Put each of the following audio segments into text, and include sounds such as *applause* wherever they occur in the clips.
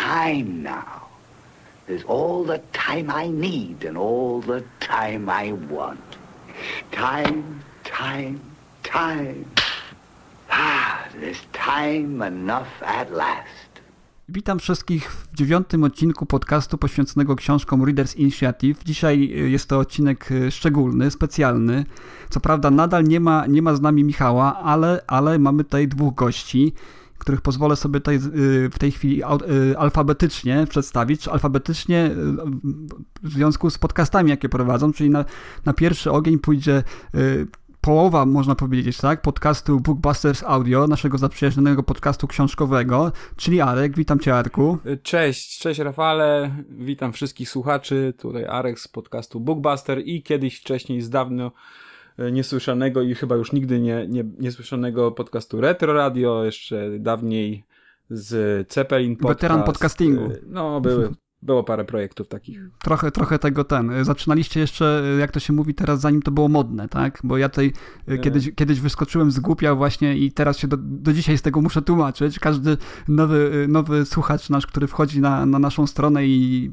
time now. There's all the time I need and all the time I want. Time, time, time. Ah, there's time enough at last. Witam wszystkich w dziewiątym odcinku podcastu poświęconego książkom Readers Initiative. Dzisiaj y, jest to odcinek y, szczególny, specjalny. Co prawda nadal nie ma, nie ma z nami Michała, ale, ale mamy tutaj dwóch gości, których pozwolę sobie tutaj y, w tej chwili alfabetycznie przedstawić. Alfabetycznie w związku z podcastami, jakie prowadzą, czyli na, na pierwszy ogień pójdzie połowa, można powiedzieć, tak, podcastu Bookbusters Audio, naszego zaprzyjaźnionego podcastu książkowego, czyli Arek. Witam cię, Arku. Cześć, cześć Rafale, witam wszystkich słuchaczy, tutaj Arek z podcastu Bookbuster i kiedyś wcześniej z dawno niesłyszanego i chyba już nigdy nie, nie, niesłyszanego podcastu Retro Radio, jeszcze dawniej z Cepelin Podcast. Weteran podcastingu. E, no, były było parę projektów takich. Trochę, trochę tego ten. Zaczynaliście jeszcze, jak to się mówi teraz, zanim to było modne, tak? Bo ja tutaj e, kiedyś, kiedyś wyskoczyłem z głupia właśnie i teraz się do, do dzisiaj z tego muszę tłumaczyć. Każdy nowy, nowy słuchacz nasz, który wchodzi na, na naszą stronę i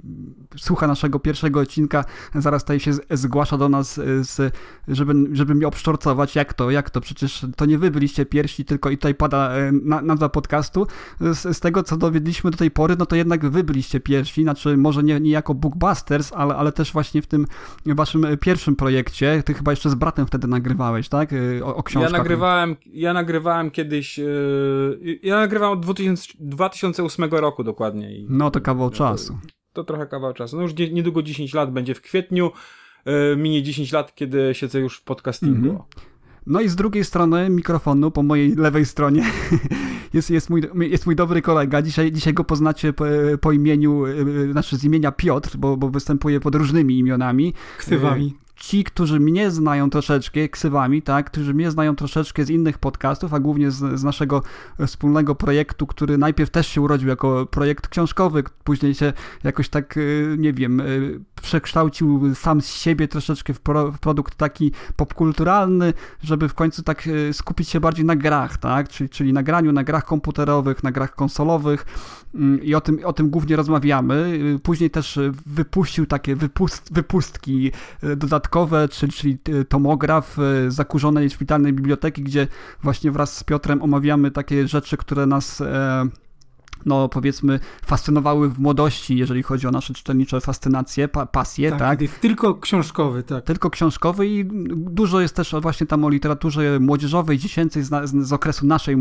słucha naszego pierwszego odcinka, zaraz tutaj się zgłasza do nas, z, żeby, żeby mi obszczorcować, jak to, jak to, przecież to nie wy byliście pierwsi, tylko i tutaj pada nazwa podcastu. Z, z tego, co dowiedliśmy do tej pory, no to jednak wy byliście pierwsi, na znaczy może nie, nie jako Bookbusters, ale, ale też właśnie w tym waszym pierwszym projekcie. Ty chyba jeszcze z bratem wtedy nagrywałeś, tak? Y, o, o książkach. Ja nagrywałem, ja nagrywałem kiedyś, yy, ja nagrywałem od 2000, 2008 roku dokładnie. I, no to kawał czasu. To, to trochę kawał czasu. No już niedługo 10 lat będzie w kwietniu. Yy, minie 10 lat, kiedy siedzę już w podcastingu. Mm -hmm. No i z drugiej strony mikrofonu, po mojej lewej stronie, *laughs* jest, jest, mój, jest mój dobry kolega. Dzisiaj, dzisiaj go poznacie po, po imieniu, e, znaczy z imienia Piotr, bo, bo występuje pod różnymi imionami. Ksywami ci, którzy mnie znają troszeczkę ksywami, tak, którzy mnie znają troszeczkę z innych podcastów, a głównie z, z, naszego wspólnego projektu, który najpierw też się urodził jako projekt książkowy, później się jakoś tak, y, nie wiem, y, przekształcił sam z siebie troszeczkę w, pro, w produkt taki popkulturalny, żeby w końcu tak y, skupić się bardziej na grach, tak, czyli, czyli na graniu, na grach komputerowych, na grach konsolowych mm, i o tym, o tym głównie rozmawiamy. Później też wypuścił takie wypust, wypustki dodatkowe dodatkowe, czyli, czyli y, tomograf y, zakurzonej szpitalnej biblioteki, gdzie właśnie wraz z Piotrem omawiamy takie rzeczy, które nas e, no powiedzmy, fascynowały w młodości, jeżeli chodzi o nasze czytelnicze fascynacje, pa, pasje, tak? tak? Tylko książkowy, tak. Tylko książkowy i dużo jest też właśnie tam o literaturze młodzieżowej, dziecięcej z, z, z okresu naszej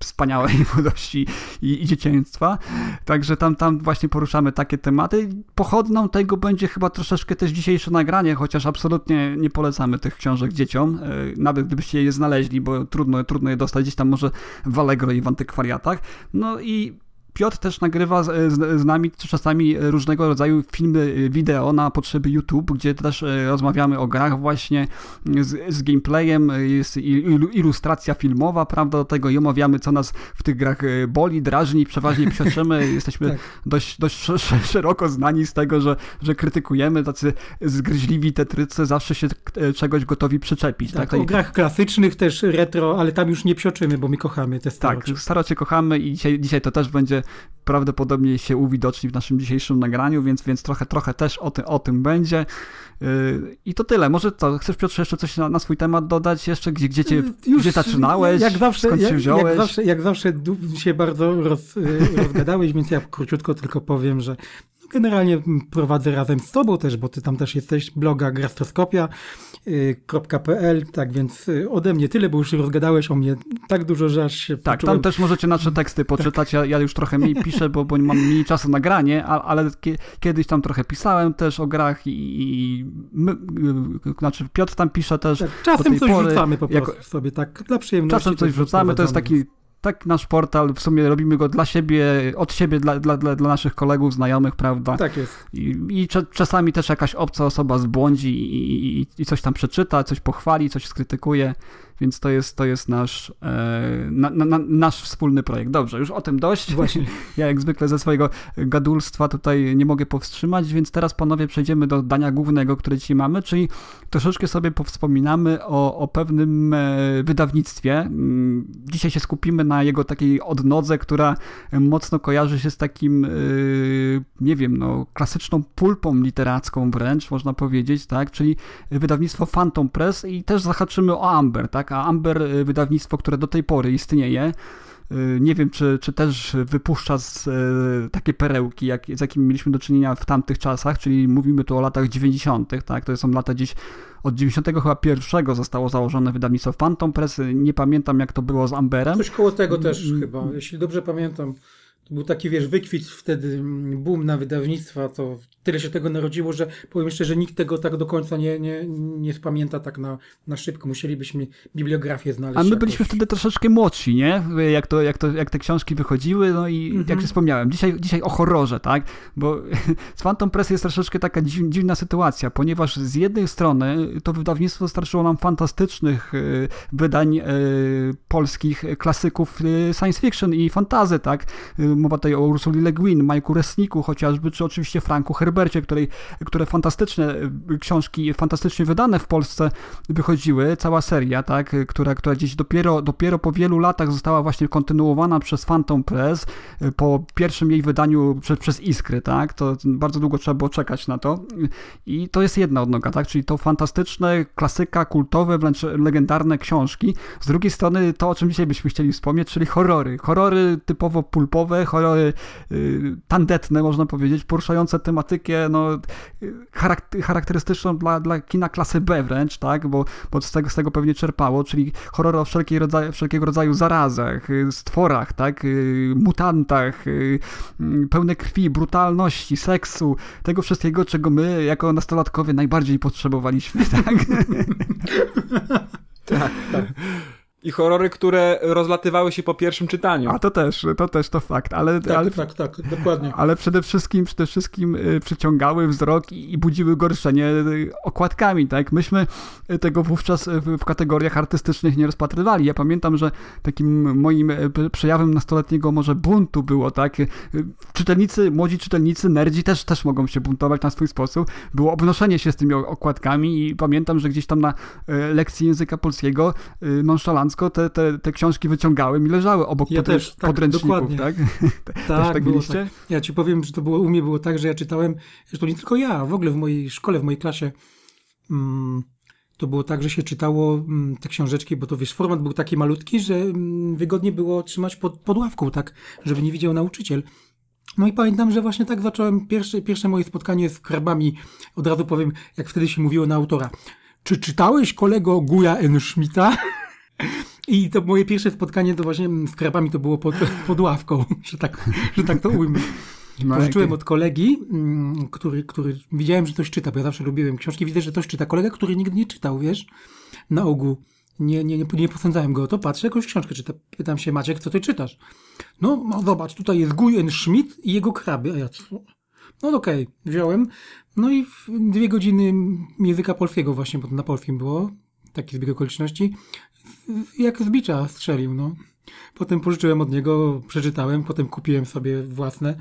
wspaniałej *laughs* młodości i, i, dzieciństwa. Także tam, tam właśnie poruszamy takie tematy. Pochodną tego będzie chyba troszeczkę też dzisiejsze nagranie, chociaż absolutnie nie polecamy tych książek dzieciom, e, nawet gdybyście je znaleźli, bo trudno, trudno je dostać gdzieś tam może w Allegro i w antykwariatach. No i Piotr też nagrywa z, z, z, nami czasami różnego rodzaju filmy wideo na potrzeby YouTube, gdzie też e, rozmawiamy o grach właśnie z, z gameplayem, jest ilustracja filmowa, prawda, do tego i omawiamy, co nas w tych grach e, boli, drażni, przeważnie *laughs* psioczymy, jesteśmy tak. dość, dość szeroko znani z tego, że, że krytykujemy, tacy zgryźliwi tetrycy, zawsze się e, czegoś gotowi przyczepić. Tak, tak? o grach klasycznych też retro, ale tam już nie psioczymy, bo my kochamy te starocie. Tak, starocie kochamy i dzisiaj, dzisiaj to też będzie prawdopodobnie się uwidoczni w naszym dzisiejszym nagraniu, więc, więc trochę, trochę też o, ty, o tym będzie. Yy, I to tyle. Może co, chcesz Piotrze jeszcze coś na, na swój temat dodać jeszcze? Gdzie, gdzie, cię, yy, Już, gdzie zaczynałeś? Jak zawsze, skąd się wziąłeś? Jak zawsze, jak zawsze się bardzo roz, yy, rozgadałeś, więc ja króciutko tylko powiem, że generalnie prowadzę razem z tobą też, bo ty tam też jesteś, bloga grastroskopia.pl, tak więc y, ode mnie tyle, bo już rozgadałeś o mnie tak dużo, że aż się Tak, poczułem... tam też możecie nasze teksty poczytać, ja, ja, już trochę mniej piszę, bo, bo mam mniej czasu na granie, ale kiedyś tam trochę pisałem też o grach i, i my, y, znaczy Piotr tam pisze też tak, Czasem coś pory, rzucamy po prostu jako... sobie, tak dla przyjemności. Czasem coś wrzucamy, to jest taki tak nasz portal, w sumie robimy go dla siebie, od siebie, dla, dla, dla, naszych kolegów, znajomych, prawda? Tak jest. I, i czasami też jakaś obca osoba zbłądzi i, i, i coś tam przeczyta, coś pochwali, coś skrytykuje. Więc to jest, to jest nasz, e, na, na, nasz wspólny projekt. Dobrze, już o tym dość. Właśnie. *laughs* Ja jak zwykle ze swojego gadulstwa tutaj nie mogę powstrzymać, więc teraz panowie przejdziemy do dania głównego, które dzisiaj mamy, czyli troszeczkę sobie powspominamy o, o pewnym e, wydawnictwie. Mm, dzisiaj się skupimy na jego takiej odnodze, która mocno kojarzy się z takim, e, nie wiem, no, klasyczną pulpą literacką wręcz, można powiedzieć, tak, czyli wydawnictwo Phantom Press i też zahaczymy o Amber, tak, a Amber, y, wydawnictwo, które do tej pory istnieje, y, nie wiem, czy, czy też wypuszcza z, y, takie perełki, jak, z jakimi mieliśmy do czynienia w tamtych czasach, czyli mówimy tu o latach 90., tak? To są lata gdzieś od 91 chyba pierwszego zostało założone wydawnictwo Phantom Press. Nie pamiętam, jak to było z Amberem. Coś koło tego też mm, chyba, jeśli dobrze pamiętam. Był taki, wiesz, wykwit wtedy, mm, boom na wydawnictwa, to tyle się tego narodziło, że powiem szczerze, nikt tego tak do końca nie, nie, nie spamięta tak na, na szybko. Musielibyśmy bibliografię znaleźć. A my byliśmy wtedy troszeczkę młodsi, nie? Jak, to, jak, to, jak te książki wychodziły, no i mhm. jak się wspomniałem, dzisiaj, dzisiaj o horrorze, tak? Bo *laughs* z Phantom Press jest troszeczkę taka dziwna sytuacja, ponieważ z jednej strony to wydawnictwo dostarczyło nam fantastycznych y, wydań y, polskich klasyków y, science fiction i fantazy, tak? Mowa tutaj o Ursuli Le Guin, Majku Resniku chociażby, czy oczywiście Franku Her Herbercie, której, które fantastyczne y, książki, fantastycznie wydane w Polsce wychodziły, cała seria, tak, która, która gdzieś dopiero, dopiero po wielu latach została właśnie kontynuowana przez Phantom Press, y, po pierwszym jej wydaniu przez, przez Iskry, tak, to bardzo długo trzeba było czekać na to i to jest jedna odnoga, tak, czyli to fantastyczne, klasyka, kultowe, wręcz legendarne książki. Z drugiej strony to, o czym dzisiaj byśmy chcieli wspomnieć, czyli horrory. Horrory typowo pulpowe, horrory y, tandetne, można powiedzieć, poruszające tematykę no, charakterystyczną dla, dla kina klasy B wręcz, tak? Bo, bo z, tego, z tego pewnie czerpało, czyli horror o rodzaju, wszelkiego rodzaju zarazach, y, stworach, tak? Y, mutantach, y, pełne krwi, brutalności, seksu, tego wszystkiego, czego my jako nastolatkowie najbardziej potrzebowaliśmy, *laughs* tak? tak, tak. I horrory, które rozlatywały się po pierwszym czytaniu. A to też, to też to fakt, ale... Tak, ale, tak, tak, dokładnie. *laughs* Ale przede wszystkim, przede wszystkim y, przyciągały wzrok i, i budziły gorszenie y, okładkami, tak? Myśmy y, tego wówczas w, w, kategoriach artystycznych nie rozpatrywali. Ja pamiętam, że takim moim przejawem nastoletniego może buntu było, tak? Czytelnicy, młodzi czytelnicy, nerdzi też, też mogą się buntować na swój sposób. Było obnoszenie się z tymi okładkami i pamiętam, że gdzieś tam na lekcji języka polskiego nonchalant elegancko te, te, te książki wyciągałem i leżały obok ja też, tak, podręczników, dokładnie. tak? *laughs* tak, tak było tak. Ja ci powiem, że to było, u mnie było tak, że ja czytałem, to nie tylko ja, w ogóle w mojej szkole, w mojej klasie mm, to było tak, że się czytało mm, te książeczki, bo to wiesz, format był taki malutki, że mm, wygodnie było trzymać pod, pod ławką, tak, żeby nie widział nauczyciel. No i pamiętam, że właśnie tak zacząłem pierwsze, pierwsze moje spotkanie z krabami. Od razu powiem, jak wtedy się mówiło na autora. Czy czytałeś kolego Guja N. Schmidta? *laughs* I to moje pierwsze spotkanie to właśnie z krabami to było pod, *laughs* pod ławką, że tak, że tak to ujmę. No, Pożyczyłem od kolegi, mm, który, który widziałem, że coś czyta, bo ja zawsze lubiłem książki, widzę, że coś czyta. Kolega, który nigdy nie czytał, wiesz, na ogół. Nie, nie, nie, nie posądzałem go o to, patrzę, jakąś książkę czyta. Pytam się, Maciek, co ty czytasz? No, no zobacz, tutaj jest Guyen Schmidt i jego kraby. A ja, no okej, okay, wziąłem. No i dwie godziny języka polskiego właśnie, bo to na polskim było, taki zbieg okoliczności jak z bicza strzelił, no. Potem pożyczyłem od niego, przeczytałem, potem kupiłem sobie własne,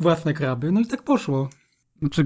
własne kraby, no i tak poszło. Znaczy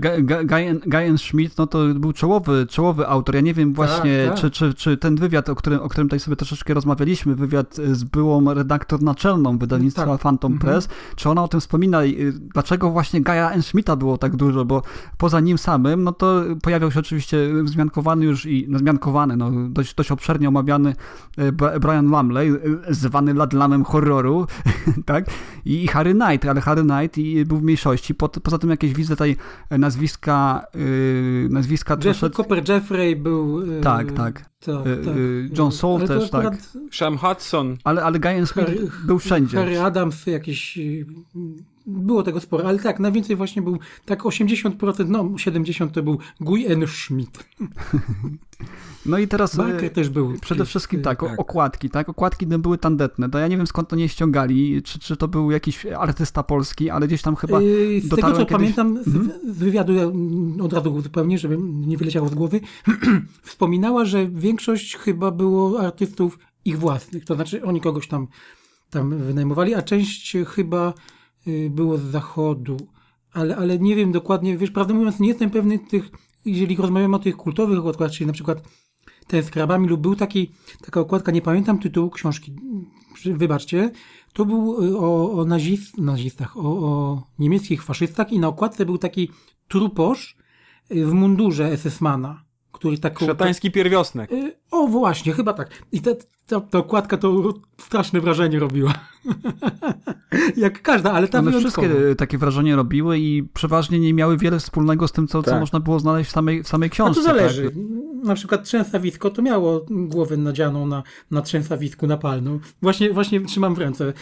Guy Schmidt, no to był czołowy, czołowy autor. Ja nie wiem właśnie, tak, tak. Czy, czy, czy ten wywiad, o którym, o którym tutaj sobie troszeczkę rozmawialiśmy, wywiad z byłą redaktor naczelną wydawnictwa tak. Phantom mhm. Press, czy ona o tym wspomina i dlaczego właśnie Guy'a Schmidta było tak dużo, bo poza nim samym, no to pojawiał się oczywiście wzmiankowany już i, no zmiankowany, no dość, dość obszernie omawiany e, Brian Lumley, e, zwany ladlamem horroru, *laughs* tak? I Harry Knight, ale Harry Knight i był w mniejszości. Po, poza tym jakieś widzę tutaj nazwiska, yy, nazwiska Jeff, troszeczkę... Copper Jeffrey był... Yy, tak, tak. tak, yy, tak. John Saul też, tak. Sam Hudson. Ale, ale Guy Harry, był wszędzie. Harry Adams, jakiś było tego sporo, ale tak, najwięcej właśnie był, tak 80%, no 70% to był Guy N. Schmidt. *laughs* No i teraz Barker też był. przede wszystkim tak, tak, okładki, tak, okładki no, były tandetne, to ja nie wiem skąd to nie ściągali, czy, czy to był jakiś artysta polski, ale gdzieś tam chyba yy, Z tego co kiedyś... pamiętam z, mhm. z wywiadu, od razu zupełnie, żeby nie wyleciało z głowy, *clears throat* wspominała, że większość chyba było artystów ich własnych, to znaczy oni kogoś tam, tam wynajmowali, a część chyba było z zachodu, ale, ale nie wiem dokładnie, wiesz, prawdę mówiąc, nie jestem pewny tych, jeżeli rozmawiamy o tych kultowych okładkach, czyli na przykład ten z krabami lub był taki, taka okładka, nie pamiętam tytułu książki, wybaczcie, to był y, o, o nazist, nazistach, o, o niemieckich faszystach i na okładce był taki truposz y, w mundurze SS-mana który taką... Szatański pierwiosnek. Y, o, właśnie, chyba tak. I ta, ta, ta okładka to straszne wrażenie robiła. *laughs* Jak każda, ale ta One wszystkie e, takie wrażenie robiły i przeważnie nie miały wiele wspólnego z tym, co, tak. co można było znaleźć w samej, w samej książce. A to zależy. Tak? Na przykład trzęsawisko to miało głowę nadzianą na, na trzęsawisku napalną. Właśnie, właśnie trzymam w ręce.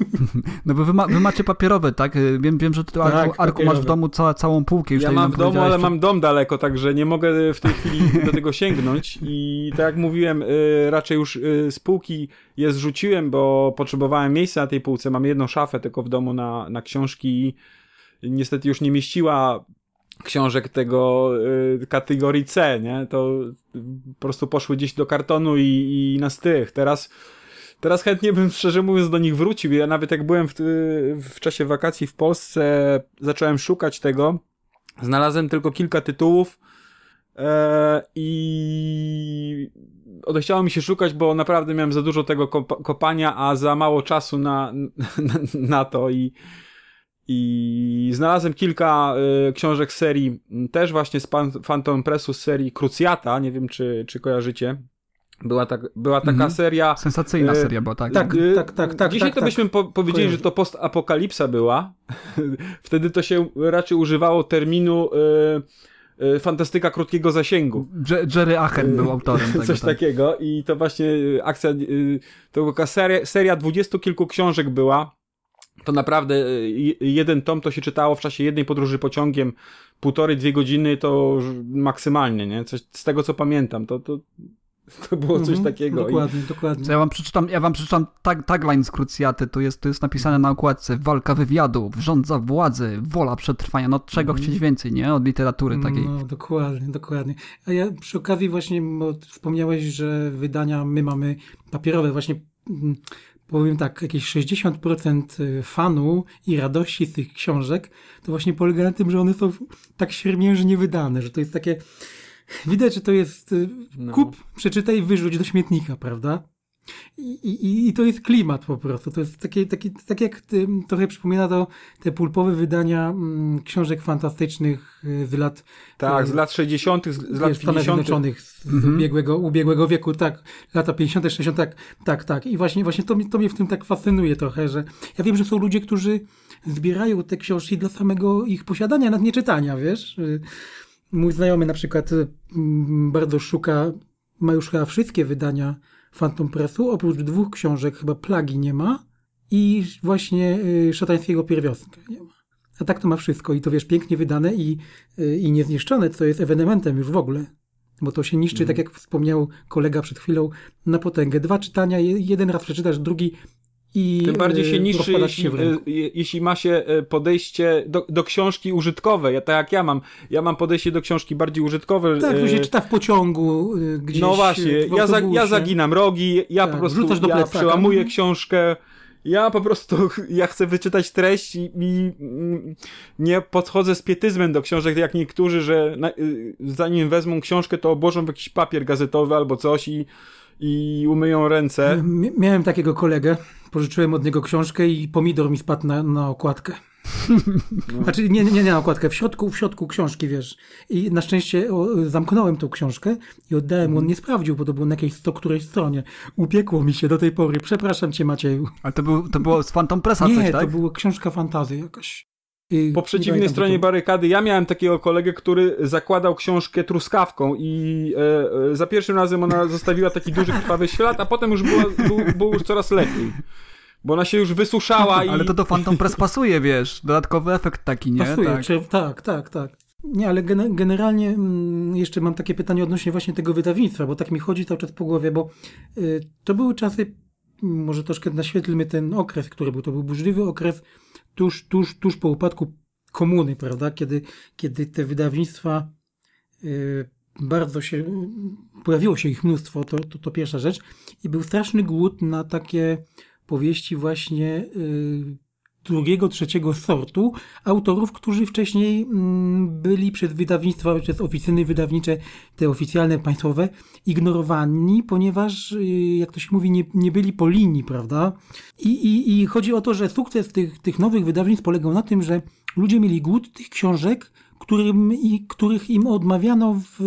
*laughs* No bo wy, ma, wy, macie papierowe, tak? Wiem, wiem że ty tak, Arku, masz w domu cała, całą półkę. Już ja mam w domu, ale mam dom daleko, także nie mogę w tej chwili do tego sięgnąć i tak jak mówiłem, y, raczej już y, z półki je zrzuciłem, bo potrzebowałem miejsca na tej półce. Mam jedną szafę tylko w domu na, na książki niestety już nie mieściła książek tego y, kategorii C, nie? To po prostu poszły gdzieś do kartonu i, i na stych. Teraz Teraz chętnie bym szczerze mówiąc do nich wrócił. Ja nawet jak byłem w, w czasie wakacji w Polsce, zacząłem szukać tego. Znalazłem tylko kilka tytułów e, i odechciało mi się szukać, bo naprawdę miałem za dużo tego kopania, a za mało czasu na, na, na to i i znalazłem kilka y, książek serii, też właśnie z Phantom Pressu z serii Cruciata, nie wiem czy, czy kojarzycie. Była, tak, była taka mhm. seria. Sensacyjna e, seria była, tak. Tak, tak, tak. tak Dzisiaj tak, to tak. byśmy po powiedzieli, że to postapokalipsa była. *laughs* Wtedy to się raczej używało terminu e, e, fantastyka krótkiego zasięgu. Jerry Achen był autorem *laughs* tego. Coś tak. takiego i to właśnie akcja, to była seria, seria dwudziestu kilku książek była. To naprawdę jeden tom to się czytało w czasie jednej podróży pociągiem półtorej, dwie godziny to maksymalnie, nie? Coś z tego co pamiętam. To, to *laughs* To było coś mhm, takiego. Dokładnie, I... dokładnie. ja wam przeczytam, ja wam przeczytam tag, tagline z Krucjaty, to jest, to jest napisane na okładce walka wywiadów, rządza władzy, wola przetrwania, no czego mm. chcieć więcej, nie? Od literatury takiej. No, dokładnie, dokładnie. A ja przy okazji właśnie, bo wspomniałeś, że wydania my mamy papierowe, właśnie mm, powiem tak, jakieś 60% y, fanu i radości z tych książek, to właśnie polega na tym, że one są tak siermiężnie wydane, że to jest takie Widać, że to jest y, no. kup, przeczytaj, wyrzuć do śmietnika, prawda? I, i, I to jest klimat po prostu. To jest takie, takie, tak jak ty, trochę przypomina to te pulpowe wydania mm, książek fantastycznych y, z lat. Tak, y, z lat 60., z, z lat Stanów Zjednoczonych z mhm. ubiegłego, ubiegłego wieku, tak, lata 50., 60., tak, tak, tak. I właśnie, właśnie to, to mnie w tym tak fascynuje trochę, że ja wiem, że są ludzie, którzy zbierają te książki dla samego ich posiadania, nad nie czytania, wiesz. Mój znajomy na przykład mm, bardzo szuka, ma już chyba wszystkie wydania Phantom Pressu, oprócz dwóch książek chyba Plagi nie ma i właśnie y, Szatańskiego Pierwiostka nie ma. A tak to ma wszystko i to wiesz, pięknie wydane i, y, i niezniszczone, co jest ewenementem już w ogóle. Bo to się niszczy, mm. tak jak wspomniał kolega przed chwilą, na potęgę. Dwa czytania, jeden raz przeczytasz, drugi i Tym bardziej się e, niszczy, jeśli, e, jeśli ma się e, podejście do, do książki użytkowej. Ja, tak jak ja mam. Ja mam podejście do książki bardziej użytkowe. Tak, to się czyta w pociągu gdzieś. No właśnie, ja, za, ja zaginam rogi, ja tak, po prostu do ja przełamuję książkę. Ja po prostu, *laughs* ja chcę wyczytać treść i, i, nie podchodzę z pietyzmem do książek, jak niektórzy, że na, y, zanim wezmą książkę, to obłożą w jakiś papier gazetowy albo coś i, i umyją ręce. Miałem takiego kolegę, pożyczyłem od niego książkę i pomidor mi spadł na, na okładkę. No. *laughs* Znaczy, nie, nie, nie na okładkę, w środku, w środku książki, wiesz. I na szczęście o, zamknąłem tą książkę i oddałem mu, on nie sprawdził, bo to było na jakiejś sto którejś stronie. Upiekło mi się do tej pory. Przepraszam cię, Macieju. Ale to, był, to było z Phantom Pressa nie, coś, tak? to była książka fantazy jakaś. Po przeciwnej stronie barykady ja miałem takiego kolegę, który zakładał książkę truskawką i e, e, za pierwszym razem ona *laughs* zostawiła taki duży krwawy ślad, a potem już było, był, było już coraz lepiej. bo ona się już wysuszała i... Ale to do Phantom Press pasuje, wiesz, dodatkowy efekt taki, nie? Pasuje, tak, czy, tak, tak. tak. Nie, ale generalnie mm, jeszcze mam takie pytanie odnośnie właśnie tego wydawnictwa, bo tak mi chodzi cały czas po głowie, bo y, to były czasy, może troszkę naświetlmy ten okres, który był, to był burzliwy okres tuż, tuż, tuż po upadku komuny, prawda, kiedy, kiedy te wydawnictwa y, bardzo się, pojawiło się ich mnóstwo, to, to, to pierwsza rzecz. I był straszny głód na takie powieści właśnie y, drugiego, trzeciego sortu autorów, którzy wcześniej mm, byli przez wydawnictwa, przez oficyny wydawnicze, te oficjalne, państwowe, ignorowani, ponieważ, y, jak to się mówi, nie, nie byli po linii, prawda? I, i, I chodzi o to, że sukces tych, tych nowych wydawnictw polegał na tym, że ludzie mieli głód tych książek, którym, i, których im odmawiano w,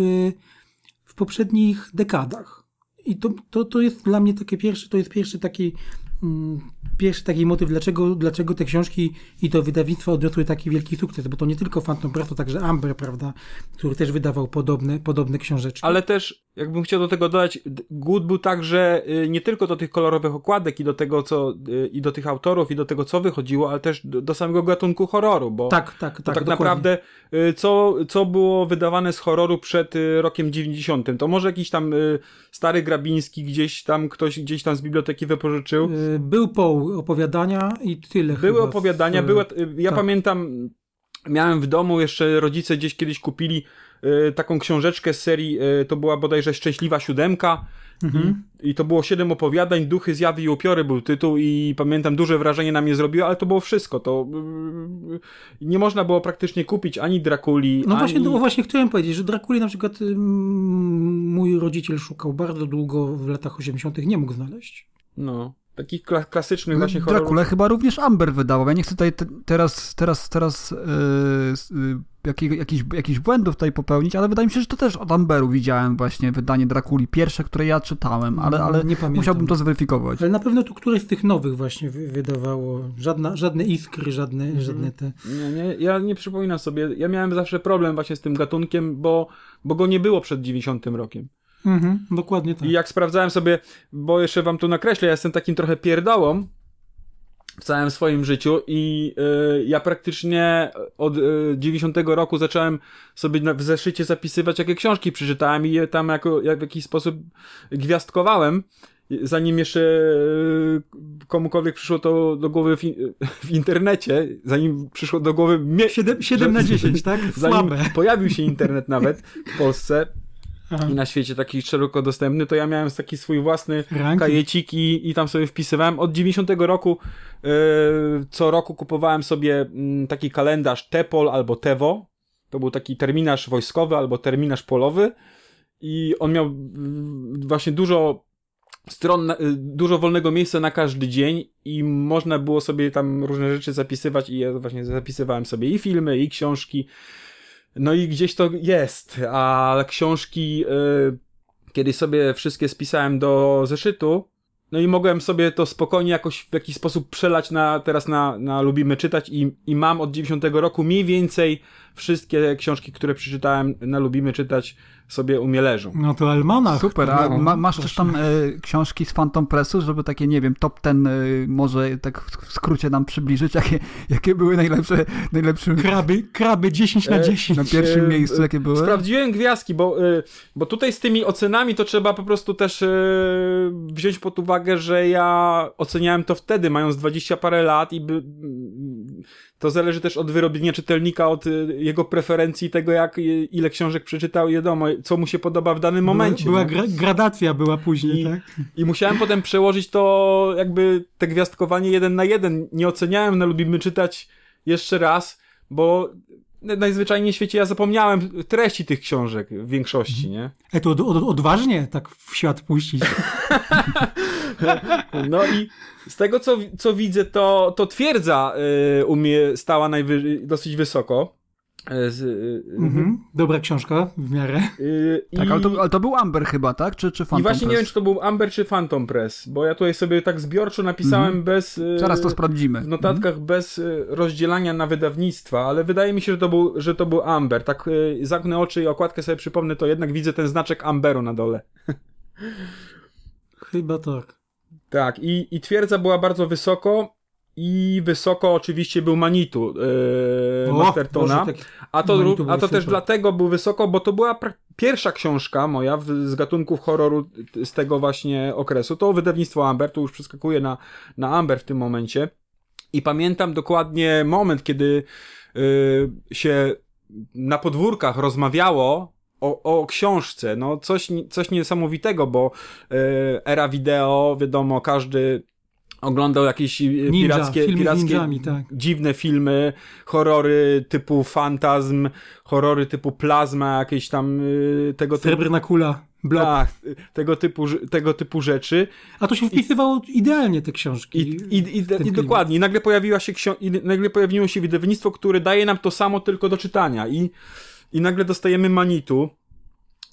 w poprzednich dekadach. I to, to, to jest dla mnie takie pierwsze, to jest pierwszy taki Mm, pierwszy taki motyw, dlaczego, dlaczego te książki i to wydawnictwo odniosły taki wielki sukces, bo to nie tylko Phantom Press, to także Amber, prawda, który też wydawał podobne, podobne książeczki. Ale też, jakbym chciał do tego dodać, głód był także y, nie tylko do tych kolorowych okładek i do tego, co, y, i do tych autorów, i do tego, co wychodziło, ale też do, do samego gatunku horroru, bo tak, tak, tak, tak naprawdę y, co, co było wydawane z horroru przed rokiem 90, to może jakiś tam stary Grabiński gdzieś tam, ktoś gdzieś tam z biblioteki wypożyczył, był Opowiadania i tyle. Były opowiadania, w... były, ja tak. pamiętam, miałem w domu jeszcze rodzice gdzieś kiedyś kupili y, taką książeczkę z serii, y, to była bodajże Szczęśliwa Siódemka mhm. i, i, to było siedem opowiadań, Duchy, Zjawy i Upiory był tytuł i pamiętam, duże wrażenie na mnie zrobiło, ale to było wszystko, to y, nie można było praktycznie kupić ani Drakuli, No ani... właśnie, no właśnie chciałem powiedzieć, że Drakuli na przykład mój rodziciel szukał bardzo długo w latach 80. nie mógł znaleźć. No. Takich klasycznych właśnie horrorów. Dracula chyba również Amber wydawał. Ja nie chcę tutaj te, teraz, teraz, teraz yy, yy, jakich, jakichś, jakichś błędów tutaj popełnić, ale wydaje mi się, że to też od Amberu widziałem właśnie wydanie Drakuli, pierwsze, które ja czytałem, ale, ale nie musiałbym to zweryfikować. Ale na pewno to któreś z tych nowych właśnie wydawało. Żadna, żadne iskry, żadne, mhm. żadne te... Nie, nie, ja nie przypominam sobie. Ja miałem zawsze problem właśnie z tym gatunkiem, bo, bo go nie było przed 90 rokiem. Mhm, dokładnie tak. I jak sprawdzałem sobie, bo jeszcze wam tu nakreślę, ja jestem takim trochę pierdołą w całym swoim życiu i y, ja praktycznie od y, 90 roku zacząłem sobie na, w zeszycie zapisywać, jakie książki przeczytałem i je tam jako, jak w jakiś sposób gwiazdkowałem zanim jeszcze y, komukolwiek przyszło to do głowy w, w internecie, zanim przyszło do głowy... Mie- 7, 7 na *laughs* 10, tak? Zanim pojawił się internet nawet w Polsce, Aha. i na świecie taki szeroko dostępny, to ja miałem taki swój własny Ranking. kajecik i, i tam sobie wpisywałem. Od 90 roku yy, co roku kupowałem sobie yy, taki kalendarz Tepol albo Tevo. To był taki terminarz wojskowy albo terminarz polowy i on miał yy, właśnie dużo stron, y, dużo wolnego miejsca na każdy dzień i można było sobie tam różne rzeczy zapisywać i ja właśnie zapisywałem sobie i filmy, i książki, no i gdzieś to jest, a książki yy, kiedyś sobie wszystkie spisałem do zeszytu, no i mogłem sobie to spokojnie jakoś w jakiś sposób przelać na, teraz na, na Lubimy Czytać i, i mam od 90 roku mniej więcej wszystkie książki, które przeczytałem na Lubimy Czytać sobie u mnie leżą. No to Almanach. Super, a no, ma, masz też tam e, książki z Phantom Pressu, żeby takie, nie wiem, top ten e, może tak w skrócie nam przybliżyć, jakie, jakie były najlepsze, najlepsze... Kraby, kraby 10 na 10. E, na pierwszym e, miejscu, jakie były? Sprawdziłem gwiazdki, bo, e, bo tutaj z tymi ocenami to trzeba po prostu też e, wziąć pod uwagę, że ja oceniałem to wtedy, mając 20 parę lat i by, to zależy też od wyrobienia czytelnika, od jego preferencji, tego jak, ile książek przeczytał wiadomo, co mu się podoba w danym momencie. Była, była gra gradacja była później, I, tak? I musiałem potem przełożyć to jakby te gwiazdkowanie jeden na jeden. Nie oceniałem, no lubimy czytać jeszcze raz, bo najzwyczajniej w świecie ja zapomniałem treści tych książek w większości, nie? E to od, od, odważnie tak w świat puścić. *laughs* no i z tego, co, co widzę, to, to twierdza y, u mnie stała najwy- dosyć wysoko. E, z, mhm. Dobra książka w miarę. Yy, tak, ale, to, ale to, był Amber chyba, tak? Czy, czy Phantom I właśnie Press? nie wiem, czy to był Amber, czy Phantom Press, bo ja tutaj sobie tak zbiorczo napisałem mhm. bez... Zaraz to sprawdzimy. W notatkach mhm. bez rozdzielania na wydawnictwa, ale wydaje mi się, że to był, że to był Amber. Tak zamknę oczy i okładkę sobie przypomnę, to jednak widzę ten znaczek Amberu na dole. Chyba tak. Tak, i, i twierdza była bardzo wysoko i wysoko oczywiście był Manitu yy, O, Mastertona. Boże, tak- A to, Manitou a to też super. dlatego był wysoko, bo to była pierwsza książka moja w, z gatunków horroru z tego właśnie okresu. To wydawnictwo Amber, tu już przeskakuje na, na Amber w tym momencie. I pamiętam dokładnie moment, kiedy y, się na podwórkach rozmawiało o, o książce. No coś, coś niesamowitego, bo y, era wideo, wiadomo, każdy oglądał jakieś y, Ninja, pirackie, filmy pirackie ninjami, tak. dziwne filmy, horrory typu fantazm, horrory typu plazma, jakieś tam y, tego typu, Srebrna kula, blok. tak, tego typu, tego typu rzeczy. A to się wpisywało idealnie te książki. I, i, i, i dokładnie, i nagle pojawiła się ksio- i nagle pojawiło się wydawnictwo, które daje nam to samo tylko do czytania i, i nagle dostajemy Manitu.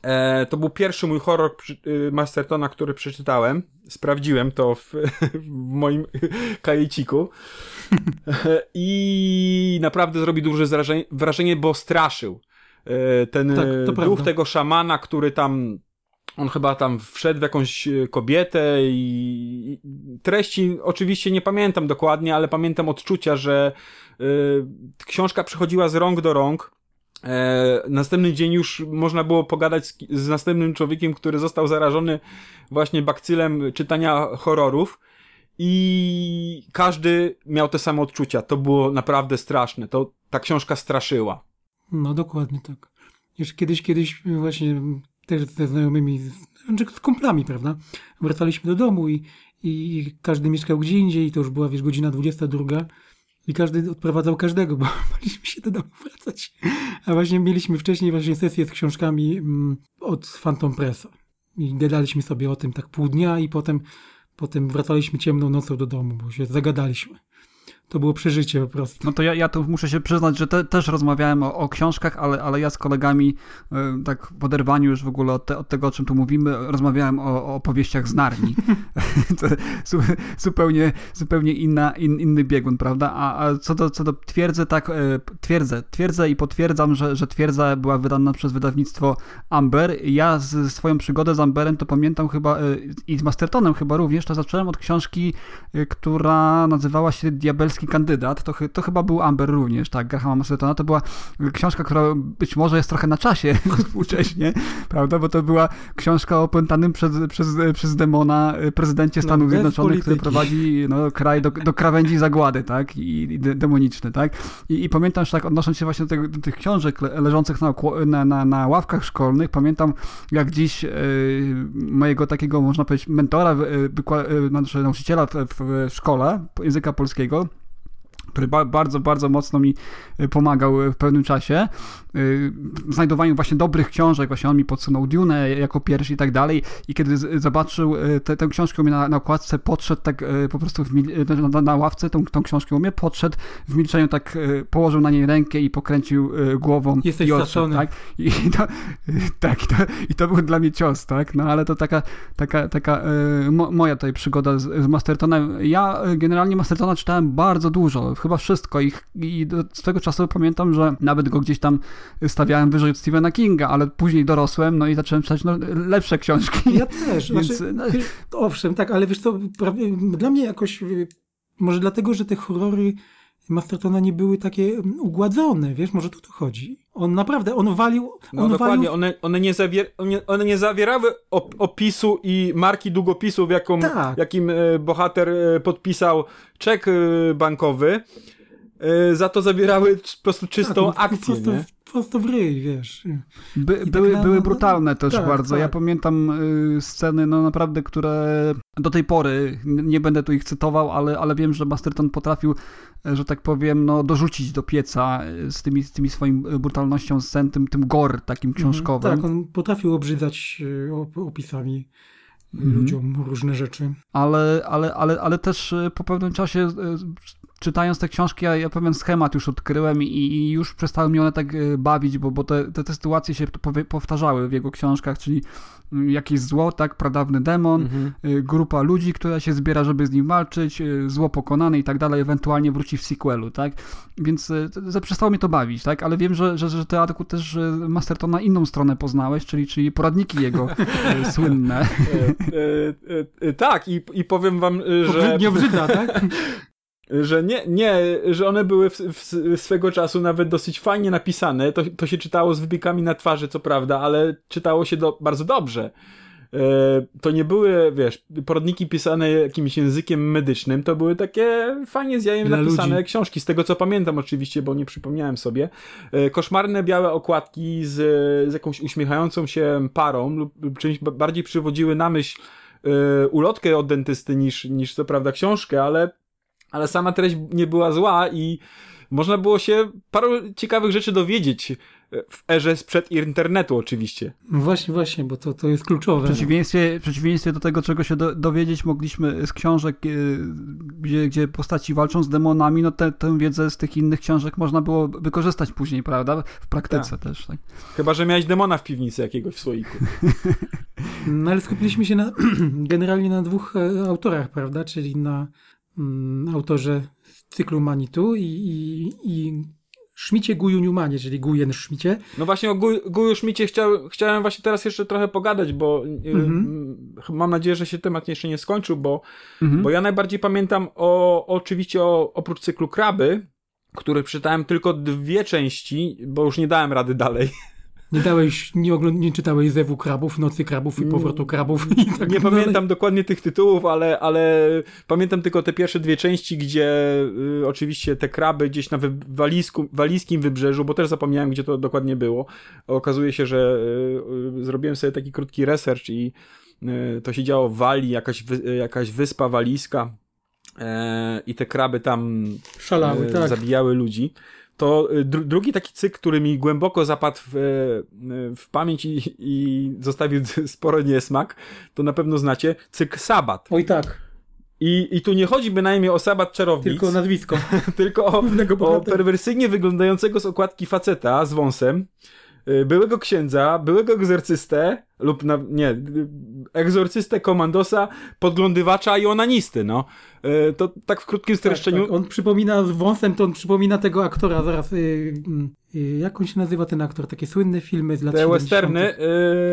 E, to był pierwszy mój horror przy- y, Mastertona, który przeczytałem. Sprawdziłem to w, *laughs* w moim *laughs* kajeciku. I naprawdę zrobi duże zrażenie, wrażenie, bo straszył. E, ten Tak, e, duch tego szamana, który tam on chyba tam wszedł w jakąś e, kobietę i i treści oczywiście nie pamiętam dokładnie, ale pamiętam odczucia, że y, książka przechodziła z rąk do rąk. E, następny dzień już można było pogadać z, z następnym człowiekiem, który został zarażony właśnie bakcylem czytania horrorów i każdy miał te same odczucia. To było naprawdę straszne. To ta książka straszyła. No dokładnie tak. Już kiedyś, kiedyś właśnie też ze znajomymi, znaczy z kumplami, prawda? Wracaliśmy do domu i, i każdy mieszkał gdzie indziej, to już była, wiesz, godzina 22 i każdy odprowadzał każdego, bo *laughs* baliśmy się do domu wracać. A właśnie mieliśmy wcześniej właśnie sesję z książkami mm, od Phantom Pressa i gadaliśmy sobie o tym tak pół dnia i potem, potem wracaliśmy ciemną nocą do domu, bo się zagadaliśmy. To było przeżycie po prostu. No to ja, ja tu muszę się przyznać, że te, też rozmawiałem o, o książkach, ale, ale ja z kolegami y, tak w oderwaniu już w ogóle od, te, od tego, o czym tu mówimy, rozmawiałem o, o opowieściach z Narni. *laughs* to zu, zupełnie, zupełnie inna, in, inny biegun, prawda? A, a co do, co do twierdzy, tak, y, twierdzę, twierdzę i potwierdzam, że, że twierdza była wydana przez wydawnictwo Amber. Ja z swoją przygodę z Amberem to pamiętam chyba y, i z Mastertonem chyba również, to zacząłem od książki, która nazywała się Diabelski Kandydat. To, to chyba był Amber również, tak, Grahama Mastertona. To była książka, która być może jest trochę na czasie *laughs* współcześnie, prawda? Bo to była książka o opętanym przez, przez, przez demona y, prezydencie No, Stanów bez Zjednoczonych, który prowadzi no, kraj do, do krawędzi zagłady, tak? I, i de, demoniczny, tak? I, I pamiętam, że tak odnosząc się właśnie do, tego, do tych książek le, leżących na, na, na, na ławkach szkolnych, pamiętam jak dziś y, mojego takiego, można powiedzieć, mentora, y, y, znaczy nauczyciela w, w szkole języka polskiego, który ba bardzo, bardzo mocno mi y, pomagał y, w pewnym czasie y, w znajdowaniu właśnie dobrych książek, właśnie on mi podsunął Dune jako pierwszy i tak dalej i kiedy zobaczył te, tę książkę u mnie na, na okładce, podszedł tak po prostu na, na ławce, tą, tą książkę u mnie, podszedł w milczeniu tak położył na niej rękę i pokręcił głową Jesteś i odszedł, tak? I to, *laughs* tak, i to, i to był dla mnie cios, tak? No ale to taka, taka, taka mo, moja tutaj przygoda z, z Mastertonem. Ja generalnie Mastertona czytałem bardzo dużo, chyba wszystko i, i do swego czasu pamiętam, że nawet go gdzieś tam stawiałem wyżej od Stephena Kinga, ale później dorosłem, no i zacząłem czytać no, lepsze książki. Ja też. *laughs* Więc, Znaczy, no- owszem, tak, ale wiesz co, dla mnie jakoś, y, może dlatego, że te horrory Mastertona nie były takie mm, ugładzone, wiesz, może to tu chodzi. On naprawdę, on walił, No on dokładnie, walił... one, one, nie zawier one, nie zawierały op opisu i marki długopisów, jaką, Tak. jakim e, bohater e, podpisał czek e, bankowy. Za to zawierały po prostu czystą tak, akcję, prosto, nie? Prosto w ryj, wiesz. By, I były, tak na- były na- brutalne też tak, bardzo. Ja tak. pamiętam y, sceny, no naprawdę, które do tej pory, nie będę tu ich cytował, ale, ale wiem, że Masterton potrafił, e, że tak powiem, no, dorzucić do pieca e, z tymi, z tymi swoim e, brutalnością scen, tym, tym gore takim książkowym. Tak, on potrafił obrzydzać op- opisami Mhm. ludziom różne rzeczy. ale, ale, ale, ale też po pewnym czasie czytając te książki, ja, ja pewien schemat już odkryłem i, i już przestały mnie one tak y, bawić, bo, bo te, te, te sytuacje się powtarzały w jego książkach, czyli jakieś zło, tak, pradawny demon, mhm. Y, grupa ludzi, która się zbiera, żeby z nim walczyć, y, zło pokonane i tak dalej, ewentualnie wróci w sequelu, tak, więc przestało mnie to bawić, tak, ale wiem, że, że, że ty, też Mastertona inną stronę poznałeś, czyli, czyli poradniki jego *laughs* słynne. E, e, e, tak, i, i powiem wam, że... Nie obrzyda, tak? *laughs* że nie, nie, że one były w, w, swego czasu nawet dosyć fajnie napisane. To, to się czytało z wypiekami na twarzy, co prawda, ale czytało się do, bardzo dobrze. E, to nie były, wiesz, poradniki pisane jakimś językiem medycznym, to były takie fajnie z jajem Dla napisane ludzi. książki, z tego co pamiętam oczywiście, bo nie przypomniałem sobie. E, koszmarne białe okładki z, z jakąś uśmiechającą się parą lub czymś bardziej przywodziły na myśl e, ulotkę od dentysty niż, niż co prawda książkę, ale ale sama treść nie była zła i można było się paru ciekawych rzeczy dowiedzieć e, w erze sprzed internetu oczywiście. No właśnie, właśnie, bo to, to jest kluczowe. W przeciwieństwie, w przeciwieństwie do tego, czego się do, dowiedzieć mogliśmy z książek, e, gdzie, gdzie postaci walczą z demonami, no te, tę wiedzę z tych innych książek można było wykorzystać później, prawda? W praktyce tak. też. Tak. Chyba, że miałeś demona w piwnicy jakiegoś w słoiku. *laughs* no ale skupiliśmy się na, *clears throat* generalnie na dwóch e, autorach, prawda? Czyli na autorze cyklu Manitu i, i, i Szmicie Guju Newmanie, czyli Gujen Szmicie. No właśnie o Guju, Guju Szmicie chciał, chciałem właśnie teraz jeszcze trochę pogadać, bo mhm. y, mam nadzieję, że się temat jeszcze nie skończył, bo, mhm. bo ja najbardziej pamiętam o, oczywiście o, oprócz cyklu Kraby, który przeczytałem tylko dwie części, bo już nie dałem rady dalej. *laughs* Nie dałeś, nie, ogląd- nie czytałeś Zewu Krabów, Nocy Krabów i Powrotu Krabów i tak Nie dalej. pamiętam dokładnie tych tytułów, ale, ale pamiętam tylko te pierwsze dwie części, gdzie y, oczywiście te kraby gdzieś na wy- walizku, walijskim wybrzeżu, bo też zapomniałem, gdzie to dokładnie było. Okazuje się, że y, y, zrobiłem sobie taki krótki research i y, to się działo w Walii, jakaś, wy- jakaś wyspa walijska e, i te kraby tam Szalały, tak. zabijały ludzi to y, dru drugi taki cykl, który mi głęboko zapadł w, y, w pamięć i, i zostawił *laughs* sporo niesmak, to na pewno znacie, cykl Sabat. Oj tak. I, I tu nie chodzi bynajmniej o Sabat czarownic. Tylko o nazwisko. *laughs* tylko o, o perwersyjnie wyglądającego z okładki faceta z wąsem, y, byłego księdza, byłego egzorcystę, lub na, nie, egzorcystę, komandosa, podglądywacza i onanisty, no. E, to tak w krótkim streszczeniu. Tak, tak. On przypomina z wąsem, to on przypomina tego aktora, zaraz, yy, yy, jak on się nazywa ten aktor? Takie słynne filmy z lat Te westerny.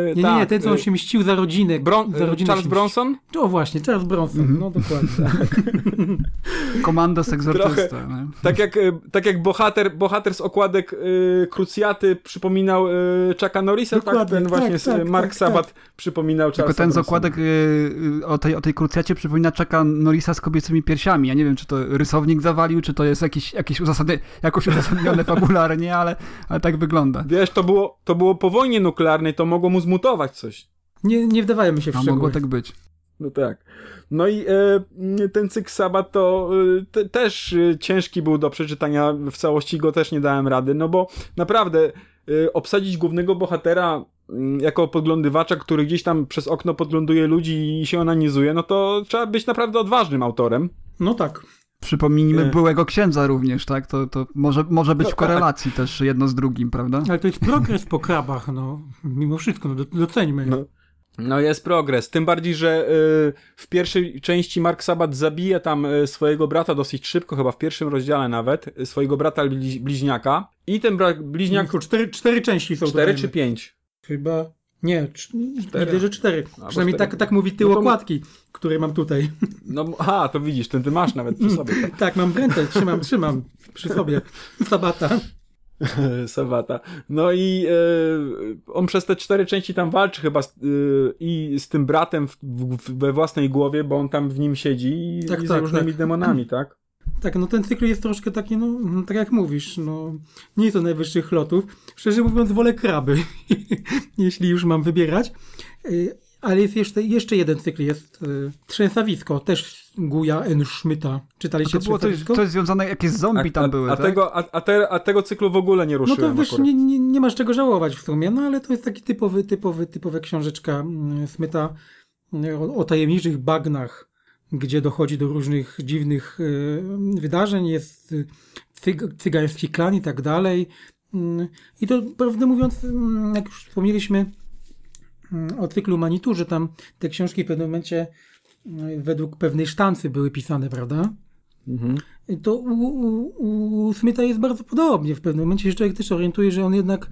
Yy, nie, tak, nie, ten co on się mścił za rodzinę. Bron za rodzinę Charles Bronson? O właśnie, Charles Bronson, mm -hmm. no dokładnie. *laughs* Tak. Komandos egzorcysta. Tak jak, tak jak bohater, bohater z okładek y, Krucjaty przypominał y, Chucka Norrisa, tak? dokładnie, tak? Ten właśnie tak, tak, Mark tak, Sabat tak. przypominał Charlesa Tylko ten z okładek y, o tej, o tej Krucjacie przypomina Chucka Norrisa z kobiecymi piersiami. Ja nie wiem, czy to rysownik zawalił, czy to jest jakiś, jakieś uzasadnione, jakoś uzasadnione fabularnie, ale, ale tak wygląda. Wiesz, to było, to było po wojnie nuklearnej, to mogło mu zmutować coś. Nie, nie wdawajmy się w A szczegóły. mogło tak być. No tak. No i e, ten cykl Sabat to e, te, też e, ciężki był do przeczytania, w całości go też nie dałem rady, no bo naprawdę e, obsadzić głównego bohatera jako podglądywacza, który gdzieś tam przez okno podgląduje ludzi i się onanizuje, no to trzeba być naprawdę odważnym autorem. No tak. Przypomnijmy e... byłego księdza również, tak? To, to może, może być no, w korelacji tak. też jedno z drugim, prawda? Ale to jest progres po krabach, no. Mimo wszystko, no, doceńmy. No. No jest progres, tym bardziej, że y, w pierwszej części Mark Sabat zabija tam y, swojego brata dosyć szybko, chyba w pierwszym rozdziale nawet, y, swojego brata bliźniaka i ten bliźniak... Cztery, cztery części są. Cztery czy pięć? Chyba. Nie, cztery. widzę, że cztery. A, Przynajmniej cztery. Tak, tak mówi tył no to... okładki, które mam tutaj. No, a, to widzisz, ten ty masz nawet przy *laughs* sobie. Tak, tak mam w ręce, trzymam, trzymam przy sobie. Sabata. *laughs* Sabata. No i e, on przez te cztery części tam walczy chyba z, e, i z tym bratem w, w, we własnej głowie, bo on tam w nim siedzi i, tak, i tak, z różnymi tak. demonami, tak? Tak, no ten cykl jest troszkę taki, no, no, tak jak mówisz, no, nie jest to najwyższych lotów. Szczerze mówiąc, wolę kraby, *laughs* jeśli już mam wybierać. Y, ale jest jeszcze, jeszcze jeden cykl, jest y, Trzęsawisko, też Guja N. Schmidta. Czytaliście a to było coś, coś związane, jakieś zombie a, tam a, były, a tak? Tego, a, a, te, a tego cyklu w ogóle nie ruszyłem No to wiesz, nie, nie, nie, masz czego żałować w sumie, no ale to jest taki typowy, typowy, typowa książeczka mm, Smyta o, o tajemniczych bagnach gdzie dochodzi do różnych dziwnych e, wydarzeń, jest cyg cygański klan i tak dalej. Mm, I to, prawdę mówiąc, mm, jak już wspomnieliśmy mm, o cyklu Manitu, że tam te książki w pewnym momencie według pewnej sztancy były pisane, prawda? Mhm. To u, u, u Smitha jest bardzo podobnie. W pewnym momencie się człowiek też orientuje, że on jednak,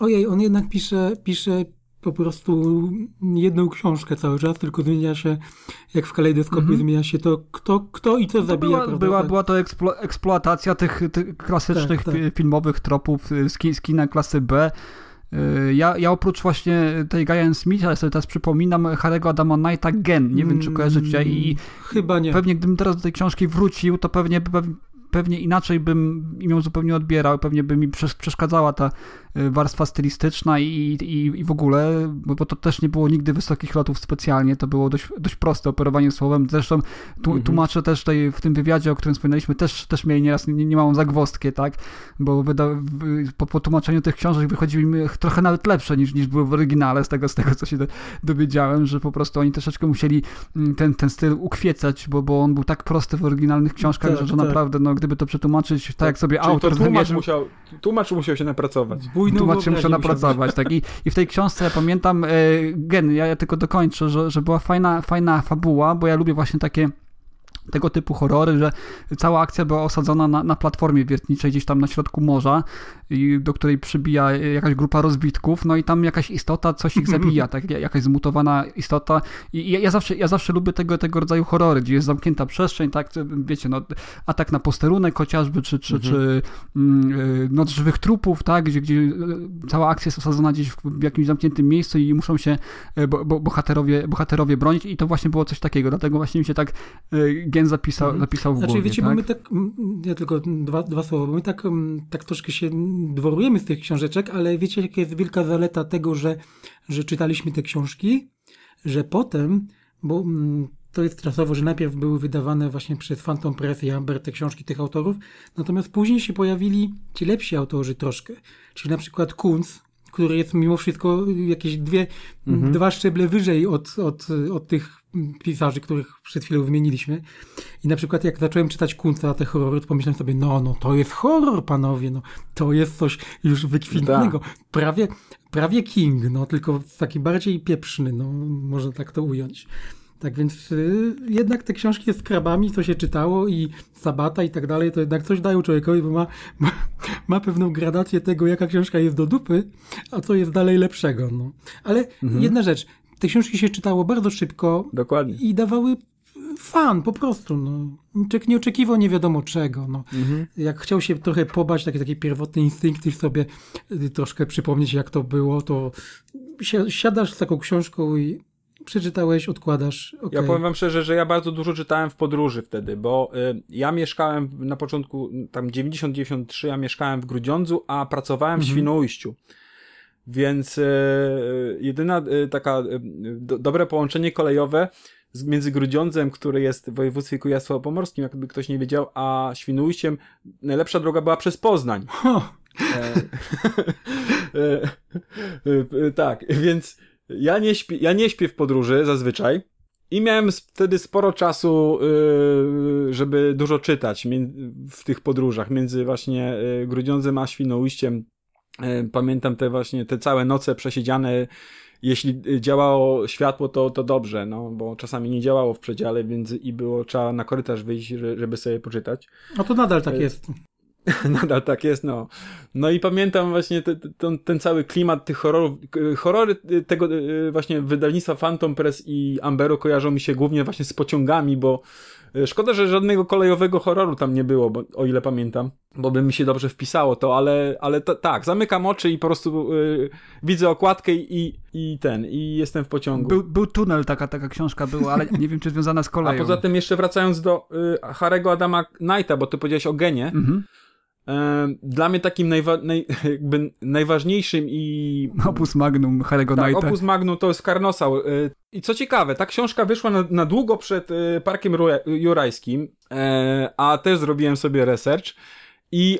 ojej, on jednak pisze, pisze po prostu jedną książkę cały czas, tylko zmienia się, jak w kalejdoskopie mm -hmm. zmienia się to, kto, kto i co no zabija. Była, była, tak. była to eksplo, eksploatacja tych, tych klasycznych tak, tak. filmowych tropów z kina klasy B. Y, ja, ja oprócz właśnie tej Guyan Smith, ale sobie teraz przypominam Harry'ego Adama Knighta Gen, nie wiem czy kojarzycie i chyba nie. Pewnie gdybym teraz do tej książki wrócił, to pewnie, pewnie inaczej bym ją zupełnie odbierał, pewnie by mi przeszkadzała ta Y, warstwa stylistyczna i, i, i w ogóle, bo to też nie było nigdy wysokich lotów specjalnie, to było dość, dość proste operowanie słowem. Zresztą tu, mhm. tłumacze też tutaj w tym wywiadzie, o którym wspominaliśmy, też, też mieli nieraz nie, nie małą zagwostkę, tak? Bo wyda, po, po tłumaczeniu tych książek wychodziły mi trochę nawet lepsze niż, niż były w oryginale, z tego, z tego co się do, dowiedziałem, że po prostu oni troszeczkę musieli mm, ten, ten styl ukwiecać, bo, bo on był tak prosty w oryginalnych książkach, tak, że, że tak. naprawdę, no, gdyby to przetłumaczyć tak, tak jak sobie Czyli autor tłumacz zamierzył... Musiał, tłumacz musiał się napracować tłumaczy muszę napracować. Tak? I, I w tej książce ja pamiętam, e, gen, ja, ja tylko dokończę, że, że była fajna, fajna fabuła, bo ja lubię właśnie takie tego typu horrory, że cała akcja była osadzona na, na platformie wiertniczej gdzieś tam na środku morza, do której przybija jakaś grupa rozbitków, no i tam jakaś istota coś ich *laughs* zabija, tak, jakaś zmutowana istota i ja, ja, zawsze, ja zawsze lubię tego, tego rodzaju horrory, gdzie jest zamknięta przestrzeń, tak, wiecie, no, atak na posterunek chociażby, czy, czy, mhm. czy mm, y, noc żywych trupów, tak, gdzie, gdzie y, cała akcja jest osadzona gdzieś w jakimś zamkniętym miejscu i muszą się y, bo, bo, bohaterowie, bohaterowie bronić i to właśnie było coś takiego, dlatego właśnie mi się tak Gen zapisał, mhm. zapisał w znaczy, głowie, wiecie, tak? bo my tak, ja tylko dwa, dwa słowa, bo my tak, tak troszkę się dworujemy z tych książeczek, ale wiecie, jaka jest wielka zaleta tego, że, że czytaliśmy te książki, że potem, bo to jest czasowo, że najpierw były wydawane właśnie przez Phantom Press i Amber te książki tych autorów, natomiast później się pojawili ci lepsi autorzy troszkę, czyli na przykład Kunz, który jest mimo wszystko jakieś dwie, mhm. dwa szczeble wyżej od, od, od tych pisarzy, których przed chwilą wymieniliśmy. I na przykład jak zacząłem czytać Kunca, te horrory, to pomyślałem sobie, no, no, to jest horror, panowie, no, to jest coś już wykwintnego. Tak. Prawie, prawie King, no, tylko taki bardziej pieprzny, no, można tak to ująć. Tak więc y, jednak te książki z krabami, co się czytało i Sabata i tak dalej, to jednak coś dają człowiekowi, bo ma, ma, ma, pewną gradację tego, jaka książka jest do dupy, a co jest dalej lepszego. No. Ale mhm. jedna rzecz, te książki się czytało bardzo szybko Dokładnie. i dawały fan po prostu. No. Nie oczekiwał nie wiadomo czego. No. Mhm. Jak chciał się trochę pobać, takie, takie pierwotne instynkty sobie y, troszkę przypomnieć, jak to było, to siadasz z taką książką i przeczytałeś, odkładasz. Okay. Ja powiem wam szczerze, że ja bardzo dużo czytałem w podróży wtedy, bo y, ja mieszkałem na początku, tam 90-93, ja mieszkałem w Grudziądzu, a pracowałem mhm. w Świnoujściu. Więc y, jedyna y, taka do, dobre połączenie kolejowe między Grudziądzem, który jest w województwie kujawsko-pomorskim, jakby ktoś nie wiedział, a Świnoujściem, najlepsza droga była przez Poznań. *laughs* E, tak, więc ja nie, śpię, ja nie śpię w podróży zazwyczaj. I miałem wtedy sporo czasu, żeby dużo czytać w tych podróżach między właśnie Grudziądzem a Świnoujściem. Yy, pamiętam te właśnie te całe noce przesiedziane. Jeśli działało światło, to, to dobrze, no, bo czasami nie działało w przedziale, więc i było trzeba na korytarz wyjść, żeby sobie poczytać. A to nadal tak jest. *laughs* Nadal tak jest, no. No i pamiętam właśnie te, ten, ten cały klimat tych horrorów. Horrory tego właśnie wydawnictwa Phantom Press i Amberu kojarzą mi się głównie właśnie z pociągami, bo szkoda, że żadnego kolejowego horroru tam nie było, bo, o ile pamiętam, bo by mi się dobrze wpisało to, ale, ale tak, zamykam oczy i po prostu y, widzę okładkę i, i ten, i jestem w pociągu. Był, był tunel, taka, taka książka była, ale nie wiem, czy związana z koleją. A poza tym jeszcze wracając do y, Harego Adama Knighta, bo ty powiedziałeś o genie, mhm. E, dla mnie takim najwa naj *laughs* jakby najważniejszym i... Opus magnum Harry'ego tak, Knighta. opus magnum to jest Karnosał. E, I co ciekawe, ta książka wyszła na, na długo przed e, Parkiem Jurajskim, a też zrobiłem sobie research i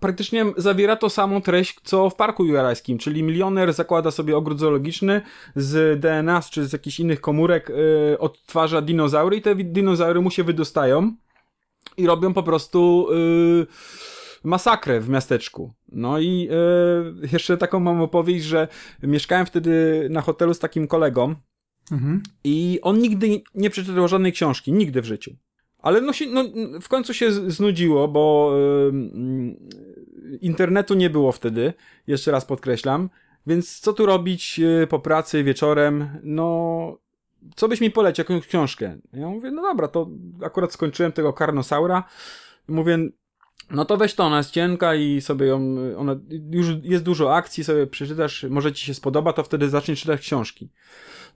praktycznie zawiera to samą treść, co w Parku Jurajskim, czyli milioner zakłada sobie ogród zoologiczny z DNA czy z jakichś innych komórek, yy, odtwarza dinozaury i te dinozaury mu się wydostają i robią po prostu yy, masakrę w miasteczku. No i yy, jeszcze taką mam opowieść, że mieszkałem wtedy na hotelu z takim kolegą mhm. i on nigdy nie przeczytał żadnej książki, nigdy w życiu. Ale no, się, no w końcu się znudziło, bo internetu nie było wtedy, jeszcze raz podkreślam. Więc co tu robić yy, po pracy wieczorem? No, co byś mi polecił, jakąś książkę? Ja mówię, no dobra, to akurat skończyłem tego Karnosaura. Mówię, no to weź to, ona jest cienka i sobie ją, ona, już jest dużo akcji, sobie przeczytasz, może ci się spodoba, to wtedy zaczniesz czytać książki.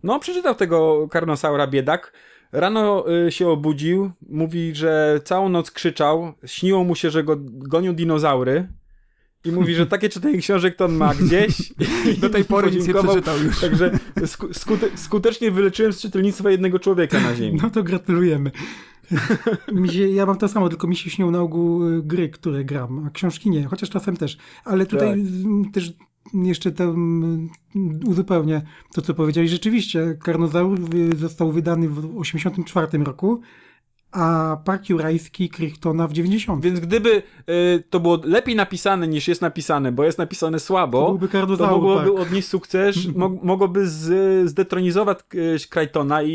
No, przeczytał tego Karnosaura biedak, Rano y, się obudził, mówi, że całą noc krzyczał, śniło mu się, że go gonią dinozaury. I mówi, że takie czytanie książek to on ma gdzieś. *laughs* Do tej pory nic nie przeczytał już. Także skute skutecznie wyleczyłem z czytelnictwa jednego człowieka na ziemi. No to gratulujemy. *laughs* mi się, ja mam to samo, tylko mi się śnią na ogół y, gry, które gram, a książki nie, chociaż czasem też. Ale tutaj tak. też jeszcze tam uzupełnię to, co powiedziałeś. Rzeczywiście, Karnozaur został wydany w 1984 roku a Park Jurajski Crichtona w 90. Więc gdyby y, to było lepiej napisane niż jest napisane, bo jest napisane słabo, to, to mogłoby tak. odnieść sukces, *laughs* mo mogłoby z, zdetronizować y, Crichtona i,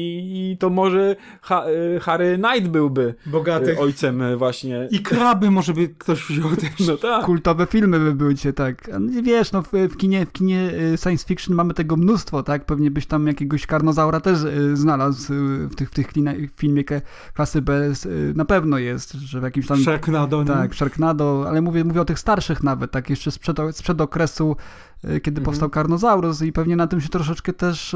i, to może ha, y, Harry Knight byłby Bogaty. ojcem właśnie. I kraby może by ktoś wziął też. No tak. Kultowe filmy by były dzisiaj, tak. Wiesz, no w, w, kinie, w kinie science fiction mamy tego mnóstwo, tak? Pewnie byś tam jakiegoś karnozaura też znalazł w tych, w tych filmie klasy bez, na pewno jest, że w jakimś tam... Sharknado. Tak, Sharknado, ale mówię, mówię o tych starszych nawet, tak jeszcze sprzed, sprzed okresu, e, kiedy mhm. powstał Carnosaurus i pewnie na tym się troszeczkę też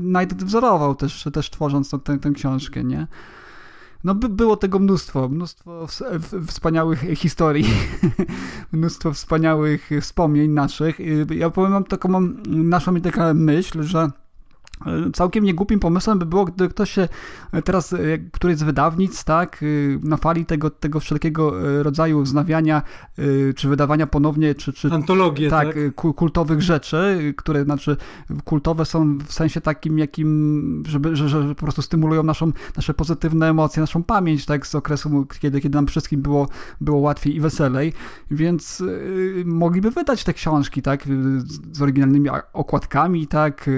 Knight e, wzorował, też, też tworząc tę, tę książkę, nie? No by było tego mnóstwo, mnóstwo wspaniałych historii, *laughs* mnóstwo wspaniałych wspomnień naszych. Ja powiem wam taką, mi taka myśl, że Całkiem niegłupim pomysłem by było, gdy ktoś się teraz, e, któryś z wydawnic, tak, y, na fali tego, tego wszelkiego e, rodzaju wznawiania, czy wydawania ponownie, czy... czy Antologie, tak? tak? kultowych rzeczy, które, znaczy, kultowe są w sensie takim, jakim, żeby, że, że po prostu stymulują naszą, nasze pozytywne emocje, naszą pamięć, tak, z okresu, kiedy, kiedy nam wszystkim było, było łatwiej i weselej, więc mogliby wydać te książki, tak, z oryginalnymi okładkami, tak,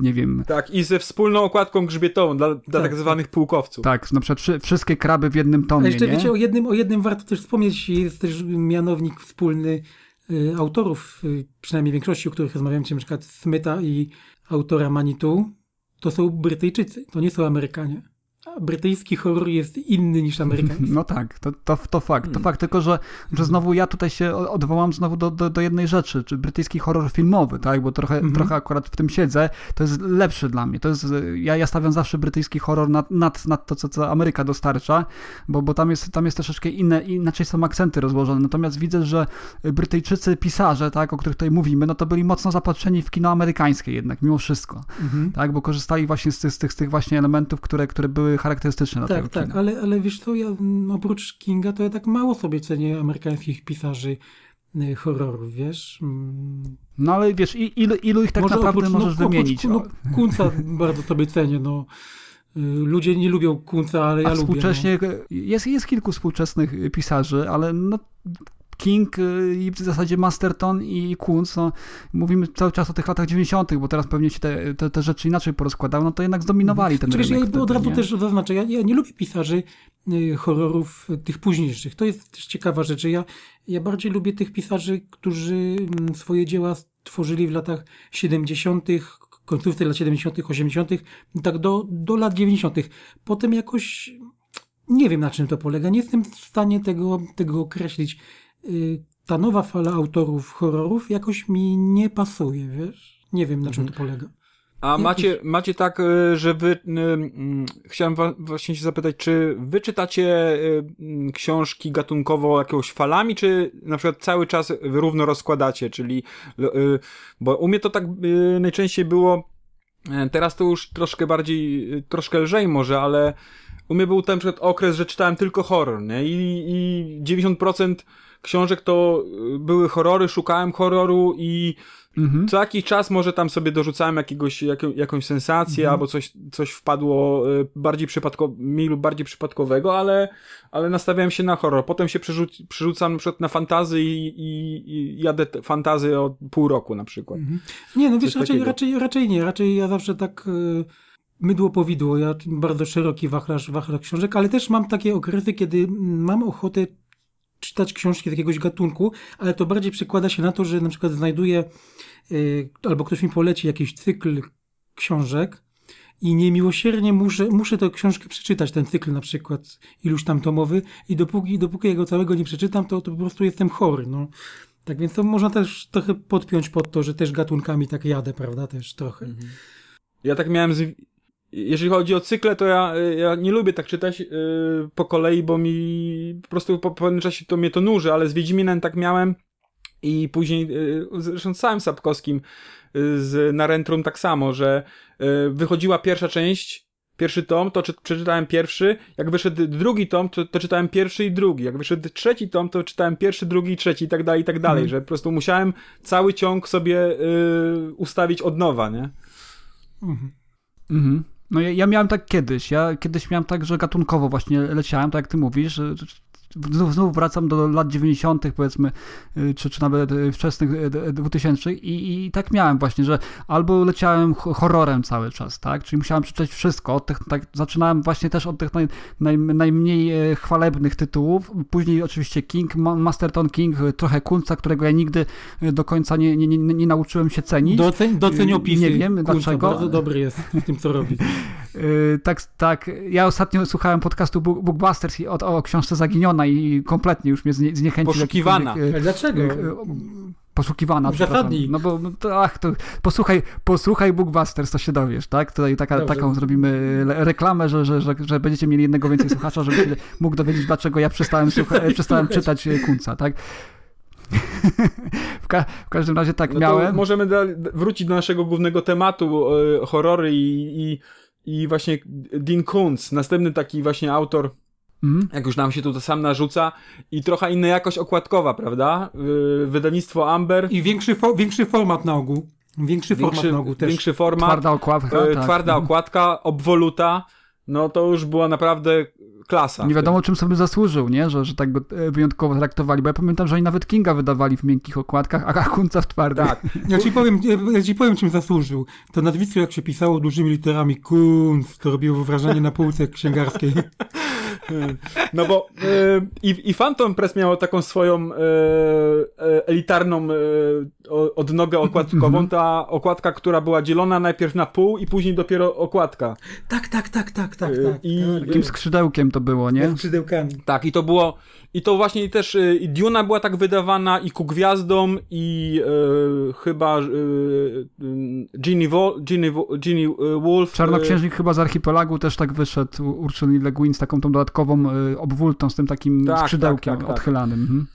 nie wiem, tak, i ze wspólną okładką grzbietową dla, dla tak, tak zwanych pułkowców. Tak, na przykład wszystkie kraby w jednym tomie. A jeszcze nie? wiecie, o jednym, o jednym warto też wspomnieć, jest też mianownik wspólny y, autorów, y, przynajmniej większości, o których rozmawiam, czyli na przykład Smyta i autora Manitou, to są Brytyjczycy, to nie są Amerykanie brytyjski horror jest inny niż amerykański. No tak, to, to, to fakt. To hmm. fakt, tylko że, że znowu ja tutaj się odwołam znowu do, do, do jednej rzeczy, czy brytyjski horror filmowy, tak, bo trochę, mhm. trochę akurat w tym siedzę, to jest lepszy dla mnie. To jest, ja, ja stawiam zawsze brytyjski horror nad, nad, nad to, co, co Ameryka dostarcza, bo, bo tam, jest, tam jest troszeczkę inne, inaczej są akcenty rozłożone. Natomiast widzę, że Brytyjczycy, pisarze, tak, o których tutaj mówimy, no to byli mocno zapatrzeni w kino amerykańskie jednak, mimo wszystko, mhm. tak, bo korzystali właśnie z, z, tych, z tych właśnie elementów, które, które były charakterystyczne dla tak, tego Tak, ale, ale wiesz co, ja oprócz Kinga to ja tak mało sobie cenię amerykańskich pisarzy y, horrorów, wiesz? Mm. No ale wiesz, ilu, ilu ich tak Może naprawdę oprócz, no, możesz no, wymienić? No, Kunca *laughs* bardzo sobie cenię, no. Y, ludzie nie lubią Kunca, ale ja A lubię. Współcześnie no. jest, jest kilku współczesnych pisarzy, ale no, King y, i w zasadzie Masterton i Kunz, no, mówimy cały czas o tych latach 90., bo teraz pewnie się te, te, te rzeczy inaczej porozkładały, no to jednak zdominowali ten Przecież rynek. Ja od razu też zaznaczę, ja, ja nie lubię pisarzy y, horrorów tych późniejszych. To jest też ciekawa rzecz. Ja, ja bardziej lubię tych pisarzy, którzy mm, swoje dzieła stworzyli w latach 70., końcówce lat 70., 80., tak do, do lat 90. Potem jakoś nie wiem na czym to polega. Nie jestem w stanie tego, tego określić. Y, ta nowa fala autorów horrorów jakoś mi nie pasuje, wiesz? Nie wiem, na czym mhm. to polega. A macie, macie tak, y, że wy, y, chciałem właśnie się zapytać, czy wy czytacie książki gatunkowo jakiegoś falami, czy na przykład cały czas równo rozkładacie, czyli, bo u mnie to tak najczęściej było, teraz to już troszkę bardziej, troszkę lżej może, ale u mnie był ten przykład okres, że czytałem tylko horror, nie? I, i 90% książek to y, były horrory, szukałem horroru i mhm. co jakiś czas może tam sobie dorzucałem jakiegoś, jak, jakąś sensację mhm. albo coś, coś wpadło y, bardziej przypadko, mi lub bardziej przypadkowego, ale, ale nastawiałem się na horror. Potem się przerzuc, przerzucam na przykład na fantazy i, i, i jadę fantazy od pół roku na przykład. Mhm. Nie, no wiesz, raczej, raczej, raczej nie. Raczej ja zawsze tak... Yy mydło powidło. Ja bardzo szeroki wachlarz, wachlarz książek, ale też mam takie okresy, kiedy mam ochotę czytać książki jakiegoś gatunku, ale to bardziej przekłada się na to, że na przykład znajduję yy, albo ktoś mi poleci jakiś cykl książek i niemiłosiernie muszę, muszę tę książkę przeczytać, ten cykl na przykład iluś tam tomowy i dopóki, dopóki ja go całego nie przeczytam, to, to po prostu jestem chory, no. Tak więc to można też trochę podpiąć pod to, że też gatunkami tak jadę, prawda, też trochę. Mhm. Ja tak miałem z jeżeli chodzi o cykle, to ja, ja nie lubię tak czytać yy, po kolei, bo mi po prostu po pewnym czasie to mnie to nuży, ale z Wiedźminem tak miałem i później, yy, zresztą z całym Sapkowskim yy, z Narentrum tak samo, że yy, wychodziła pierwsza część, pierwszy tom, to czy, przeczytałem pierwszy, jak wyszedł drugi tom, to, to, czytałem pierwszy i drugi, jak wyszedł trzeci tom, to czytałem pierwszy, drugi i trzeci i tak dalej, i tak dalej, mm. że po prostu musiałem cały ciąg sobie ustawić od nowa, nie? Mhm. Mhm. No ja, ja, miałem tak kiedyś. Ja kiedyś miałem tak, że gatunkowo właśnie leciałem, tak jak ty mówisz, znów, znów wracam do lat 90., powiedzmy, y, czy, czy nawet y, wczesnych 2000 y, i, i tak miałem właśnie, że albo leciałem horrorem cały czas, tak? Czyli musiałem przeczytać wszystko. Od tych, tak, zaczynałem właśnie też od tych naj, naj, najmniej chwalebnych tytułów. Później oczywiście King, Masterton King, trochę Kunca, którego ja nigdy do końca nie, nie, nie, nie nauczyłem się cenić. Doceń, doceń opisy. Nie wiem Kunca dlaczego. bardzo dobry jest w tym, co robi. *laughs* tak, tak. Ja ostatnio słuchałem podcastu Bookbusters o, o książce Zaginiona i kompletnie już mnie zniechęcił. Poszukiwana. Ale dlaczego? poszukiwana, Zasadni. No bo no to, ach, to posłuchaj, posłuchaj Bookbusters, to się dowiesz, tak? Tutaj taka, taką zrobimy reklamę, że, że, że, że będziecie mieli jednego więcej słuchacza, żeby się mógł dowiedzieć, dlaczego ja przestałem, słucha, przestałem czytać Kunca, tak? *laughs* w, ka w, każdym razie tak no miałem. Możemy wrócić do naszego głównego tematu, e, horrory i, i, i właśnie Dean Kuntz, następny taki właśnie autor Mm. Jak już nam się tu sam narzuca i trochę inna jakość okładkowa, prawda? Wydawnictwo Amber. I większy, fo większy format na ogół. Większy, większy format na ogół też. Większy format. Twarda okładka. E, tak. Twarda mhm. okładka, obwoluta. No to już była naprawdę klasa. Nie wiadomo, czym sobie zasłużył, nie? Że, że tak go e, wyjątkowo traktowali, bo ja pamiętam, że oni nawet Kinga wydawali w miękkich okładkach, a Kunca w twardych. Tak. Ja ci powiem, ja ci powiem, czym zasłużył. To nazwisko, jak się pisało dużymi literami Kunc, to robiło wrażenie na półce księgarskiej. *laughs* No bo e, i, i Phantom Press miało taką swoją e, e elitarną odnogę okładkową, mhm. ta okładka, która była dzielona najpierw na pół i później dopiero okładka. Tak, tak, tak, tak, tak. tak. I tak. takim skrzydełkiem to było, nie? Skrzydełkami. Tak, i to było i to właśnie też y, i Duna była tak wydawana i ku gwiazdom i e, chyba e, Ginny, Wo, Ginny, Ginny Wolf. Czarnoksiężnik e, chyba z archipelagu też tak wyszedł Ursuli Le Guin z taką tą dodatkową e, obwultą, z tym takim tak, skrzydełkiem tak, tak, tak. odchylanym. Mhm.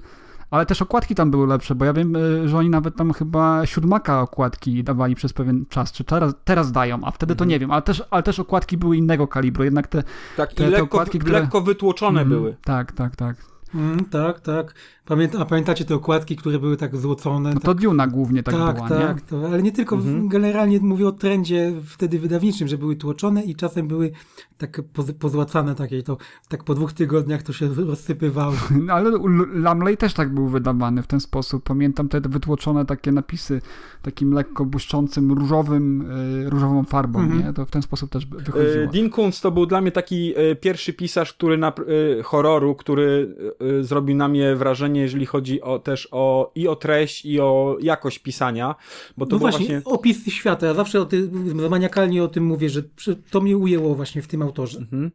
Ale też okładki tam były lepsze, bo ja wiem, że oni nawet tam chyba siódmaka okładki dawali przez pewien czas, czy teraz, teraz dają, a wtedy to mhm. nie wiem, ale też, ale też okładki były innego kalibru, jednak te, tak, te, te lekko, okładki, które... lekko wytłoczone mm, były. Tak, tak, tak. Mm, tak, tak. Pamięta, a pamiętacie te okładki, które były tak złocone? No to tak... Duna głównie tak, tak była, tak, nie? To, ale nie tylko, mhm. generalnie mówię o trendzie wtedy wydawniczym, że były tłoczone i czasem były tak pozłacane takiej, to tak po dwóch tygodniach to się *laughs* rozsypywało. No, ale Lamley też tak był wydawany w ten sposób. Pamiętam te wytłoczone takie napisy takim lekko błyszczącym, różowym, e, różową farbą, mhm. nie? To w ten sposób też wychodziło. E, Dean Kuntz to był dla mnie taki e, pierwszy pisarz, który na horroru, który zrobił na mnie wrażenie, jeżeli chodzi o, też o, i o treść, i o jakość pisania. Bo to no właśnie, właśnie, opisy świata. Ja zawsze o tym, maniakalnie o tym mówię, że to mnie ujęło właśnie w tym autorze. Mhm.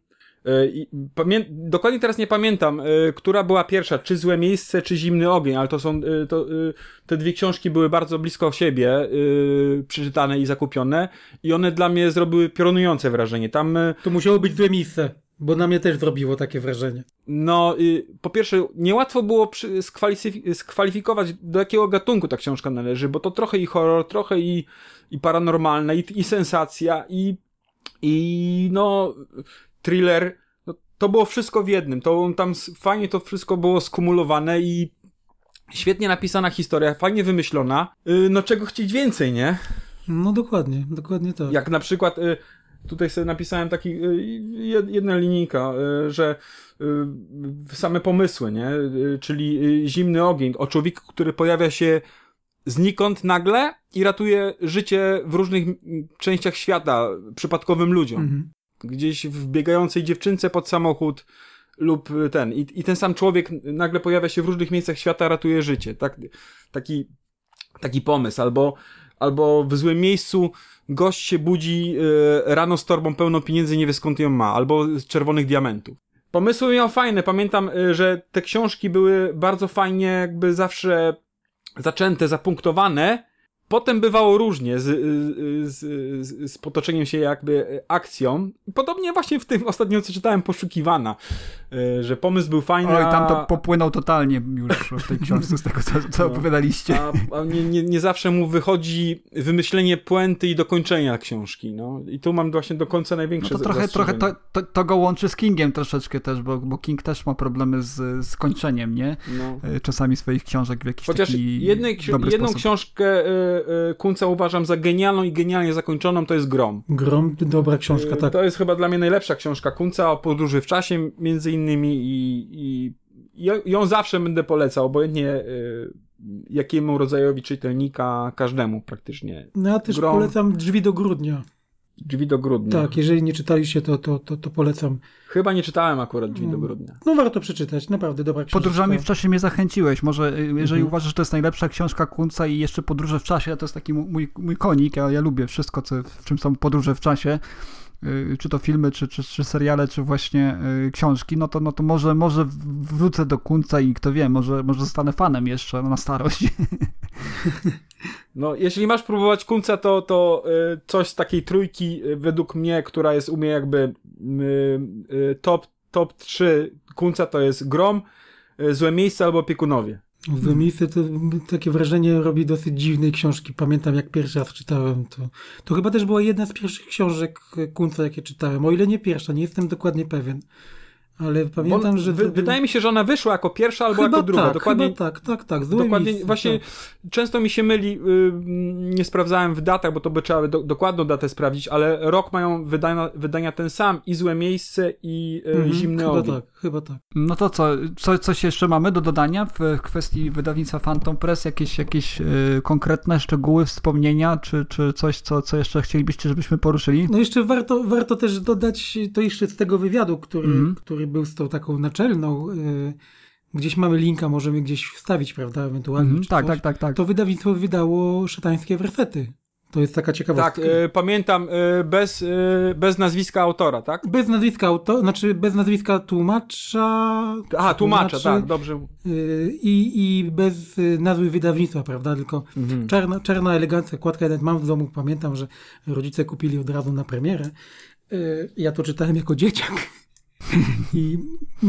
E, pamię dokładnie teraz nie pamiętam, e, która była pierwsza, czy Złe Miejsce, czy Zimny Ogień, ale to są, e, to, te dwie książki były bardzo blisko siebie, przeczytane i zakupione i one dla mnie zrobiły piorunujące wrażenie. Tam... To musiało być Złe Miejsce. Bo na mnie też zrobiło takie wrażenie. No, y, po pierwsze, niełatwo było przy, skwalifikować, do jakiego gatunku ta książka należy, bo to trochę i horror, trochę i, i paranormalne, i, i sensacja, i, i no, thriller. No, to było wszystko w jednym. To tam fajnie to wszystko było skumulowane i świetnie napisana historia, fajnie wymyślona. Yy, no czego chcieć więcej, nie? No dokładnie, dokładnie tak. Jak na przykład yy, tutaj sobie napisałem taki yy, jedna linijka, y, że y, same pomysły, nie? Y, czyli zimny ogień o człowieku, który pojawia się znikąd nagle i ratuje życie w różnych częściach świata przypadkowym ludziom. Mhm. Gdzieś w biegającej dziewczynce pod samochód lub ten. I, I ten sam człowiek nagle pojawia się w różnych miejscach świata, ratuje życie. Tak, taki, taki pomysł. Albo, albo w złym miejscu gość się budzi y, rano z torbą pełną pieniędzy, nie wie skąd ją ma. Albo z czerwonych diamentów. Pomysły miał fajne. Pamiętam, y, że te książki były bardzo fajnie jakby zawsze zaczęte, zapunktowane, Potem bywało różnie z, z, z, z, potoczeniem się jakby akcją. Podobnie właśnie w tym ostatnim, co czytałem, poszukiwana, e, że pomysł był fajny. Oj, tam to popłynął totalnie już w tej *laughs* książce z tego, co, co no, opowiadaliście. A, a nie, nie, nie, zawsze mu wychodzi wymyślenie puenty i dokończenia książki. No. I tu mam właśnie do końca największe no to trochę, trochę to, to, to, go łączy z Kingiem troszeczkę też, bo, bo King też ma problemy z, z kończeniem, nie? No. E, czasami swoich książek w jakiś Chociaż taki jednej, jedną sposób. książkę e, E, Kunca uważam za genialną i genialnie zakończoną, to jest Grom. Grom, dobra książka, e, tak. To jest chyba dla mnie najlepsza książka Kunca o podróży w czasie między innymi i, i ją zawsze będę polecał, obojętnie e, jakiemu rodzajowi czytelnika, każdemu praktycznie. No ja też Grom... polecam Drzwi do grudnia. Drzwi do grudnia. Tak, jeżeli nie czytaliście, to, to, to, to polecam. Chyba nie czytałem akurat Drzwi do grudnia. No warto przeczytać, naprawdę dobra książka. Podróżami w czasie mnie zachęciłeś. Może y, jeżeli mhm. uważasz, że to jest najlepsza książka Kunca i jeszcze podróże w czasie, to jest taki mój, mój konik, ja, ja lubię wszystko, co, w czym są podróże w czasie czy to filmy, czy, czy, czy seriale, czy właśnie y, książki, no to, no to może, może wrócę do Kunca i kto wie, może, może zostanę fanem jeszcze na starość. *laughs* No, jeśli masz próbować kunca, to, to y, coś z takiej trójki, y, według mnie, która jest u mnie jakby y, top, top 3 kunca, to jest Grom, Złe Miejsce albo Opiekunowie. Złe Miejsce to takie wrażenie robi dosyć dziwnej książki. Pamiętam, jak pierwszy raz czytałem to. To chyba też była jedna z pierwszych książek kunca, jakie czytałem. O ile nie pierwsza, nie jestem dokładnie pewien. Ale pamiętam, że. Wy, wydaje mi się, że ona wyszła jako pierwsza albo chyba jako druga. Tak, dokładnie, chyba tak, tak, tak. Złe dokładnie, miejsce, właśnie tak. często mi się myli, yy, nie sprawdzałem w datach, bo to by trzeba do, dokładną datę sprawdzić, ale rok mają wydania, wydania ten sam i złe miejsce i yy, mhm, zimny chyba ogień. tak, chyba tak. No to co, co, coś jeszcze mamy do dodania w kwestii wydawnictwa Phantom Press? Jakieś, jakieś yy, konkretne szczegóły, wspomnienia, czy, czy coś, co, co jeszcze chcielibyście, żebyśmy poruszyli? No jeszcze warto, warto też dodać to jeszcze z tego wywiadu, który, mhm. który był z tą taką naczelną. Y, gdzieś mamy linka, możemy gdzieś wstawić, prawda, ewentualnie. Mm, tak, tak, tak, tak. To wydawnictwo wydało szatańskie wersety. To jest taka ciekawostka. Tak, y, pamiętam, y, bez, y, bez nazwiska autora, tak? Bez nazwiska autora, znaczy bez nazwiska tłumacza. Aha, tłumacza, tak, dobrze. I, I bez nazwy wydawnictwa, prawda? Tylko mhm. czarna, czarna, elegancka kładka. Mam w domu, pamiętam, że rodzice kupili od razu na premierę. Ja to czytałem jako dzieciak. I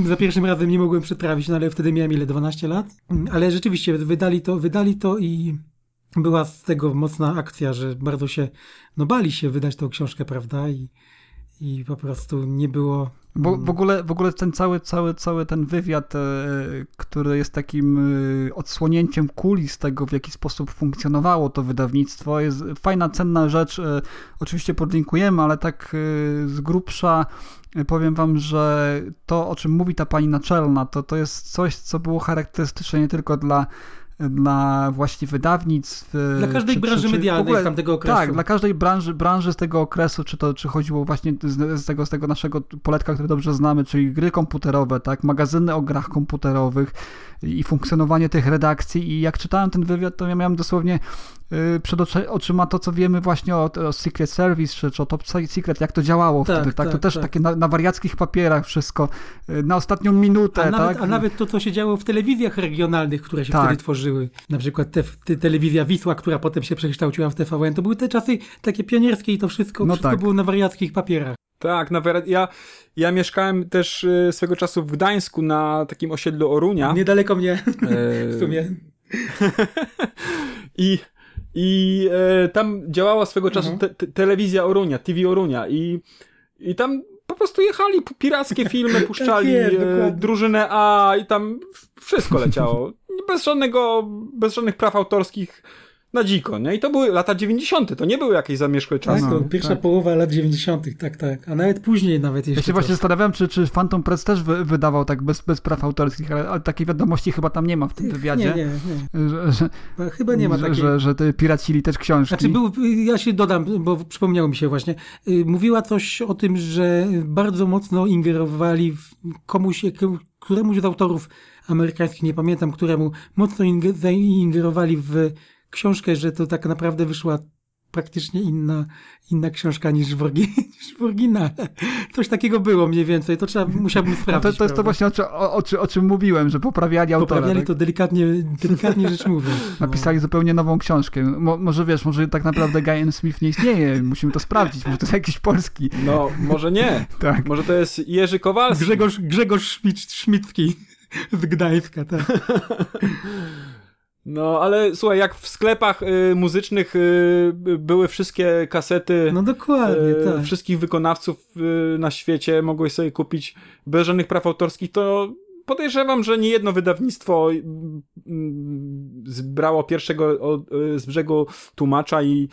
za pierwszym razem nie mogłem przetrawić, no ale wtedy miałem ile, 12 lat? Ale rzeczywiście wydali to, wydali to i była z tego mocna akcja, że bardzo się, no bali się wydać tą książkę, prawda? I, i po prostu nie było. Bo w ogóle, w ogóle ten cały, cały, cały ten wywiad, e, który jest takim e, odsłonięciem kulis tego, w jaki sposób funkcjonowało to wydawnictwo, jest fajna, cenna rzecz. E, oczywiście podlinkujemy, ale tak z grubsza powiem wam, że to, o czym mówi ta pani naczelna, to, to jest coś, co było charakterystyczne nie tylko dla dla właśnie wydawnictw. Dla każdej czy, branży czy, czy medialnej ogóle, z tamtego okresu. Tak, dla każdej branży, branży z tego okresu, czy to czy chodziło właśnie z, z, tego, z tego naszego poletka, który dobrze znamy, czyli gry komputerowe, tak, magazyny o grach komputerowych i funkcjonowanie tych redakcji i jak czytałem ten wywiad, to ja miałem dosłownie przed oczyma to, co wiemy właśnie o, o Secret Service, czy, czy o Top Secret, jak to działało tak, wtedy, tak? tak to też tak. takie na, na, wariackich papierach wszystko, y, na ostatnią minutę, a nawet, tak? A nawet to, co się działo w telewizjach regionalnych, które się tak. wtedy tworzyły, na przykład te, te, telewizja Wisła, która potem się przekształciła w TVN, to były te czasy takie pionierskie i to wszystko, no wszystko tak. było na wariackich papierach. Tak, na ja, ja mieszkałem też y, swego czasu w Gdańsku na takim osiedlu Orunia. Niedaleko mnie, e... w sumie. *laughs* I i e, tam działała swego czasu mhm. te, te, telewizja Orunia, TV Orunia i, i tam po prostu jechali, pirackie *laughs* filmy puszczali, tak jest, e, drużynę A i tam wszystko leciało. Bez żadnego, bez żadnych praw autorskich na dziko, nie? I to były lata 90., to nie były jakieś zamieszkłe czasy. Tak, to pierwsza tak. połowa lat 90., tak, tak. A nawet później nawet jeszcze. Ja się właśnie zastanawiam, czy, czy Phantom Press też wy, wydawał tak bez, bez praw autorskich, ale, ale, takiej wiadomości chyba tam nie ma w tym wywiadzie. Nie, nie, nie. Że, że, chyba nie ma takiej. Że, że, że piracili też książki. Znaczy, był, ja się dodam, bo przypomniało mi się właśnie. Y, mówiła coś o tym, że bardzo mocno ingerowali w komuś, któremuś z autorów amerykańskich, nie pamiętam któremu, mocno ingerowali w książkę, że to tak naprawdę wyszła praktycznie inna, inna książka niż w, *laughs* niż w oryginale. Coś takiego było mniej więcej, to trzeba, musiałbym sprawdzić. No to, to jest to właśnie o, o, o, o, czym mówiłem, że poprawiali autora. Poprawiali tak? to delikatnie, delikatnie rzecz mówiąc. No. Napisali zupełnie nową książkę. Mo, może wiesz, może tak naprawdę Guy Smith nie istnieje, musimy to sprawdzić, może to jest jakiś polski. No, może nie. *laughs* tak. Może to jest Jerzy Kowalski. Grzegorz, Grzegorz Szmit, Szmitki *laughs* z Gdańska, tak. No, ale słuchaj, jak w sklepach y, muzycznych y, były wszystkie kasety no dokładnie, y, tak. wszystkich wykonawców y, na świecie, mogłeś sobie kupić bez żadnych praw autorskich, to podejrzewam, że nie jedno wydawnictwo y, zbrało pierwszego y, z brzegu tłumacza i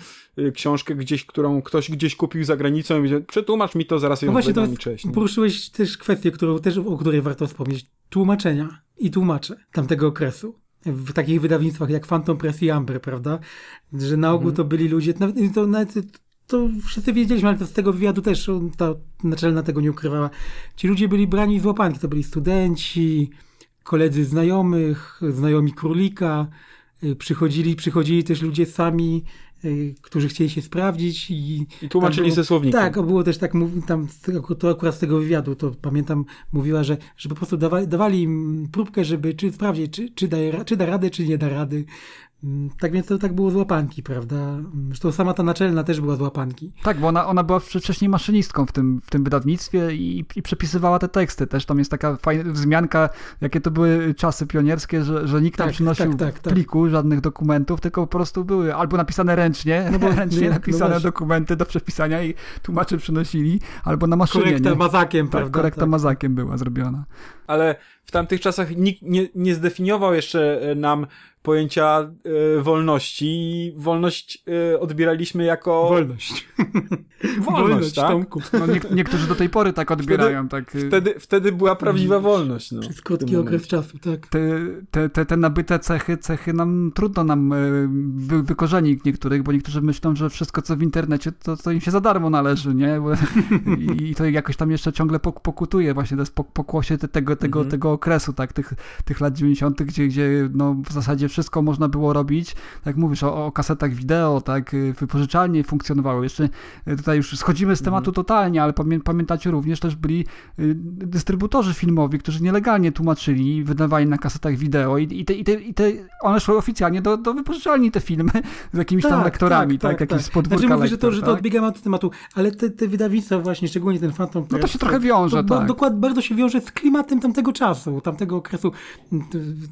książkę gdzieś, którą ktoś gdzieś kupił za granicą i mówi, przetłumacz mi to, zaraz ją no właśnie, cześć. Poruszyłeś też kwestię, którą, też, o której warto wspomnieć. Tłumaczenia i tłumacze tamtego okresu w takich wydawnictwach jak Phantom Press i Amber, prawda? Że na ogół mhm. to byli ludzie, nawet, to, nawet, to wszyscy wiedzieliśmy, ale to z tego wywiadu też ta naczelna tego nie ukrywała. Ci ludzie byli brani z łapanki, to byli studenci, koledzy znajomych, znajomi królika, y, przychodzili, przychodzili też ludzie sami, którzy chcieli się sprawdzić i, I tłumaczyli było, ze słownikiem. Tak, było też tak, tam to akurat z tego wywiadu, to pamiętam, mówiła, że, że po prostu dawali, dawali im próbkę, żeby czy sprawdzić, czy, czy, da, czy da radę, czy nie da rady. Mm, tak więc to tak było z łapanki, prawda? Zresztą sama ta naczelna też była z łapanki. Tak, bo ona, ona była wcześniej maszynistką w tym, w tym wydawnictwie i, i przepisywała te teksty. Też tam jest taka fajna wzmianka, jakie to były czasy pionierskie, że, że nikt tak, tam przynosił tak, tak, tak, pliku żadnych dokumentów, tylko po prostu były albo napisane ręcznie, no bo, *laughs* ręcznie nie, no napisane no dokumenty do przepisania i tłumacze przynosili, albo na maszynie. Korekta nie? mazakiem, tak, prawda? Korekta tak. mazakiem była zrobiona. Ale w tamtych czasach nikt nie, nie zdefiniował jeszcze e, nam pojęcia y, wolności i wolność y, odbieraliśmy jako... Wolność. *laughs* Wolność, wolność tak? No, nie, niektórzy do tej pory tak odbierają. Wtedy, tak. wtedy, wtedy była prawdziwa wolność. No, Przez krótki okres czasu, tak. Te, te, te, te nabyte cechy, cechy nam trudno nam wy, wykorzenić niektórych, bo niektórzy myślą, że wszystko co w internecie to, to im się za darmo należy, nie? *laughs* I, i to jakoś tam jeszcze ciągle pokutuje właśnie, to jest pokłosie tego, tego, mhm. tego okresu, tak, tych, tych lat 90., gdzie, gdzie no, w zasadzie wszystko można było robić. Tak mówisz o, o kasetach wideo, tak, y, wypożyczalnie funkcjonowały. Jeszcze y, tutaj już schodzimy z tematu mhm. totalnie, ale pamię pamiętacie również też byli y, dystrybutorzy filmowi, którzy nielegalnie tłumaczyli, wydawali na kasetach wideo i, i, te, i, te, i te, one szły oficjalnie do, do wypożyczalni te filmy *laughs* z jakimiś tak, tam lektorami, tak, tak, tak tak. z podwórka znaczy, mówię, że to, że to tak? odbiegamy od tematu, ale te, te wydawnictwa właśnie, szczególnie ten Phantom No to się trochę wiąże, to, tak. Dokładnie, bardzo się wiąże z klimatem tamtego czasu, tamtego okresu.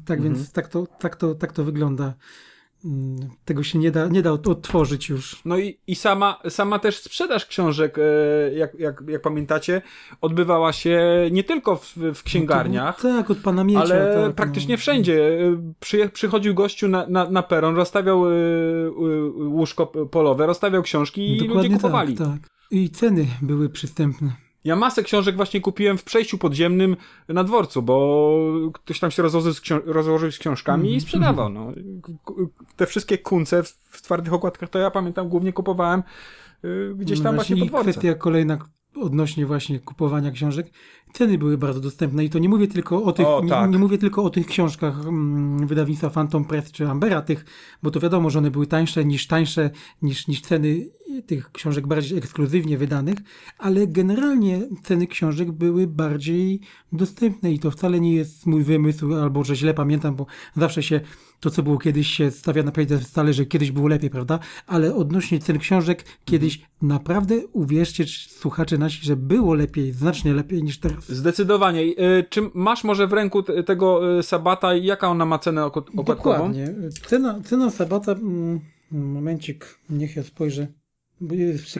Tak mhm. więc tak to, tak, to, tak to wygląda. Mm, tego się nie da, nie da odtworzyć już. No i, i sama, sama też sprzedaż książek, e, jak, jak, jak pamiętacie, odbywała się nie tylko w, w księgarniach. No tak, od pana Miecia. Ale tak, no. praktycznie no. wszędzie. E, przy, przychodził gościu na, na, na peron, rozstawiał e, łóżko polowe, rozstawiał książki i Dokładnie ludzie kupowali. Tak, tak. I ceny były przystępne. Ja masę książek właśnie kupiłem w przejściu podziemnym na dworcu, bo ktoś tam się rozłożył z, rozłożył z książkami mm i sprzedawał. No. Te wszystkie kunce w twardych okładkach to ja pamiętam głównie kupowałem y, gdzieś tam no właśnie, właśnie pod kwestia kolejna odnośnie właśnie kupowania książek. Ceny były bardzo dostępne i to nie mówię tylko o tych, o, tak. nie, nie, mówię tylko o tych książkach mm, wydawnictwa Phantom Press czy Ambera, tych, bo to wiadomo, że one były tańsze niż tańsze niż, niż ceny tych książek bardziej ekskluzywnie wydanych, ale generalnie ceny książek były bardziej dostępne i to wcale nie jest mój wymysł, albo że źle pamiętam, bo zawsze się to, co było kiedyś, się stawia na stale, że kiedyś było lepiej, prawda? Ale odnośnie cen książek, kiedyś naprawdę uwierzcie, słuchacze nasi, że było lepiej, znacznie lepiej niż teraz. Zdecydowanie. Y, czy masz może w ręku tego y, Sabata i jaka ona ma cenę okładkową? Dokładnie. Cena, cena Sabata, mm, momencik, niech ja spojrzę.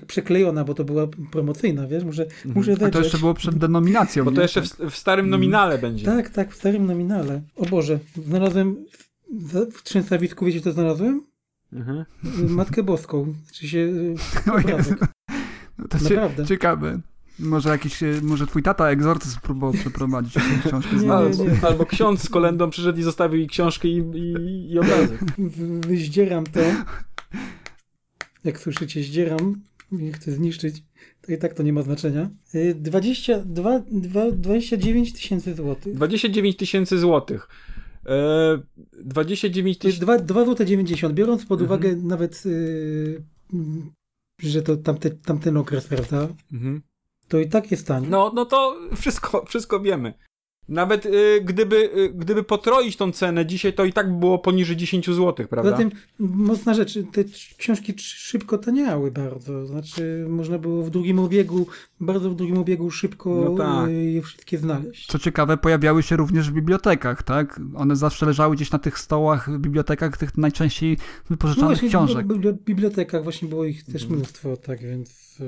Przeklejona, bo to była promocyjna, wiesz, muszę, mhm. muszę A to jeszcze było przed denominacją. Bo to jeszcze w, w starym nominale będzie. Tak, tak, w starym nominale. O Boże, znalazłem w Trzęsawicku, wiecie co znalazłem? Mhm. Matkę Boską. Czy się... No to Naprawdę. Ciekawe. Może jakiś, e, może twój tata egzorcyzm próbował przeprowadzić jakąś książkę. Nie, nie, nie. Albo ksiądz z kolendą przyszedł i zostawił jej książkę i, i, i obrazek. Zdzieram to. Jak słyszycie, zdzieram i chcę zniszczyć. To i tak to nie ma znaczenia. 22, 29 tysięcy złotych. 29 tysięcy złotych. 29 tysięcy. 2 zł 90, biorąc pod mhm. uwagę nawet, yy, że to tamte, tamten okres, prawda? Mhm. To i tak jest tanie. No, no to wszystko, wszystko wiemy. Nawet y, gdyby, y, gdyby potroić tą cenę dzisiaj, to i tak by było poniżej 10 zł, prawda? Poza tym, mocna rzecz, te książki szybko taniały bardzo. Znaczy, można było w drugim obiegu, bardzo w drugim obiegu szybko no tak. Y, je wszystkie znaleźć. Co ciekawe, pojawiały się również w bibliotekach, tak? One zawsze leżały gdzieś na tych stołach w bibliotekach, tych najczęściej wypożyczanych no właśnie, książek. W bibliotekach właśnie było ich też mnóstwo, tak więc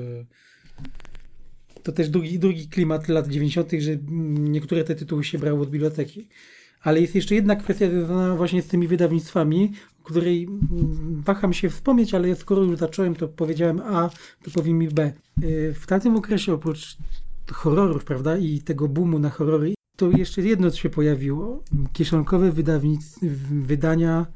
to też drugi, drugi klimat lat 90., że niektóre te tytuły się brały od biblioteki. Ale jest jeszcze jedna kwestia związana właśnie z tymi wydawnictwami, o której mm, waham się wspomnieć, ale skoro już zacząłem, to powiedziałem A, to powiem mi B. Y, w tamtym okresie oprócz horrorów, prawda, i tego boomu na horrory, to jeszcze jedno się pojawiło. Kieszonkowe wydania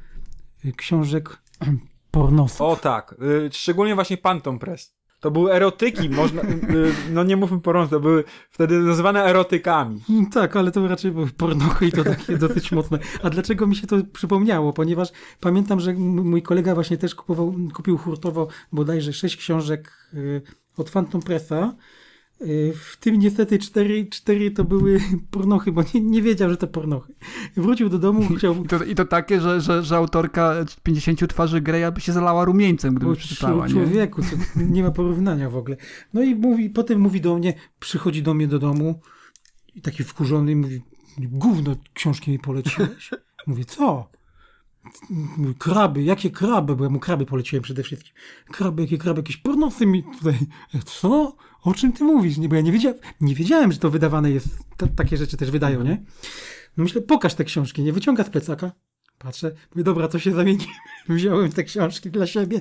książek *clears throat* pornosów. O tak, y, szczególnie właśnie Phantom Press. To były erotyki, można, y, y, no nie mówmy porno, to były wtedy nazywane erotykami. Tak, ale to raczej były pornochy i to takie *laughs* dosyć mocne. A dlaczego mi się to przypomniało? Ponieważ pamiętam, że mój kolega właśnie też kupował, kupił hurtowo bodajże sześć książek y, od Phantom Pressa w tym niestety cztery, cztery to były *laughs* pornochy, bo nie, nie wiedział, że to pornochy. Wrócił do domu, chciał... I *laughs* to, i to takie, że, że, że autorka 50 twarzy Greya by się zalała rumieńcem, gdyby przeczytała, nie? Człowieku, to nie ma porównania w ogóle. No i mówi, potem mówi do mnie, przychodzi do mnie do domu i taki wkurzony mówi, gówno książki mi poleciłeś. *laughs* Mówię, co? Kraby, jakie kraby? Bo ja mu kraby poleciłem przede wszystkim. Kraby, jakie kraby, jakieś pornosy mi tutaj. Co? O czym ty mówisz? Nie, bo ja nie wiedziałem, nie wiedziałem, że to wydawane jest. takie rzeczy też wydają, nie? No myślę, pokaż te książki, nie wyciąga z plecaka. Patrzę, mówię, dobra, to się zamieni. *laughs* Wziąłem te książki dla siebie.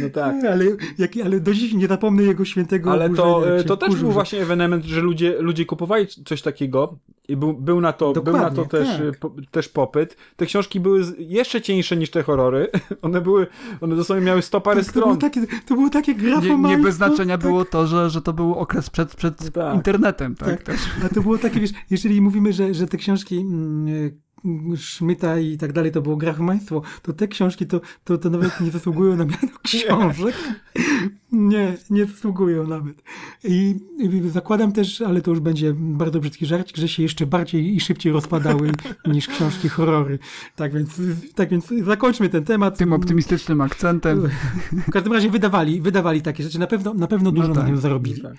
No tak. *laughs* Ale, jak, ale do dziś nie zapomnę jego świętego Ale to, e, to też był właśnie ewenement, że ludzie, ludzie kupowali coś takiego i był, był na to, był na to też, tak. Po, też popyt. Te książki były jeszcze cieńsze niż te horrory. *laughs* One były, one dosłownie miały sto parę tak, stron. To było takie, to było takie grafomaństwo. Nie, nie bez znaczenia tak. było to, że, że to był okres przed, przed tak. internetem. Tak, tak. A to było takie, wiesz, jeżeli mówimy, że, że te książki mm, Szmyta i tak dalej, to było grachmaństwo, to te książki to, to, to nawet nie zasługują na miano *laughs* książek. Nie, nie zasługują nawet. I, I, zakładam też, ale to już będzie bardzo brzydki żarcik, że się jeszcze bardziej i szybciej rozpadały *laughs* niż książki horrory. Tak więc, tak więc zakończmy ten temat. Tym optymistycznym akcentem. W każdym razie wydawali, wydawali takie rzeczy. Na pewno, na pewno dużo no tak, na tym zarobili. Tak.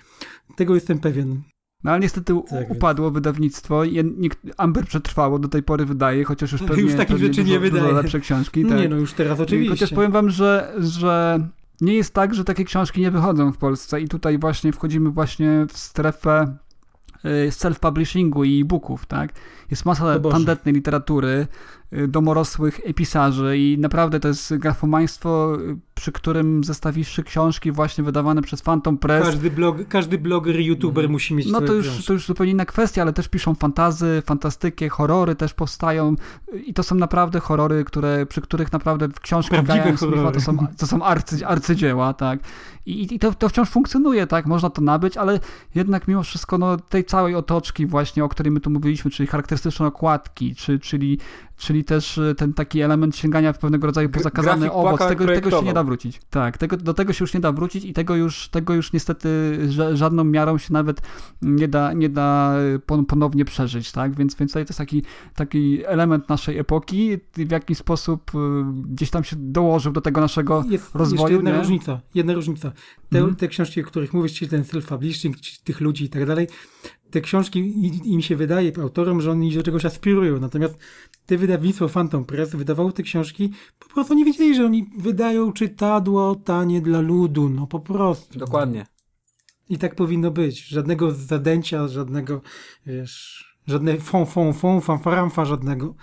Tego jestem pewien. No ale niestety tak, upadło więc... wydawnictwo. Amber przetrwało, do tej pory wydaje, chociaż już *laughs* pewnie, już takich pewnie rzeczy dużo, nie wydaje. Dużo lepsze książki. Tak. Nie, no już teraz oczywiście. Chociaż powiem wam, że, że nie jest tak, że takie książki nie wychodzą w Polsce i tutaj właśnie wchodzimy właśnie w strefę y, self-publishingu i e-booków, tak? Jest masa tandetnej literatury, y, domorosłych pisarzy i naprawdę to jest grafomaństwo, y, przy którym zestawisz trzy książki właśnie wydawane przez Phantom Press. Każdy, blog, każdy bloger, youtuber mm. musi mieć No to już, to już zupełnie inna kwestia, ale też piszą fantazy, fantastykie, horrory też powstają i to są naprawdę horrory, które, przy których naprawdę w książkach Prawdziwe horrory. to są, to są arcy, arcydzieła, tak. I, i to, to wciąż funkcjonuje, tak, można to nabyć, ale jednak mimo wszystko no, tej całej otoczki właśnie, o której my tu mówiliśmy, czyli charakterystyczne okładki, czy, czyli czyli też e, ten taki element sięgania w pewnego rodzaju pozakazany owoc, tego, tego się nie da wrócić. Tak, tego, do tego się już nie da wrócić i tego już, tego już niestety żadną miarą się nawet nie da, nie da e, ponownie przeżyć, tak, więc, więc tutaj to jest taki, taki element naszej epoki, w jaki sposób e, gdzieś tam się dołożył do tego naszego jest rozwoju. Jest jedna nie? różnica, jedna różnica. Te, mm. te książki, o których mówisz, czyli ten self-publishing, tych ludzi i tak dalej, te książki, im się wydaje, autorom, że oni do czegoś aspirują. Natomiast te wydawnictwo Phantom Press wydawało te książki, po prostu nie wiedzieli, że oni wydają czytadło tanie dla ludu, no po prostu. Dokładnie. I tak powinno być. Żadnego zadęcia, żadnego, wiesz, żadne fon, fon, fon, fanfaramfa żadnego.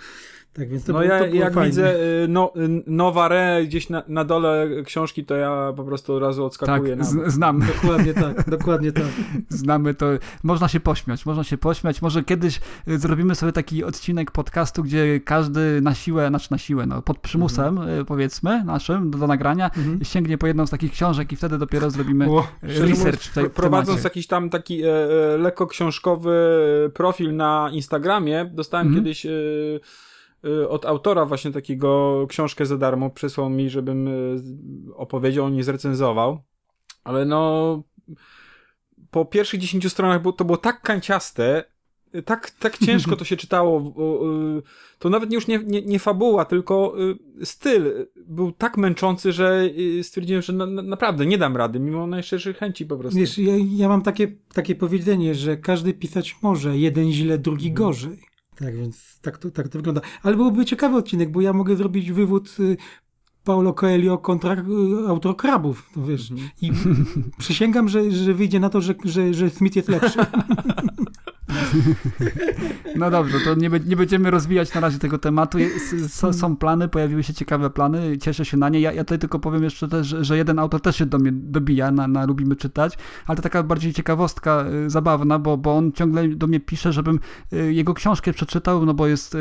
Tak więc to no było, ja, to było jak fajne. widzę y, no, y, Nowa Re gdzieś na, na dole książki, to ja po prostu od razu odskakuję Tak, z, znam. Dokładnie tak, dokładnie tak. *laughs* Znamy to. Można się pośmiać, można się pośmiać. Może kiedyś y, zrobimy sobie taki odcinek podcastu, gdzie każdy na siłę, znaczy na siłę, no, pod przymusem, Mhm. powiedzmy, naszym, do, do nagrania, sięgnie po jedną z takich książek i wtedy dopiero zrobimy O, research mówiąc, w tej w Prowadząc temacie. jakiś tam taki e, e, lekko książkowy profil na Instagramie, dostałem Mhm. kiedyś e, od autora właśnie takiego książkę za darmo, przysłał mi, żebym e, opowiedział, nie zrecenzował. Ale no, po pierwszych 10 stronach to było tak kanciaste, tak, tak ciężko to się *laughs* czytało. y, To nawet już nie, nie, nie fabuła, tylko y, styl był tak męczący, że y, stwierdziłem, że na, na, naprawdę nie dam rady, mimo najszczerszych chęci po prostu. Wiesz, ja, ja mam takie, takie powiedzenie, że każdy pisać może, jeden źle, drugi gorzej. Tak więc tak to, tak to wygląda. Ale byłoby ciekawy odcinek, bo ja mogę zrobić wywód y, Paulo Coelho kontra y, autor krabów, to wiesz. I przysięgam, że, że wyjdzie na to, że, że, że Smith jest lepszy. *laughs* No dobrze, to nie, nie będziemy rozwijać na razie tego tematu. S- są plany, pojawiły się ciekawe plany, cieszę się na nie. Ja, ja tutaj tylko powiem jeszcze też, że- że jeden autor też się do mnie dobija, na, na lubimy czytać, ale to taka bardziej ciekawostka y, zabawna, bo, bo on ciągle do mnie pisze, żebym y, jego książkę przeczytał, no bo jest y,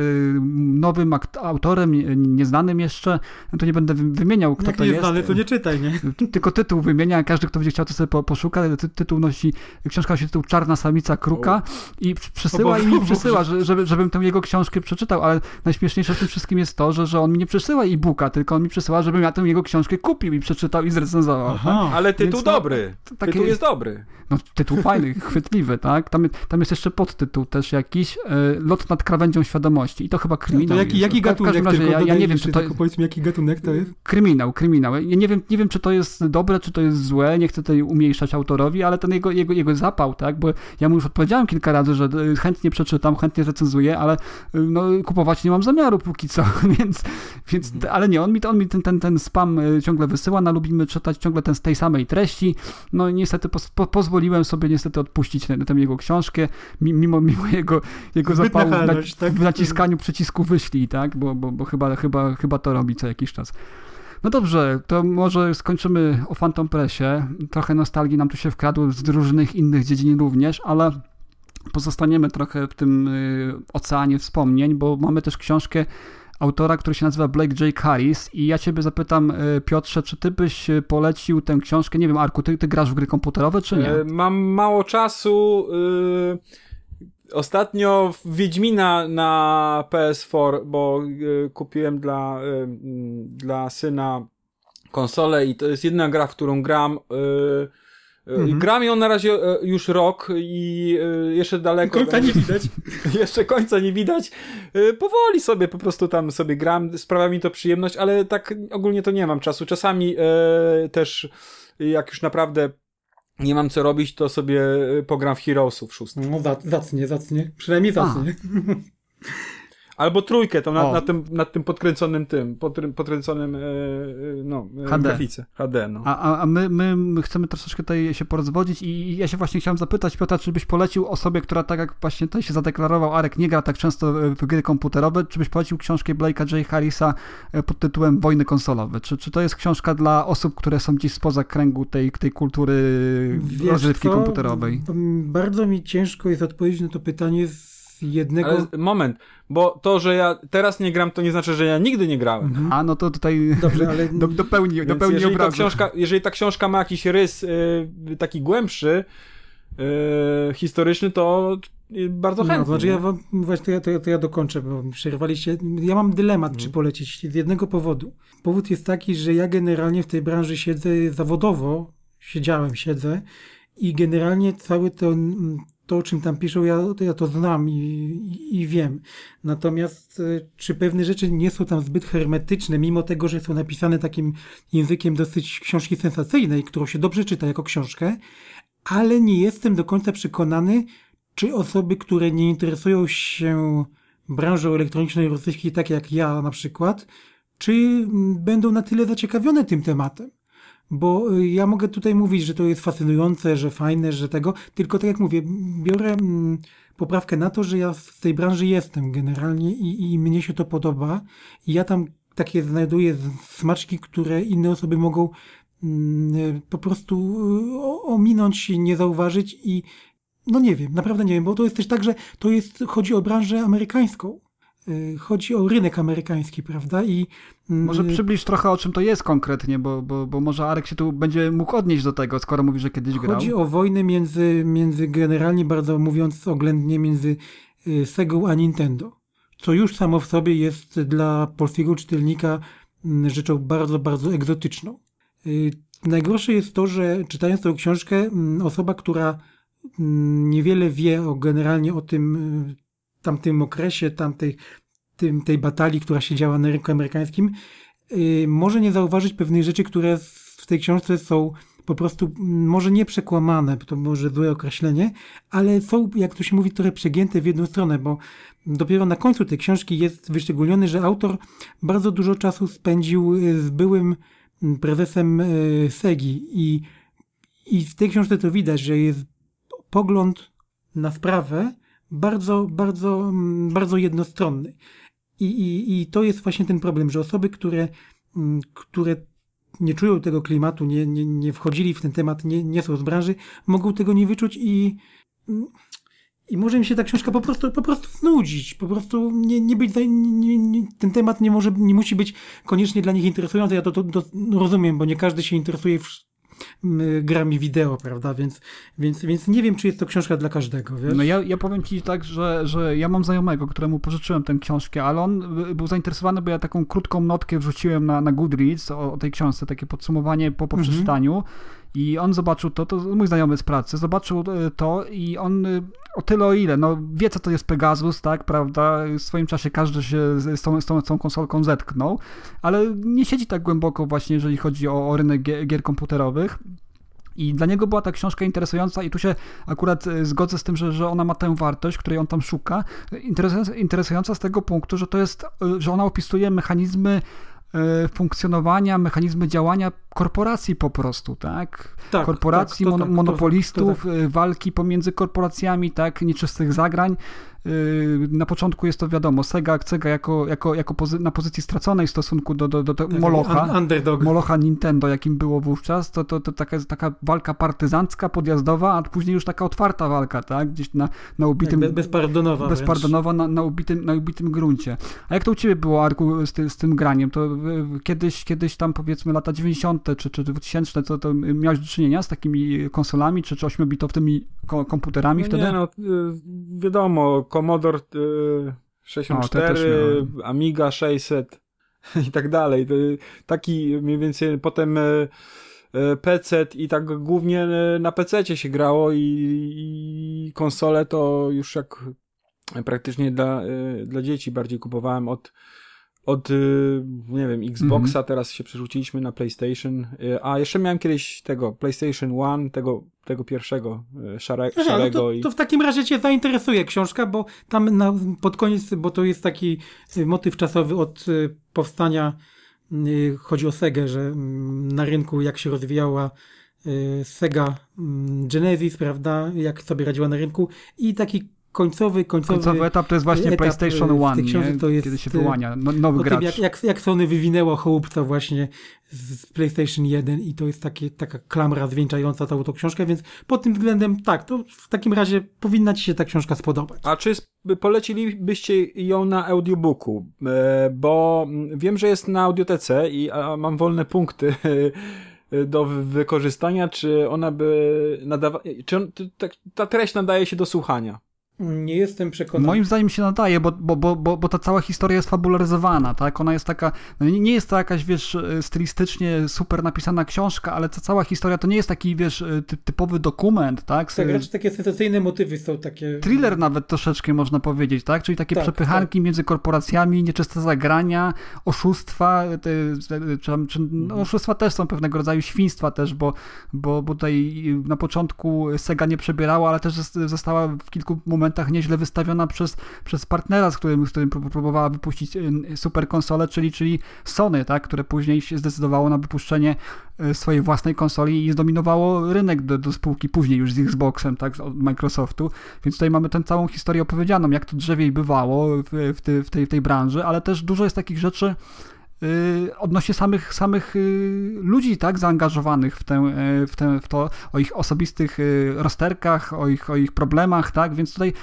nowym autorem, nie- nieznanym jeszcze, no to nie będę wy- wymieniał, kto Jak to nie jest. znany, to nie czytaj, nie? Ty- Tylko tytuł wymienia, każdy, kto będzie chciał, to sobie po, poszuka. Ty, tytuł nosi, książka nosi tytuł Czarna Samica Kruka i O i mi że, żeby, żebym tę jego książkę przeczytał, ale najśmieszniejsze w tym wszystkim jest to, że, że on mi nie przysyła e-booka, tylko on mi przysyła, żebym ja tę jego książkę kupił i przeczytał i zrecenzował. Tak? Ale tytuł Więc no, dobry. takie- Tytuł jest dobry. No, tytuł fajny, *laughs* chwytliwy, tak? Tam, tam jest jeszcze podtytuł też jakiś, e, Lot nad krawędzią świadomości i to chyba kryminał To jaki, jest. jaki W w gatunek? każdym razie ja, ja nie wiem, czy to tylko Powiedz mi, jaki gatunek to jest? Kryminał, kryminał. Ja nie wiem, nie wiem, czy to jest dobre, czy to jest złe, nie chcę tutaj umniejszać autorowi, ale ten jego, jego, jego zapał, tak, bo ja mu już odpowiedziałem kilka razy, że y, chętnie przeczytam, chętnie recenzuję, ale y, no, kupować nie mam zamiaru póki co, *laughs* więc, więc ale nie, on mi, on mi ten, ten, ten spam y, ciągle wysyła, na lubimy czytać ciągle ten z tej samej treści, no i niestety po, pozwoliłem sobie niestety odpuścić tę tę jego książkę, mi- mimo, mimo jego, jego Zbyt zapału w, tak? w naciskaniu przycisku wyślij, tak, bo, bo, bo chyba, chyba, chyba to robi co jakiś czas. No dobrze, to może skończymy o Phantom Pressie. Trochę nostalgii nam tu się wkradło z różnych innych dziedzin również, ale pozostaniemy trochę w tym y, oceanie wspomnień, bo mamy też książkę autora, który się nazywa Blake J. Harris i ja ciebie zapytam, y, Piotrze, czy ty byś y, polecił tę książkę, nie wiem, Arku, ty, ty grasz w gry komputerowe, czy nie? Mam mało czasu. Ostatnio Wiedźmina na PS4, bo kupiłem dla, dla syna konsolę i to jest jedna gra, w którą gram. Mhm. Gram ją na razie y, już rok i y, jeszcze daleko. Końca nie widać. *laughs* jeszcze końca nie widać. Powoli sobie po prostu tam sobie gram, sprawia mi to przyjemność, ale tak ogólnie to nie mam czasu. Czasami e, też jak już naprawdę nie mam co robić, to sobie pogram w Heroesów szóstkę. No, zac- zacnie, zacnie. Przynajmniej zacnie. *laughs* Albo trójkę, to na, na, tym, na tym podkręconym tym, podkrę- podkręconym e, no, e, HD. grafice. HD, no. A, a, a my, my, my chcemy troszeczkę tutaj się porozwodzić i ja się właśnie chciałem zapytać, Piotra, czy byś polecił osobie, która tak jak właśnie tutaj się zadeklarował, Arek nie gra tak często w gry komputerowe, czy byś polecił książkę Blake'a J. Harrisa pod tytułem Wojny konsolowe? Czy, czy to jest książka dla osób, które są gdzieś spoza kręgu tej, tej kultury Wiesz rozrywki co? komputerowej? Bardzo mi ciężko jest odpowiedzieć na to pytanie z jednego... Ale moment, bo to, że ja teraz nie gram, to nie znaczy, że ja nigdy nie grałem. A, no to tutaj Dobrze, *laughs* ale do, dopełni, dopełni jeżeli, ta obrazu. książka, jeżeli ta książka ma jakiś rys y, taki głębszy, y, historyczny, to bardzo No, chętnie. znaczy ja wam, właśnie to ja, to, ja, to ja dokończę, bo przerwaliście. Ja mam dylemat, Mhm. czy polecieć z jednego powodu. Powód jest taki, że ja generalnie w tej branży siedzę zawodowo, siedziałem, siedzę i generalnie cały ten, to, o czym tam piszą, ja, ja to znam i, i, i wiem. Natomiast e, czy pewne rzeczy nie są tam zbyt hermetyczne, mimo tego, że są napisane takim językiem dosyć książki sensacyjnej, którą się dobrze czyta jako książkę, ale nie jestem do końca przekonany, czy osoby, które nie interesują się branżą elektronicznej rosyjskiej, tak jak ja na przykład, czy będą na tyle zaciekawione tym tematem. Bo y, ja mogę tutaj mówić, że to jest fascynujące, że fajne, że tego, tylko tak jak mówię, biorę mm, poprawkę na to, że ja z tej branży jestem generalnie i, i mnie się to podoba. I ja tam takie znajduję smaczki, które inne osoby mogą mm, po prostu y, ominąć, nie zauważyć i no nie wiem, naprawdę nie wiem, bo to jest też tak, że to jest, chodzi o branżę amerykańską. Y, chodzi o rynek amerykański, prawda? I mm, może przybliż trochę o czym to jest konkretnie, bo, bo, bo może Arek się tu będzie mógł odnieść do tego, skoro mówi, że kiedyś grał. Chodzi o wojnę między, między generalnie bardzo mówiąc oględnie między y, Segą a Nintendo, co już samo w sobie jest dla polskiego czytelnika mm, rzeczą bardzo, bardzo egzotyczną. Y, najgorsze jest to, że czytając tę książkę, mm, osoba, która niewiele wie o, generalnie o tym tamtym okresie, tamtej tym, tej batalii, która się działa na rynku amerykańskim, yy, może nie zauważyć pewnych rzeczy, które w tej książce są po prostu może nie przekłamane, to może złe określenie, ale są, jak to się mówi, trochę przegięte w jedną stronę, bo dopiero na końcu tej książki jest wyszczególniony, że autor bardzo dużo czasu spędził z byłym prezesem yy, SEGI. I, i w tej książce to widać, że jest pogląd na sprawę, bardzo, bardzo, mm, bardzo jednostronny. I, i, I to jest właśnie ten problem, że osoby, które, mm, które nie czują tego klimatu, nie, nie, nie wchodzili w ten temat, nie, nie są z branży, mogą tego nie wyczuć i, i może im się ta książka po prostu, po prostu znudzić, po prostu nie, nie być, nie, nie, ten temat nie może, nie musi być koniecznie dla nich interesujący, ja to, to, to rozumiem, bo nie każdy się interesuje w, grami wideo, prawda? Więc, więc, więc nie wiem, czy jest to książka dla każdego. Wiesz? No ja, ja powiem ci tak, że, że ja mam znajomego, któremu pożyczyłem tę książkę, ale on był zainteresowany, bo ja taką krótką notkę wrzuciłem na, na Goodreads o, o tej książce, takie podsumowanie po, po mhm. I on zobaczył to, to mój znajomy z pracy, zobaczył e, to i on e, o tyle o ile, no wie co to jest Pegasus, tak, prawda, w swoim czasie każdy się z tą, z tą, z tą konsolką zetknął, ale nie siedzi tak głęboko właśnie, jeżeli chodzi o, o rynek gier, komputerowych. I dla niego była ta książka interesująca, i tu się akurat e, zgodzę z tym, że, że ona ma tę wartość, której on tam szuka. Interesująca z tego punktu, że to jest, że ona opisuje mechanizmy funkcjonowania, mechanizmy działania korporacji po prostu, tak? tak korporacji, tak, mon- monopolistów, to, to, tak. walki pomiędzy korporacjami, tak? Nieczystych zagrań. Yy, na początku jest to wiadomo, Sega, Sega jako, jako, jako pozy na pozycji straconej w stosunku do, do, do, tak, Molocha, underdog. Molocha Nintendo, jakim było wówczas, to, to, to taka, taka walka partyzancka, podjazdowa, a później już taka otwarta walka, tak? Gdzieś na, na ubitym... Tak, bezpardonowa Bezpardonowa na, na, ubitym, na ubitym gruncie. A jak to u ciebie było, Arku, z, ty, z tym graniem? To kiedyś, kiedyś tam powiedzmy lata 90. czy, czy 2000, to, to miałeś do czynienia z takimi konsolami, czy, czy 8-bitowymi komputerami no wtedy? Nie, no y, wiadomo, Commodore 64, y, Amiga 600 *laughs* i tak dalej. Taki mniej więcej potem y, y, PC i tak głównie na PC się grało i, i konsole to już jak praktycznie dla, dla dzieci bardziej kupowałem od od, nie wiem, Xboxa, mm -hmm. teraz się przerzuciliśmy na PlayStation, a jeszcze miałem kiedyś tego PlayStation One, tego, tego pierwszego y, szare, Aha, szarego. No to, to, w takim razie cię zainteresuje książka, bo tam na, pod koniec, bo to jest taki motyw czasowy od powstania, chodzi o Segę, że mm, na rynku jak się rozwijała Sega mm, Genesis, prawda, jak sobie radziła na rynku i taki końcowy, końcowy, końcowy etap to jest właśnie PlayStation One, nie? To jest, kiedy się wyłania no, nowy gracz. Tym, jak, jak, jak Sony wywinęło chłopca właśnie z PlayStation 1 i to jest takie, taka klamra zwieńczająca całą tą książkę, więc pod tym względem tak, to w takim razie powinna ci się ta książka spodobać. A czy polecilibyście ją na audiobooku? E, bo wiem, że jest na audiotece i mam wolne punkty do wykorzystania, czy ona by nadawała, czy on, ta treść nadaje się do słuchania? Nie jestem przekonany. Moim zdaniem się nadaje, bo, bo, bo, bo, bo ta cała historia jest fabularyzowana, tak? Ona jest taka, no nie jest to jakaś, wiesz, stylistycznie super napisana książka, ale ta cała historia to nie jest taki, wiesz, ty, typowy dokument, tak? Tak, raczej takie sensacyjne motywy są takie. Thriller nawet troszeczkę można powiedzieć, tak? Czyli takie tak, przepychanki tak. między korporacjami, nieczyste zagrania, oszustwa, te, czy, czy, no, mhm. oszustwa też są pewnego rodzaju świństwa też, bo, bo, bo tutaj na początku Sega nie przebierała, ale też została w kilku momentach nieźle wystawiona przez, przez partnera, z którym, z którym próbowała wypuścić super konsolę, czyli, czyli Sony, tak? które później się zdecydowało na wypuszczenie e, swojej własnej konsoli i zdominowało rynek do, do spółki później już z Xboxem, tak, od Microsoftu. Więc tutaj mamy tę całą historię opowiedzianą, jak to drzewiej bywało w, w, tej, w, tej, w tej branży, ale też dużo jest takich rzeczy, Y, odnośnie samych, samych y, ludzi tak zaangażowanych w, tę, y, w, tę, w to, o ich osobistych rozterkach, o ich, o ich problemach, tak, więc tutaj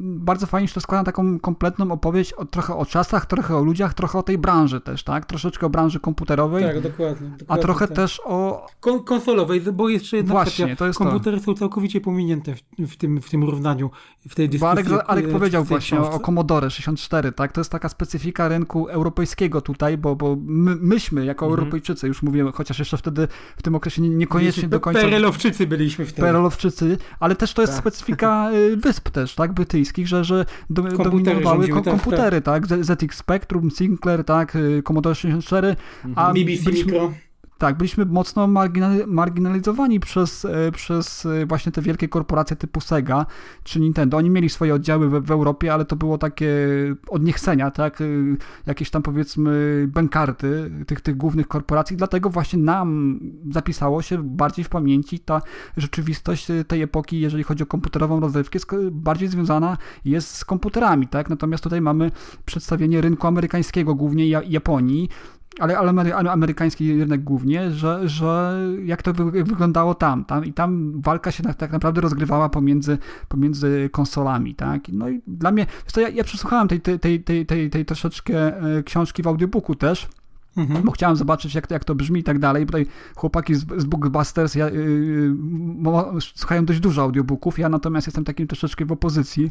bardzo fajnie się to składa na taką kompletną opowieść o, trochę o czasach, trochę o ludziach, trochę o tej branży też, tak, troszeczkę o branży komputerowej. Tak, dokładnie. dokładnie a trochę tak. też o... Kon konsolowej, bo jeszcze jedna Właśnie, kwestia. to jest Komputery to. są całkowicie pominięte w, w, tym, w tym równaniu, w tej dyskusji. Arek, Arek powiedział właśnie książce. o Commodore 64, tak, to jest taka specyfika rynku europejskiego tutaj, bo, bo my, myśmy jako mhm. Europejczycy, już mówiłem, chociaż jeszcze wtedy w tym okresie niekoniecznie do końca... Perelowczycy byliśmy wtedy. Perelowczycy, ale też to jest tak. specyfika y, wysp też, tak, brytyjskich, że, że do, dominowały kom, komputery, tak, tak. ZX Spectrum, Sinclair, tak, y, Commodore 64, a BBC byliśmy, Micro. Tak, byliśmy mocno marginalizowani przez, e, przez e, właśnie te wielkie korporacje typu Sega czy Nintendo. Oni mieli swoje oddziały w, w Europie, ale to było takie od niechcenia, tak? E, jakieś tam powiedzmy bękarty tych, tych głównych korporacji, dlatego właśnie nam zapisało się bardziej w pamięci ta rzeczywistość tej epoki, jeżeli chodzi o komputerową rozrywkę, bardziej związana jest z komputerami, tak? Natomiast tutaj mamy przedstawienie rynku amerykańskiego, głównie Japonii, ale, ale amerykański rynek głównie, że, że jak to wy, wyglądało tam, tam i tam walka się tak, tak naprawdę rozgrywała pomiędzy, pomiędzy konsolami, tak? No i dla mnie, to ja, ja przesłuchałem tej, tej, tej, tej, tej, tej troszeczkę e, książki w audiobooku też, Mhm. Bo chciałem zobaczyć, jak, jak to brzmi i tak dalej. Tutaj chłopaki z, z Bookbusters ja, yy, słuchają dość dużo audiobooków, ja natomiast jestem takim troszeczkę w opozycji.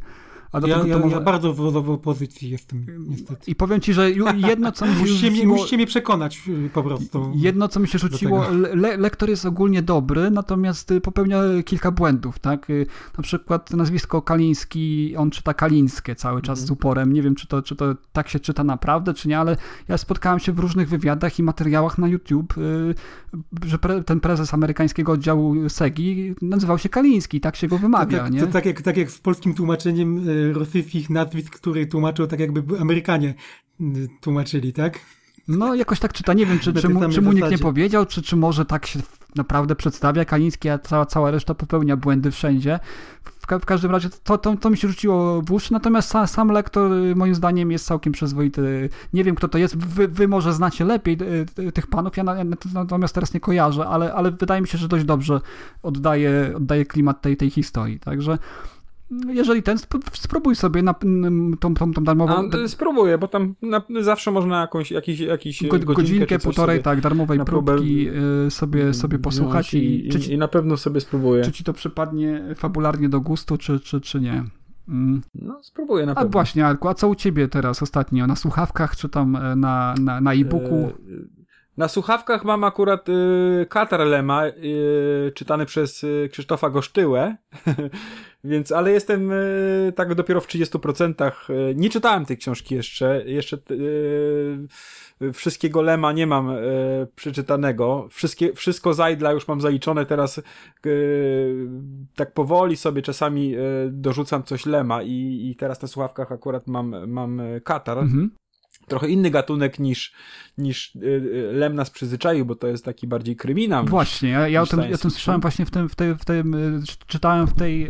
A do ja, tego, ja, może... ja bardzo w, w opozycji jestem, niestety. I powiem ci, że *laughs* jedno, co mi się musicie, rzuciło... musicie mnie przekonać y, po prostu. Jedno, co mi się rzuciło, le, lektor jest ogólnie dobry, natomiast y, popełnia kilka błędów, tak? Y, na przykład nazwisko Kaliński, on czyta Kalińskie cały czas mhm. z uporem. Nie wiem, czy to, czy to tak się czyta naprawdę, czy nie, ale ja spotkałem się w różnych wywiadach i materiałach na YouTube, że pre, ten prezes amerykańskiego oddziału SEGI nazywał się Kaliński, tak się go wymawia, to, tak, nie? To, tak, jak, tak jak z polskim tłumaczeniem rosyjskich nazwisk, które tłumaczą tak jakby Amerykanie y, tłumaczyli, tak? No jakoś tak czyta, nie wiem, czy, czy, mu, czy mu nikt nie powiedział, czy, czy może tak się naprawdę przedstawia Kaliński, a cała, cała reszta popełnia błędy wszędzie. W, w każdym razie to, to, to, mi się rzuciło w uszy, natomiast sam, sam lektor y, moim zdaniem jest całkiem przyzwoity. Nie wiem kto to jest, wy, wy może znacie lepiej y, tych panów, ja natomiast teraz nie kojarzę, ale, ale wydaje mi się, że dość dobrze oddaje, oddaje klimat tej, tej historii, także jeżeli ten, spróbuj sobie na, tą, tą, tą darmową... A, spróbuję, bo tam na, zawsze można jakąś, jakiś, jakiś go, godzinkę, godzinkę półtorej, tak, darmowej próbki y, sobie, sobie posłuchać i, i, czy ci, i na pewno sobie spróbuję. Czy ci to przypadnie fabularnie do gustu, czy, czy, czy nie. Mm. No, spróbuję na a pewno. A właśnie, Arku, a co u ciebie teraz ostatnio? Na słuchawkach, czy tam e, na, na, na e-booku? E, na słuchawkach mam akurat y, Katar Lema, y, czytany przez y, Krzysztofa Gosztyłę, *laughs* więc, ale jestem y, tak dopiero w 30%. Y, nie czytałem tej książki jeszcze, jeszcze y, wszystkiego Lema nie mam przeczytanego. Wszystkie, wszystko Zajdla już mam zaliczone, teraz tak powoli sobie czasami dorzucam coś Lema i, i teraz na słuchawkach akurat mam, mam Katar. Mhm trochę inny gatunek niż, niż y, Lem nas przyzwyczaił, bo to jest taki bardziej kryminał. Właśnie, ja, ja, o, tym, ja o tym słyszałem właśnie w tym, w tej, w tej, czytałem w tej yy,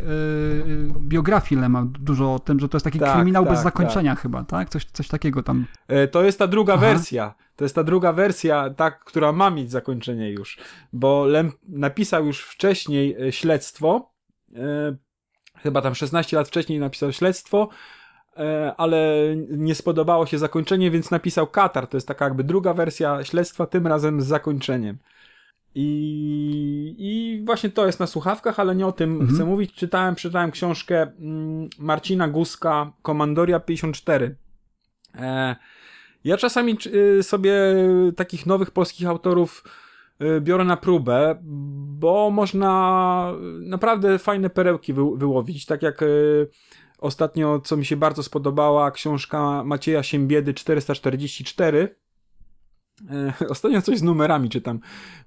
biografii Lema dużo o tym, że to jest taki tak, kryminał tak, bez zakończenia tak. chyba, tak? Coś, coś takiego tam. E, to jest ta druga Aha. wersja. To jest ta druga wersja, ta, która ma mieć zakończenie już, bo Lem napisał już wcześniej e, śledztwo, e, chyba tam 16 lat wcześniej napisał śledztwo, ale nie spodobało się zakończenie, więc napisał Katar. To jest taka jakby druga wersja śledztwa, tym razem z zakończeniem. I, I właśnie to jest na słuchawkach, ale nie o tym mhm. chcę mówić. Czytałem, czytałem książkę mm, Marcina Guska, Komandoria 54. E, ja czasami y, sobie takich nowych polskich autorów y, biorę na próbę, bo można naprawdę fajne perełki wy, wyłowić, tak jak y, ostatnio, co mi się bardzo spodobała, książka Macieja Siembiedy 444, E, *laughs* ostatnio coś z numerami czytam,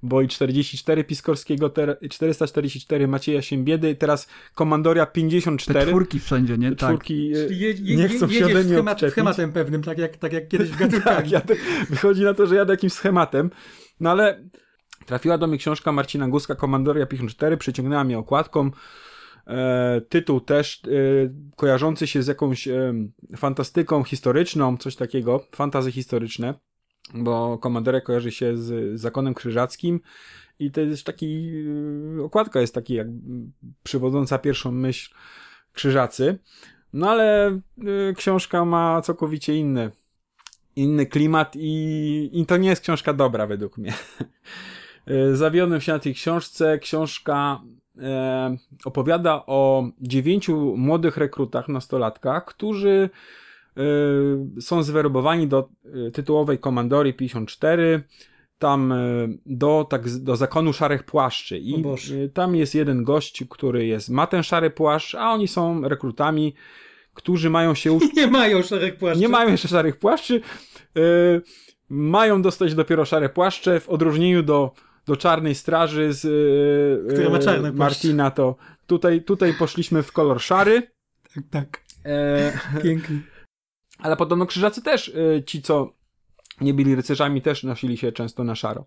bo i 44 Piskorskiego, 444 Macieja Siembiedy, teraz Komandoria 54. Te czwórki wszędzie, nie? Te tak. czwórki tak. je, je, nie chcą się ode mnie schemat, schematem pewnym, tak jak, tak jak *laughs* kiedyś w tak, jadę, wychodzi na to, że jadę jakimś schematem, no ale trafiła do mnie książka Marcina Guska, Komandoria 54, przyciągnęła mnie okładką, E, tytuł też e, kojarzący się z jakąś e, fantastyką historyczną, coś takiego, fantazy historyczne bo Komandera kojarzy się z zakonem krzyżackim i to jest taki, y, okładka jest taki jak przywodząca pierwszą myśl krzyżacy. No ale y, książka ma całkowicie inny, inny klimat i, i to nie jest książka dobra według mnie. Y, *laughs* zawiodłem się na tej książce. Książka e, opowiada o dziewięciu młodych rekrutach, nastolatkach, którzy Y, są zwerbowani do y, tytułowej komandorii 54, tam do, tak, do zakonu szarych płaszczy. I tam jest jeden gość, który jest, ma ten szary płaszcz, a oni są rekrutami, którzy mają się *laughs* uczyć. Nie mają szarych płaszczy. Nie mają jeszcze szarych płaszczy. mają dostać dopiero szare płaszcze w odróżnieniu do, do czarnej straży z Która ma czarne Martina, to tutaj, tutaj poszliśmy w kolor szary. Tak, tak. E... *laughs* Piękny. Ale podobno krzyżacy też, y, ci co nie byli rycerzami, też nosili się często na szaro.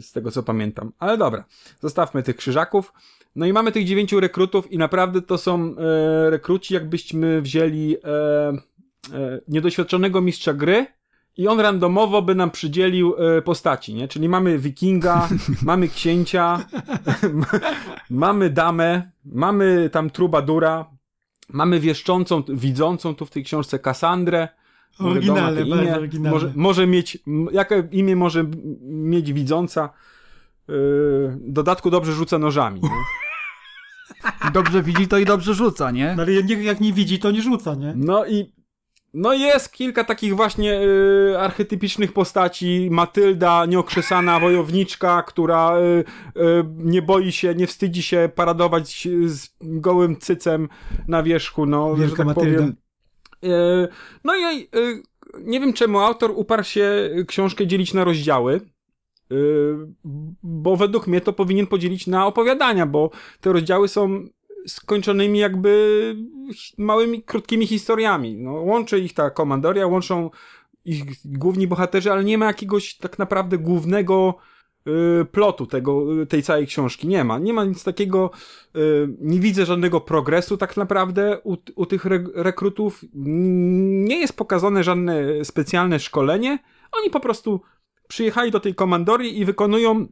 Z tego co pamiętam. Ale dobra, zostawmy tych krzyżaków. No i mamy tych dziewięciu rekrutów i naprawdę to są e, rekruci, jakbyśmy wzięli e, e, niedoświadczonego mistrza gry i on randomowo by nam przydzielił e, postaci, nie? Czyli mamy wikinga, *laughs* mamy księcia, *laughs* mamy damę, mamy tam trubadura, Mamy wieszczącą, widzącą tu w tej książce Kasandrę. Oryginalne, imię. bardzo oryginalne. Może, może mieć, jakie imię może mieć widząca? Yy, dodatku dobrze rzuca nożami. Nie? *laughs* Dobrze widzi to i dobrze rzuca, nie? No ale jak nie widzi, to nie rzuca, nie? No i no jest kilka takich właśnie y, archetypicznych postaci. Matylda, nieokrzesana wojowniczka, która y, y, nie boi się, nie wstydzi się paradować z gołym cycem na wierzchu. No, Wielka tak Matylda. powiem. No i nie wiem czemu autor uparł się książkę dzielić na rozdziały. Bo według mnie to powinien podzielić na opowiadania, bo te rozdziały są skończonymi jakby małymi, krótkimi historiami. No, łączy ich ta komandoria, łączą ich główni bohaterzy, ale nie ma jakiegoś tak naprawdę głównego y, plotu tego, y, tej całej książki. Nie ma. Nie ma nic takiego, y, nie widzę żadnego progresu tak naprawdę u, u tych re rekrutów. Nie jest pokazane żadne specjalne szkolenie. Oni po prostu przyjechali do tej komandorii i wykonują,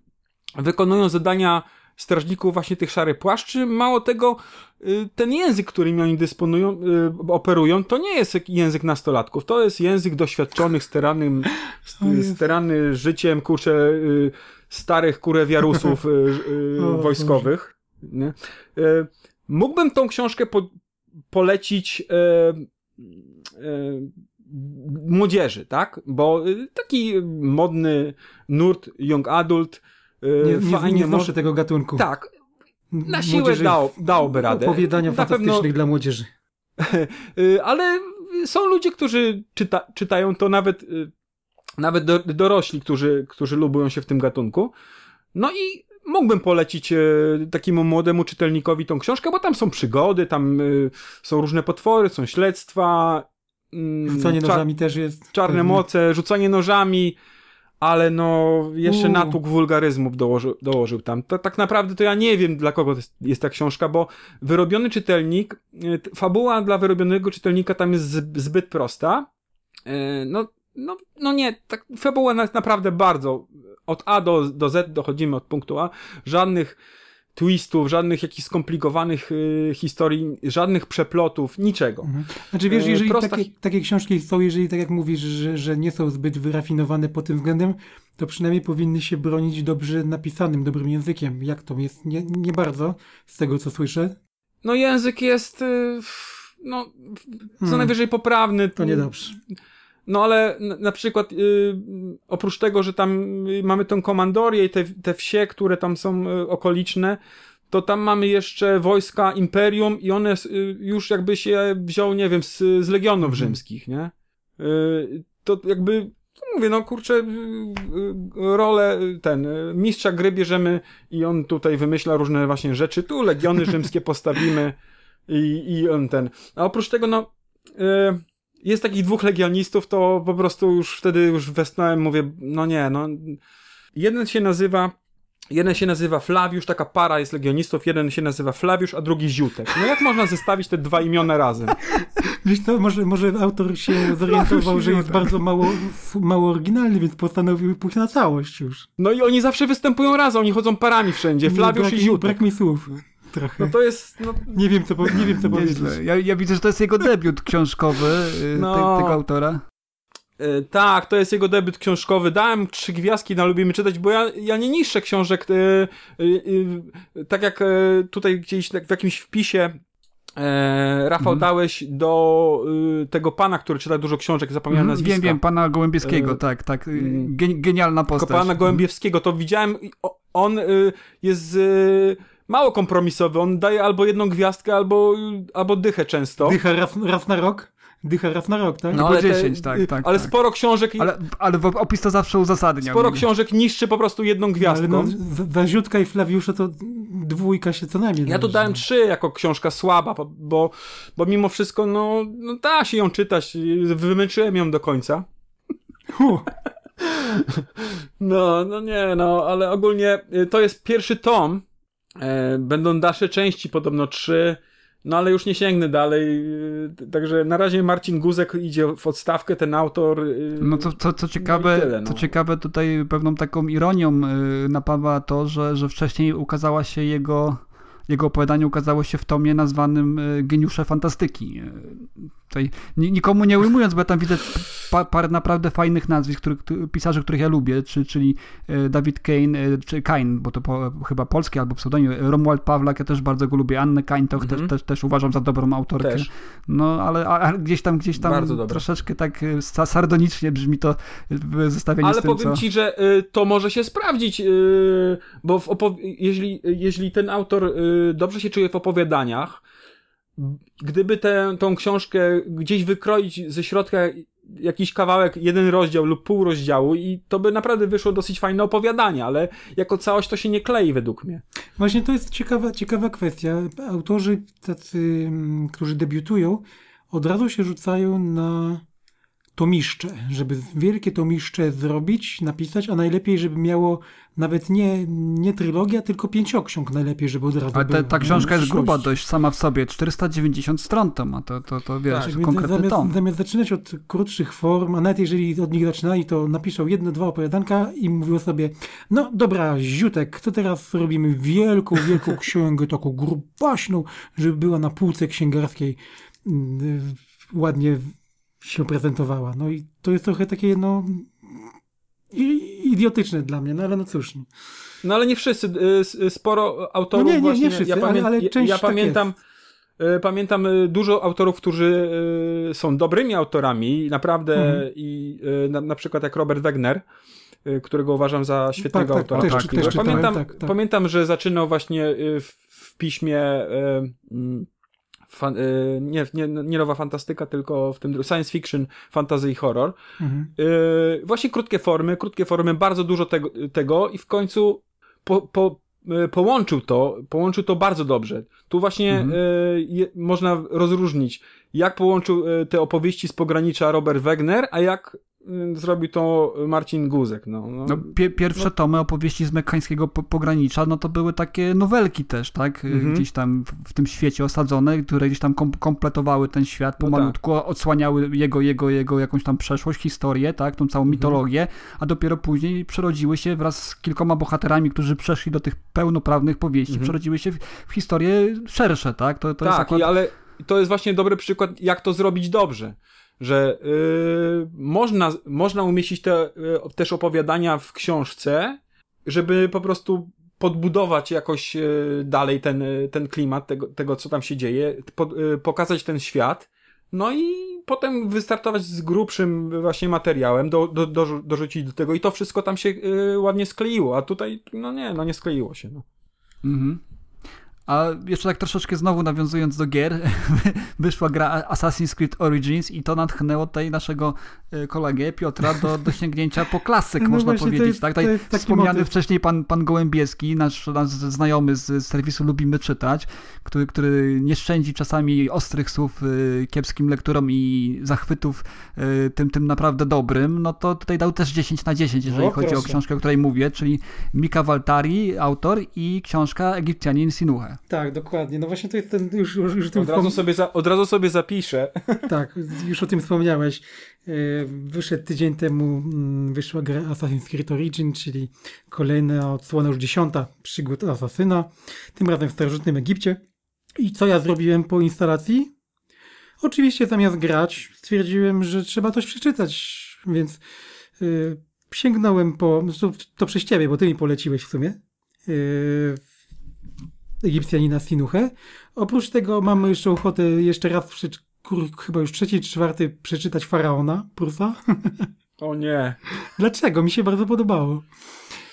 wykonują zadania strażników właśnie tych szarych płaszczy. Mało tego, y, ten język, którym oni dysponują, y, operują, to nie jest język nastolatków, to jest język doświadczonych, steranym, *laughs* sterany życiem, kurczę, y, starych kurewiarusów *laughs* wojskowych. Nie? Mógłbym tą książkę po, polecić e, e, młodzieży, tak? Bo taki modny nurt, young adult, nie, nie, fajnie nie wnoszę tego gatunku. Tak. Na siłę dał, dałoby radę. Opowiadania Na fantastycznych pewno... dla młodzieży. *laughs* Y, ale są ludzie, którzy czyta, czytają to nawet, y, nawet do, dorośli, którzy, którzy lubują się w tym gatunku. No i mógłbym polecić y, takiemu młodemu czytelnikowi tą książkę, bo tam są przygody, tam są różne potwory, są śledztwa. Mm, rzucanie nożami też jest. Czarne pewnie. moce, rzucanie nożami ale no jeszcze Uuu. natłok wulgaryzmów dołożył, dołożył tam. To, tak naprawdę to ja nie wiem, dla kogo jest, jest ta książka, bo wyrobiony czytelnik, e, fabuła dla wyrobionego czytelnika tam jest zbyt prosta. E, no, no, no nie, tak, fabuła jest naprawdę bardzo od A do, do Z dochodzimy od punktu A. Żadnych twistów, żadnych jakichś skomplikowanych y, historii, żadnych przeplotów, niczego. Mhm. Znaczy wiesz, jeżeli Prosta... takie, takie książki są, jeżeli tak jak mówisz, że, że nie są zbyt wyrafinowane pod tym względem, to przynajmniej powinny się bronić dobrze napisanym, dobrym językiem. Jak to jest? Nie, nie bardzo, z tego co słyszę. No język jest, y, no, co hmm. najwyżej poprawny. To niedobrze. No ale na, przykład y, oprócz tego, że tam mamy tą komandorię i te, te wsie, które tam są y, okoliczne, to tam mamy jeszcze wojska Imperium i one y, już jakby się wziął, nie wiem, z, z Legionów mhm. Rzymskich, nie? Y, to jakby mówię, no kurczę, y, y, rolę ten, mistrza gry bierzemy i on tutaj wymyśla różne właśnie rzeczy, tu legiony rzymskie postawimy i, i on ten. A oprócz tego, no, jest takich dwóch legionistów, to po prostu już wtedy już westnąłem, mówię, no nie, no. Jeden się nazywa Jeden się nazywa Flawiusz, taka para jest legionistów, jeden się nazywa Flawiusz, a drugi Ziutek. No jak można zestawić te dwa imiona razem? *laughs* Wiesz co, może, może autor się zorientował, że jest bardzo mało, mało oryginalny, więc postanowił pójść na całość już. No i oni zawsze występują razem, oni chodzą parami wszędzie, Flawiusz brak, i Ziutek. Brak mi słów. Trochę. No to jest. No... Nie wiem, co, nie wiem, co powiedzieć. Ja, ja, widzę, że to jest jego debiut książkowy y, no. te, tego autora. E, tak, to jest jego debiut książkowy. Dałem trzy gwiazdki na Lubimy Czytać, bo ja, ja nie niższę książek. E, e, tak jak tutaj gdzieś w jakimś wpisie E, Rafał, mhm. dałeś do y, tego pana, który czyta dużo książek, zapomniałem mhm, nazwiska. Wiem, wiem, pana Gołębieskiego, e, tak, tak. Mm. genialna postać. Pana mhm. Gołębiewskiego, to widziałem, on y, jest y, mało kompromisowy, on daje albo jedną gwiazdkę, albo, albo dychę często. Dychę raz, raz na rok? Dycha raz na rok, tak? No, ale 10, te, tak, tak. Ale tak. sporo książek... Ale, ale opis to zawsze uzasadnia. Sporo książek niszczy po prostu jedną gwiazdką. No, Waziutka i Flawiusza to dwójka się co najmniej Ja tu dałem trzy jako książka słaba, bo, bo mimo wszystko, no, no da się ją czytać. Wymęczyłem ją do końca. No, no nie, no, ale ogólnie y, to jest pierwszy tom. E, będą dalsze części, podobno trzy. No ale już nie sięgnę dalej. Y, także na razie Marcin Guzek idzie w odstawkę, ten autor. Y, no to co, co ciekawe, tyle, no. co ciekawe, tutaj pewną taką ironią napawa to, że, że wcześniej ukazała się jego jego opowiadanie ukazało się w tomie nazwanym Geniusze Fantastyki. Tutaj nikomu nie ujmując, bo ja tam widzę pa, parę naprawdę fajnych nazwisk, których, pisarzy, których ja lubię, czy, czyli e, David Kane, e, czy Kain, bo to po, chyba polski albo pseudonim, Romuald Pawlak, ja też bardzo go lubię, Annę Kaintoch -hmm. też, mhm. też, też uważam za dobrą autorkę. Też. No, ale a, gdzieś tam, gdzieś tam troszeczkę tak e, sardonicznie brzmi to zestawienie ale z tym, powiem co... ci, że y, to może się sprawdzić, y, bo jeśli, jeśli ten autor y, dobrze się czuje w opowiadaniach, gdyby tę tą książkę gdzieś wykroić ze środka jakiś kawałek, jeden rozdział lub pół rozdziału i to by naprawdę wyszło dosyć fajne opowiadanie, ale jako całość to się nie klei według mnie. Właśnie to jest ciekawa, ciekawa kwestia. Autorzy tacy, mm, którzy debiutują, od razu się rzucają na tomiszcze, żeby wielkie tomiszcze zrobić, napisać, a najlepiej, żeby miało nawet nie, nie trylogia, tylko pięcioksiąg najlepiej, żeby od razu Ale te, ta książka jest gruba dość sama w sobie, 490 stron to ma, to, to, to wiesz, tak, konkretny zamiast, tom. Zamiast zaczynać od krótszych form, a nawet jeżeli od nich zaczynali, to napiszą jedno, dwa opowiadanka i mówią sobie, no dobra, ziutek, to teraz robimy? Wielką, wielką *laughs* księgę, taką grubaśną, żeby była na półce księgarskiej mm, ładnie się prezentowała. No i to jest trochę takie, no, idiotyczne dla mnie, no ale no cóż. No, no ale nie wszyscy, y, sporo autorów no nie, nie, właśnie, nie wszyscy, ja, pamię ale, ale część ja tak pamiętam, y, Pamiętam y, dużo autorów, którzy są dobrymi autorami, naprawdę, mhm. i na, na przykład jak Robert Wegner, którego uważam za świetnego tak, tak, autora. Też, też pamiętam, tak, tak. pamiętam, że zaczynał właśnie w, w piśmie mm, fan, y, nie, nie, nie nowa fantastyka, tylko w tym science fiction, fantasy i horror. Mhm. Y, właśnie krótkie formy, krótkie formy, bardzo dużo tego, tego i w końcu po, po, y, połączył to, połączył to bardzo dobrze. Tu właśnie mhm. je, można rozróżnić, jak połączył te opowieści z pogranicza Robert Wegner, a jak y, zrobił to Marcin Guzek. No, no. no pierwsze no. tomy opowieści z mekańskiego pogranicza, no to były takie nowelki też, tak? Mhm. Gdzieś tam w, w, tym świecie osadzone, które gdzieś tam kom kompletowały ten świat, no pomalutku no tak. odsłaniały jego, jego, jego jakąś tam przeszłość, historię, tak? Tą całą mhm. mitologię, a dopiero później przerodziły się wraz z kilkoma bohaterami, którzy przeszli do tych pełnoprawnych powieści, mhm. przerodziły się w, w historie szersze, tak? To, to tak, jest akurat... ale to jest właśnie dobry przykład, jak to zrobić dobrze że yy, można, można umieścić te yy, też opowiadania w książce, żeby po prostu podbudować jakoś yy, dalej ten, y, ten klimat tego, tego, co tam się dzieje, pod, y, pokazać ten świat, no i potem wystartować z grubszym właśnie materiałem, do, do, do, dorzucić do tego i to wszystko tam się y, ładnie skleiło, a tutaj, no nie, no nie skleiło się. No. Mhm. A jeszcze tak troszeczkę znowu nawiązując do gier, *laughs* wyszła gra Assassin's Creed Origins i to natchnęło tutaj naszego e, kolegę Piotra do, *laughs* do sięgnięcia po klasyk, no można powiedzieć. Jest, tak? Tutaj wspomniany motyw. wcześniej pan, pan Gołębieski, nasz, nasz znajomy z, z serwisu Lubimy Czytać, który, który nie szczędzi czasami ostrych słów y, kiepskim lekturom i zachwytów y, tym, tym naprawdę dobrym, no to tutaj dał też 10 na 10, jeżeli o, chodzi proszę. o książkę, o której mówię, czyli Mika Waltari, autor i książka Egipcjanin Sinuhe. Tak, dokładnie. No właśnie to jest ten, już, już, już od, razu sobie za, od razu sobie zapiszę. *laughs* Tak, już o tym wspomniałeś. E, wyszedł tydzień temu, mm, wyszła gra Assassin's Creed Origin, czyli kolejna odsłona, już dziesiąta przygód Asasyna, tym razem w starożytnym Egipcie. I co ja zrobiłem po instalacji? Oczywiście zamiast grać, stwierdziłem, że trzeba coś przeczytać, więc yy, sięgnąłem po, to, to przez ciebie, bo ty mi poleciłeś w sumie, yy, Egipcjanina Sinuche. Oprócz tego mamy jeszcze ochotę jeszcze raz, chyba już trzeci czy czwarty, przeczytać Faraona Prusa. O nie. Dlaczego? Mi się bardzo podobało.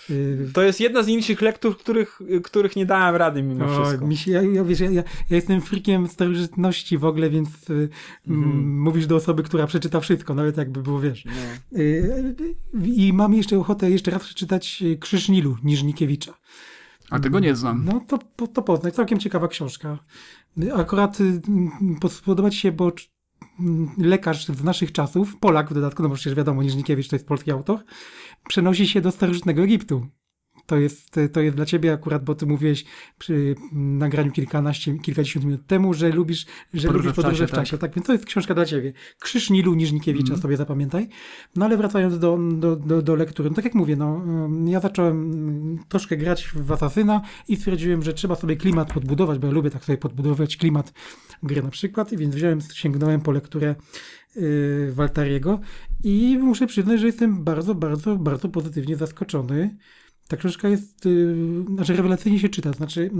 Y, to jest jedna z niższych lektur, których, których nie dałem rady mimo o, wszystko. Mi się, ja, ja, wiesz, ja, ja, jestem frikiem starożytności w ogóle, więc mhm. mówisz do osoby, która przeczyta wszystko, nawet jakby było, wiesz. No. Y, I mam jeszcze ochotę jeszcze raz przeczytać Krzyż Nilu Niżnikiewicza. A tego nie znam. No to, to poznaj. Całkiem ciekawa książka. Akurat y, podoba ci się, bo lekarz z naszych czasów, Polak w dodatku, no bo przecież wiadomo, Niżnikiewicz to jest polski autor, przenosi się do starożytnego Egiptu to jest, to jest dla ciebie akurat, bo ty mówiłeś przy nagraniu kilkanaście, kilkadziesiąt minut temu, że lubisz, że podróże lubisz podróże w czasie. W czasie tak. tak. więc to jest książka dla ciebie. Krzyż Nilu Niżnikiewicza mm. sobie zapamiętaj. No ale wracając do, do, do, do lektury, no tak jak mówię, no, ja zacząłem troszkę grać w Asasyna i stwierdziłem, że trzeba sobie klimat podbudować, bo ja lubię tak sobie podbudować klimat gry na przykład, więc wziąłem, sięgnąłem po lekturę yy, Waltariego i muszę przyznać, że jestem bardzo, bardzo, bardzo pozytywnie zaskoczony ta książka jest, yy, znaczy rewelacyjnie się czyta, znaczy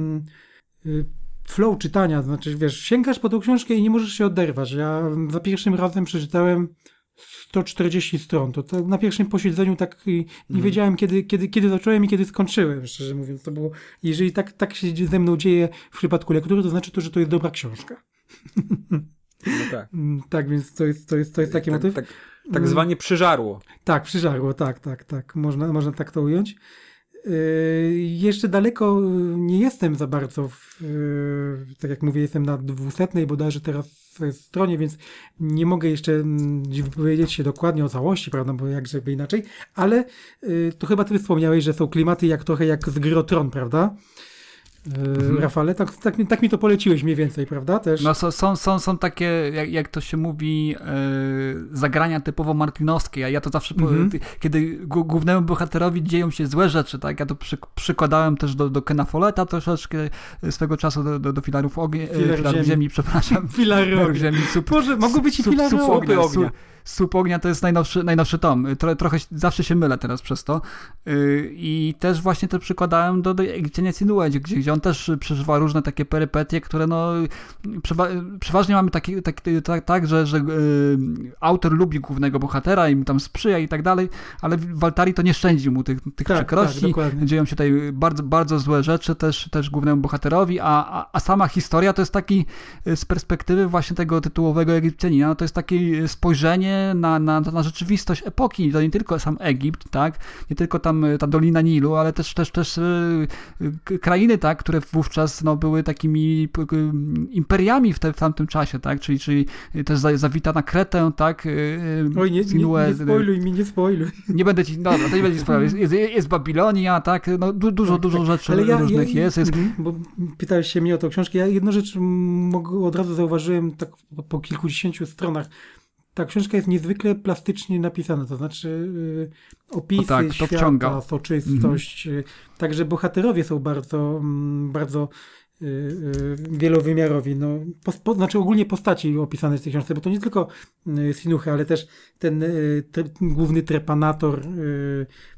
yy, flow czytania, znaczy wiesz, sięgasz po tą książkę i nie możesz się oderwać. Ja za pierwszym razem przeczytałem 140 stron. To, to na pierwszym posiedzeniu tak nie mhm. wiedziałem, kiedy, kiedy, kiedy zacząłem i kiedy skończyłem, szczerze mówiąc. To było, jeżeli tak, tak się ze mną dzieje w przypadku lektury, to znaczy to, że to jest dobra książka. No tak. *laughs* tak, więc to jest, to jest, to jest taki tak, motyw. Tak, tak zwanie przyżarło. Tak, przyżarło, tak, tak, tak. Można, można tak to ująć. Yy, jeszcze daleko nie jestem za bardzo, w, yy, tak jak mówię, jestem na dwusetnej bodajże teraz stronie, więc nie mogę jeszcze wypowiedzieć się dokładnie o całości, prawda, bo jak żeby inaczej, ale yy, to chyba ty wspomniałeś, że są klimaty jak trochę jak z Grotron, prawda? Mhm. Rafale, tak, tak, tak, mi to poleciłeś mniej więcej, prawda? Też. No są, są, są takie, jak, jak to się mówi, yy, zagrania typowo martinowskie. Ja, ja to zawsze, mhm. kiedy głównemu bohaterowi dzieją się złe rzeczy, tak? Ja to przy, przykładałem też do, do Kena Folletta troszeczkę swego czasu do, do, do filarów, ognia, filarów ziemi. ziemi. przepraszam. Filarów ziemi. Sup, Boże, mogą być i filary ognia. ognia. Słup ognia to jest najnowszy, najnowszy tom. Tro, trochę zawsze się mylę teraz przez to. Yy, I też właśnie to przykładałem do, do Sinuedzie, gdzie, gdzie on też przeżywa różne takie perypetie, które no przewa przeważnie mamy takie, tak, tak, tak że, że yy, autor lubi głównego bohatera i mu tam sprzyja i tak dalej, ale Waltari to nie szczędzi mu tych, tych tak, przykrości. Tak, Dzieją się tutaj bardzo, bardzo złe rzeczy też, też głównemu bohaterowi, a, a, a sama historia to jest taki z perspektywy właśnie tego tytułowego Egipcjanina, to jest takie spojrzenie na, na, na rzeczywistość epoki. To nie tylko sam Egipt, tak? Nie tylko tam ta Dolina Nilu, ale też, też, też krainy, tak? Które wówczas no, były takimi imperiami w, te, w tamtym czasie, tak? Czyli, czyli też zawita na Kretę, tak? Oj, nie, nie, nie spoiluj mi, nie spoiluj. Nie będę ci, no, to nie będzie spoiluj. Jest, jest, jest Babilonia, tak? No, du, dużo, tak, dużo tak. rzeczy ale ja, różnych ja, jest, jest. Mhm, bo pytałeś się mnie o tą książkę. Ja jedną rzecz od razu zauważyłem tak po kilkudziesięciu stronach. Ta książka jest niezwykle plastycznie napisana, to znaczy y, opisy tak, to świata, wciąga. soczystość. Mhm. Także bohaterowie są bardzo, mm, bardzo Y, y, wielowymiarowi. No, po, po, znaczy ogólnie postaci opisane w tej książce, bo to nie tylko y, Sinuchy, ale też ten te, główny trepanator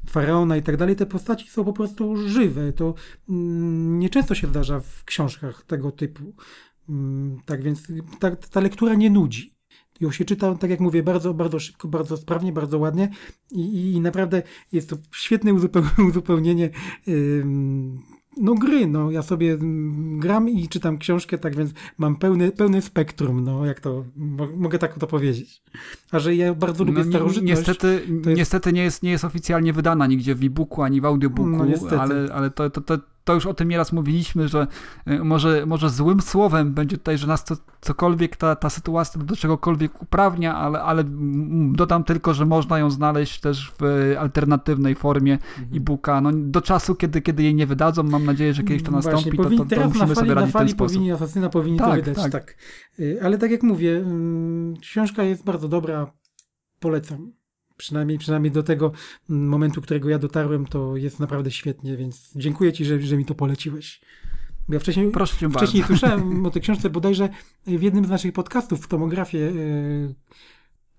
faraona i tak dalej. Te postaci są po prostu żywe. To mm, nieczęsto się zdarza w książkach tego typu. Mm, tak więc ta, ta lektura nie nudzi. Ją się czyta, tak jak mówię, bardzo, bardzo szybko, bardzo sprawnie, bardzo ładnie i, i naprawdę jest to świetne *laughs* uzupełnienie no gry, no ja sobie mm, gram i czytam książkę, tak więc mam pełny, pełny spektrum, no jak to, mogę tak to powiedzieć. A że ja bardzo lubię no, starożytność. Niestety, jest... niestety nie, jest, nie jest oficjalnie wydana nigdzie w e-booku ani w audiobooku, no, ale, ale to, to, to, to już o tym nieraz mówiliśmy, że y, może, może złym słowem będzie tutaj, że nas to, cokolwiek ta, ta sytuacja do czegokolwiek uprawnia, ale, ale dodam tylko, że można ją znaleźć też w alternatywnej formie mhm. e-booka. No, do czasu, kiedy, kiedy jej nie wydadzą, mam nadzieję, że kiedyś to nastąpi, Właśnie, to, to, to musimy fali, sobie radzić w ten sposób. Powinni, asasyna powinni tak, to wydać, tak. tak. Y, ale tak jak mówię, mm, książka jest bardzo dobra, polecam przynajmniej, przynajmniej do tego momentu, którego ja dotarłem, to jest naprawdę świetnie, więc dziękuję Ci, że, że mi to poleciłeś. Ja wcześniej, wcześniej słyszałem o tej książce bodajże w jednym z naszych podcastów w tomografie e,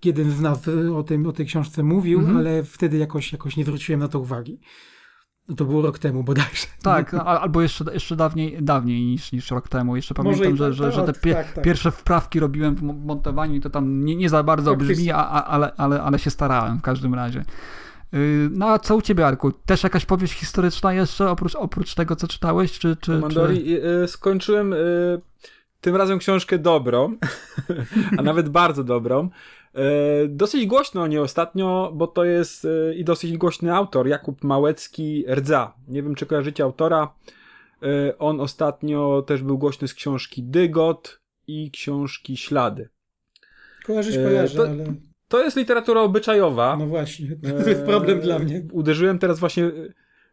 jeden z nas o, tym, o tej książce mówił, mhm. ale wtedy jakoś, jakoś nie zwróciłem na to uwagi. No to było rok temu bodajże. *laughs* Tak, albo jeszcze, jeszcze dawniej, dawniej niż, niż rok temu. Jeszcze pamiętam, że, że, że te pie, tak, tak. pierwsze wprawki robiłem w montowaniu i to tam nie, nie za bardzo tak, brzmi, a, a, ale, ale, ale się starałem w każdym razie. Y, no a co u ciebie, Arku? Też jakaś powieść historyczna jeszcze, oprócz, oprócz tego, co czytałeś? Czy, czy, Mandori, czy... skończyłem y, tym razem książkę dobrą, *laughs* a nawet bardzo dobrą. E, dosyć głośno o niej ostatnio, bo to jest e, i dosyć głośny autor, Jakub Małecki-Rdza. Nie wiem, czy kojarzycie autora. E, on ostatnio też był głośny z książki Dygot i książki Ślady. Kojarzyć kojarzę, to, ale... To jest literatura obyczajowa. No właśnie, to jest problem dla mnie. Uderzyłem teraz właśnie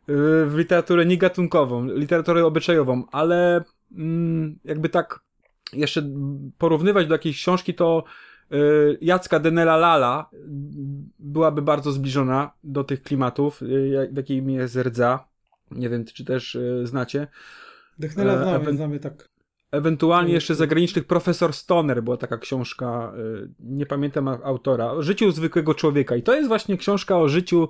w literaturę niegatunkową, literaturę obyczajową, ale mm, jakby tak jeszcze porównywać do jakiejś książki, to Jacka Denela Lala byłaby bardzo zbliżona do tych klimatów, y, w jakim jest rdza. Nie wiem, czy też y, znacie. Dechnela znamy, Ewen znamy tak. Ewentualnie jeszcze zagranicznych Profesor Stoner była taka książka, nie pamiętam autora, o życiu zwykłego człowieka. I to jest właśnie książka o życiu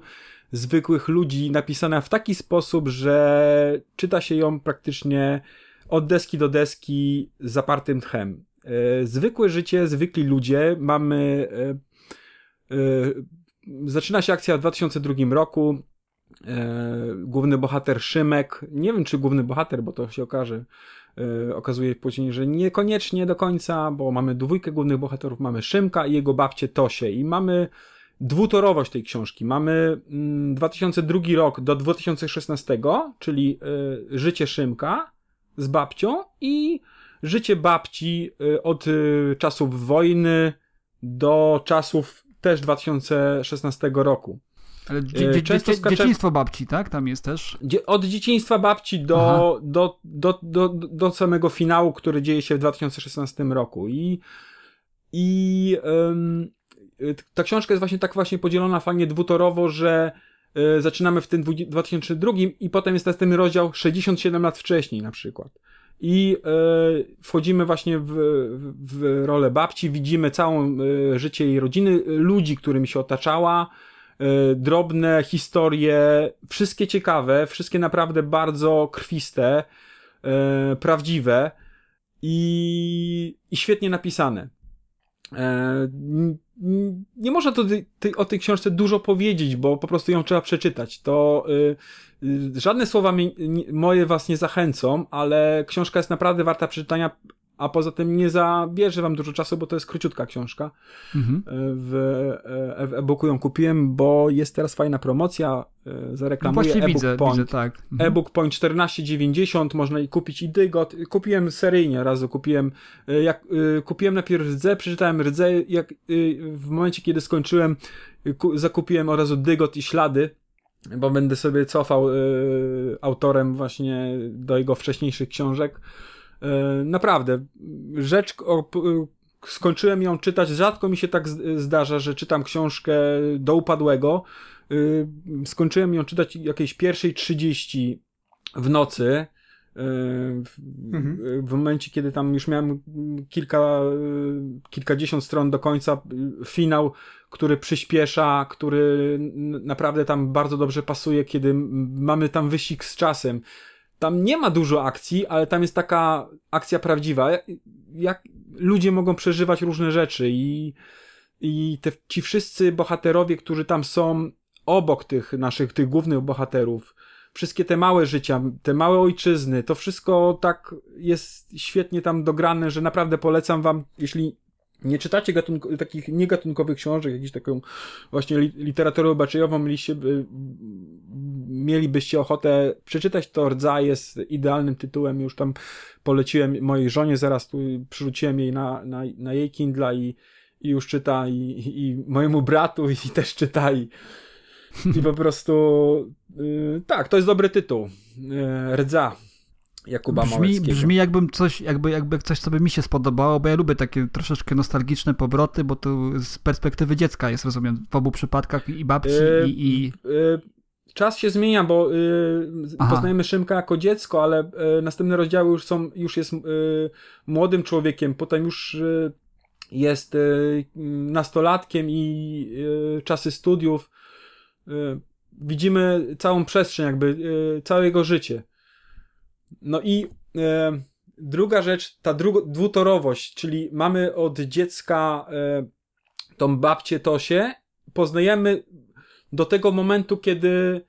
zwykłych ludzi, napisana w taki sposób, że czyta się ją praktycznie od deski do deski z zapartym tchem. E, zwykłe życie, zwykli ludzie. Mamy. E, e, zaczyna się akcja w 2002 roku. Główny bohater Szymek. Nie wiem, czy główny bohater, bo to się okaże. Okazuje później, że niekoniecznie do końca, bo mamy dwójkę głównych bohaterów. Mamy Szymka i jego babcię Tosię. I mamy dwutorowość tej książki. Mamy 2002 mm, rok do 2016, czyli życie Szymka z babcią i życie babci y, od y, czasów wojny do czasów też 2016 roku. Ale y, dzie dzie skacze... dzieciństwo babci, tak? Tam jest też? Od dzieciństwa babci do, do, do, do, do samego finału, który dzieje się w 2016 roku. I, i um, ta książka jest właśnie tak właśnie podzielona fajnie dwutorowo, że y, zaczynamy w tym 2002 i potem jest ten rozdział 67 lat wcześniej na przykład i e, wchodzimy właśnie w, w rolę babci, widzimy całą e, życie jej rodziny, ludzi, którymi się otaczała, e, drobne historie, wszystkie ciekawe, wszystkie naprawdę bardzo krwiste, prawdziwe i, i świetnie napisane. Nie można to o tej książce dużo powiedzieć, bo po prostu ją trzeba przeczytać. To Żadne słowa mi, moje was nie zachęcą, ale książka jest naprawdę warta przeczytania a poza tym nie zabierze wam dużo czasu, bo to jest króciutka książka. Mhm. E, w, e, w e-booku ją kupiłem, bo jest teraz fajna promocja, e, zareklamuję no e-book widzę, Point. Widzę, tak. Mhm. E-book Point 14,90, można i kupić i Dygot. Kupiłem seryjnie razu, kupiłem jak, kupiłem najpierw Rdze, przeczytałem Rdze, jak w momencie, kiedy skończyłem, zakupiłem od razu Dygot i Ślady, bo będę sobie cofał autorem właśnie do jego wcześniejszych książek. E, naprawdę, rzecz, o, skończyłem ją czytać, rzadko mi się tak zdarza, że czytam książkę do upadłego. E, skończyłem ją czytać jakiejś pierwszej 30 w nocy. E, w, mhm. w, momencie, kiedy tam już miałem kilka, kilkadziesiąt stron do końca, finał, który przyspiesza, który naprawdę tam bardzo dobrze pasuje, kiedy mamy tam wyścig z czasem tam nie ma dużo akcji, ale tam jest taka akcja prawdziwa. Jak ludzie mogą przeżywać różne rzeczy i, i te, ci wszyscy bohaterowie, którzy tam są obok tych naszych, tych głównych bohaterów, wszystkie te małe życia, te małe ojczyzny, to wszystko tak jest świetnie tam dograne, że naprawdę polecam wam, jeśli nie czytacie takich niegatunkowych książek, jakiś taką właśnie literaturę mieliście, mielibyście ochotę przeczytać, to Rdza jest idealnym tytułem, już tam poleciłem mojej żonie, zaraz tu przyrzuciłem jej na, na, na jej Kindla i, i już czyta i, i mojemu bratu i też czyta i, i po prostu yy, tak, to jest dobry tytuł. Yy, Rdza. Jakuba brzmi, brzmi jakbym coś, jakby, jakby coś, co by mi się spodobało, bo ja lubię takie troszeczkę nostalgiczne powroty, bo to z perspektywy dziecka jest, rozumiem, w obu przypadkach i babci yy, i... i... Yy, czas się zmienia, bo yy, poznajemy Szymka jako dziecko, ale yy, następne rozdziały już są, już jest yy, młodym człowiekiem, potem już yy, jest nastolatkiem i czasy studiów. Widzimy całą przestrzeń, jakby całe jego życie. No i e, druga rzecz, ta dru- dwutorowość, czyli mamy od dziecka e, tą babcię Tosię, poznajemy do tego momentu, kiedy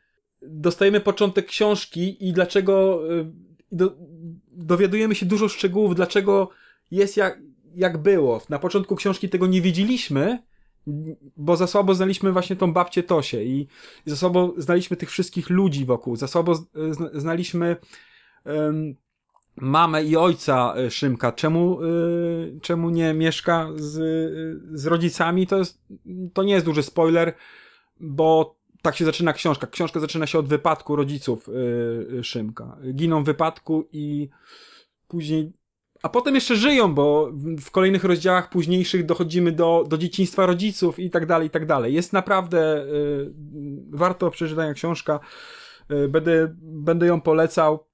dostajemy początek książki i dlaczego e, do, dowiadujemy się dużo szczegółów, dlaczego jest jak, jak było. Na początku książki tego nie wiedzieliśmy, bo za słabo znaliśmy właśnie tą babcię Tosię i, i za słabo znaliśmy tych wszystkich ludzi wokół, za słabo znaliśmy mamę i ojca e, Szymka. Czemu, e, czemu nie mieszka z, z rodzicami? To, jest, to nie jest duży spoiler, bo tak się zaczyna książka. Książka zaczyna się od wypadku rodziców e, Szymka. Giną w wypadku i później a potem jeszcze żyją, bo w kolejnych rozdziałach późniejszych dochodzimy do, do dzieciństwa rodziców i tak dalej, i tak dalej. Jest naprawdę y, warto przeczytania książka. Y, będę, będę ją polecał.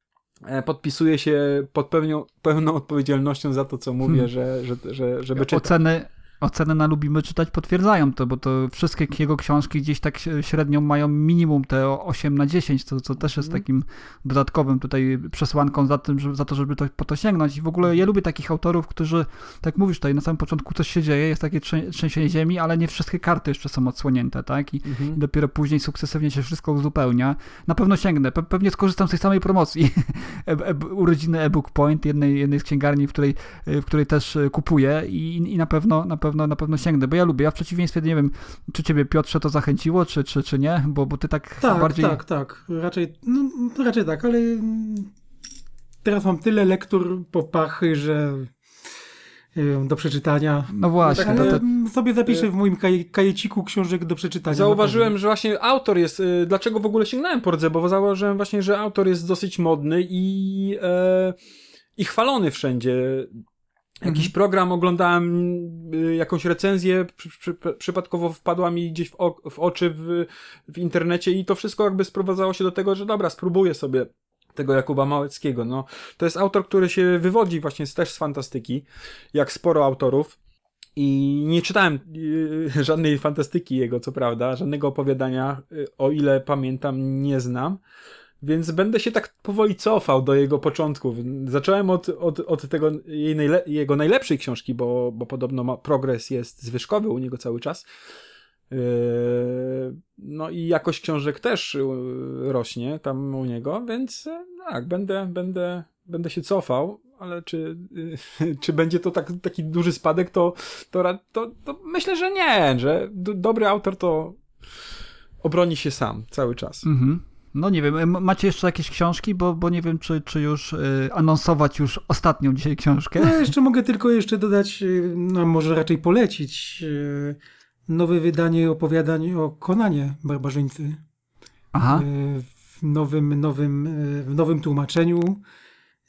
E, podpisuję się pod pewną, pełną odpowiedzialnością za to, co mówię, hmm. że, że, że, żeby czytać. Oceny, oceny na Lubimy Czytać potwierdzają to, bo to wszystkie jego książki gdzieś tak średnio mają minimum te 8 na 10, co, co też jest mm. takim dodatkowym tutaj przesłanką za, tym, że, za to, żeby to, po to sięgnąć. I w ogóle ja lubię takich autorów, którzy, tak mówisz tutaj, na samym początku coś się dzieje, jest takie trzęsienie ziemi, ale nie wszystkie karty jeszcze są odsłonięte, tak? I, mm -hmm. dopiero później sukcesywnie się wszystko uzupełnia. Na pewno sięgnę, Pe pewnie skorzystam z tej samej promocji *laughs* e e urodziny e-book Point, jednej, jednej z księgarni, w której, w której też kupuję i, i na pewno na pewno pewno, na pewno sięgnę, bo ja lubię. Ja w przeciwieństwie, nie wiem, czy ciebie Piotrze to zachęciło, czy, czy, czy nie, bo, bo ty tak, tak bardziej... Tak, tak, raczej, no, raczej tak, ale teraz mam tyle lektur po pachy, że do przeczytania. No właśnie. Tak, to, to... Sobie zapiszę w moim kaj kajeciku książek do przeczytania. Zauważyłem, że właśnie autor jest, y, dlaczego w ogóle sięgnąłem po rdze, bo zauważyłem właśnie, że autor jest dosyć modny i, e, i chwalony wszędzie. Jakiś mhm. program oglądałem, y, jakąś recenzję, przy, przy, przypadkowo wpadła mi gdzieś w, o, w oczy w, w internecie i to wszystko jakby sprowadzało się do tego, że dobra, spróbuję sobie tego Jakuba Małeckiego. No, to jest autor, który się wywodzi właśnie też z fantastyki, jak sporo autorów. I nie czytałem y, *laughs* żadnej fantastyki jego, co prawda, żadnego opowiadania, y, o ile pamiętam, nie znam. Więc będę się tak powoli cofał do jego początków. Zacząłem od, od, od tego jej najle jego najlepszej książki, bo, bo podobno ma, progres jest zwyżkowy u niego cały czas. Yy, no i jakość książek też yy, rośnie tam u niego, więc yy, tak, będę, będę, będę się cofał, ale czy, *laughs* czy będzie to tak, taki duży spadek, to, to, to, to myślę, że nie, że dobry autor to obroni się sam cały czas. Mhm. No nie wiem, macie jeszcze jakieś książki, bo, bo nie wiem, czy, czy już y, anonsować już ostatnią dzisiaj książkę. No jeszcze mogę tylko jeszcze dodać, y, no może raczej polecić, y, nowe wydanie opowiadań o Konanie Barbarzyńcy. Aha. Y, w nowym, nowym, y, w nowym tłumaczeniu.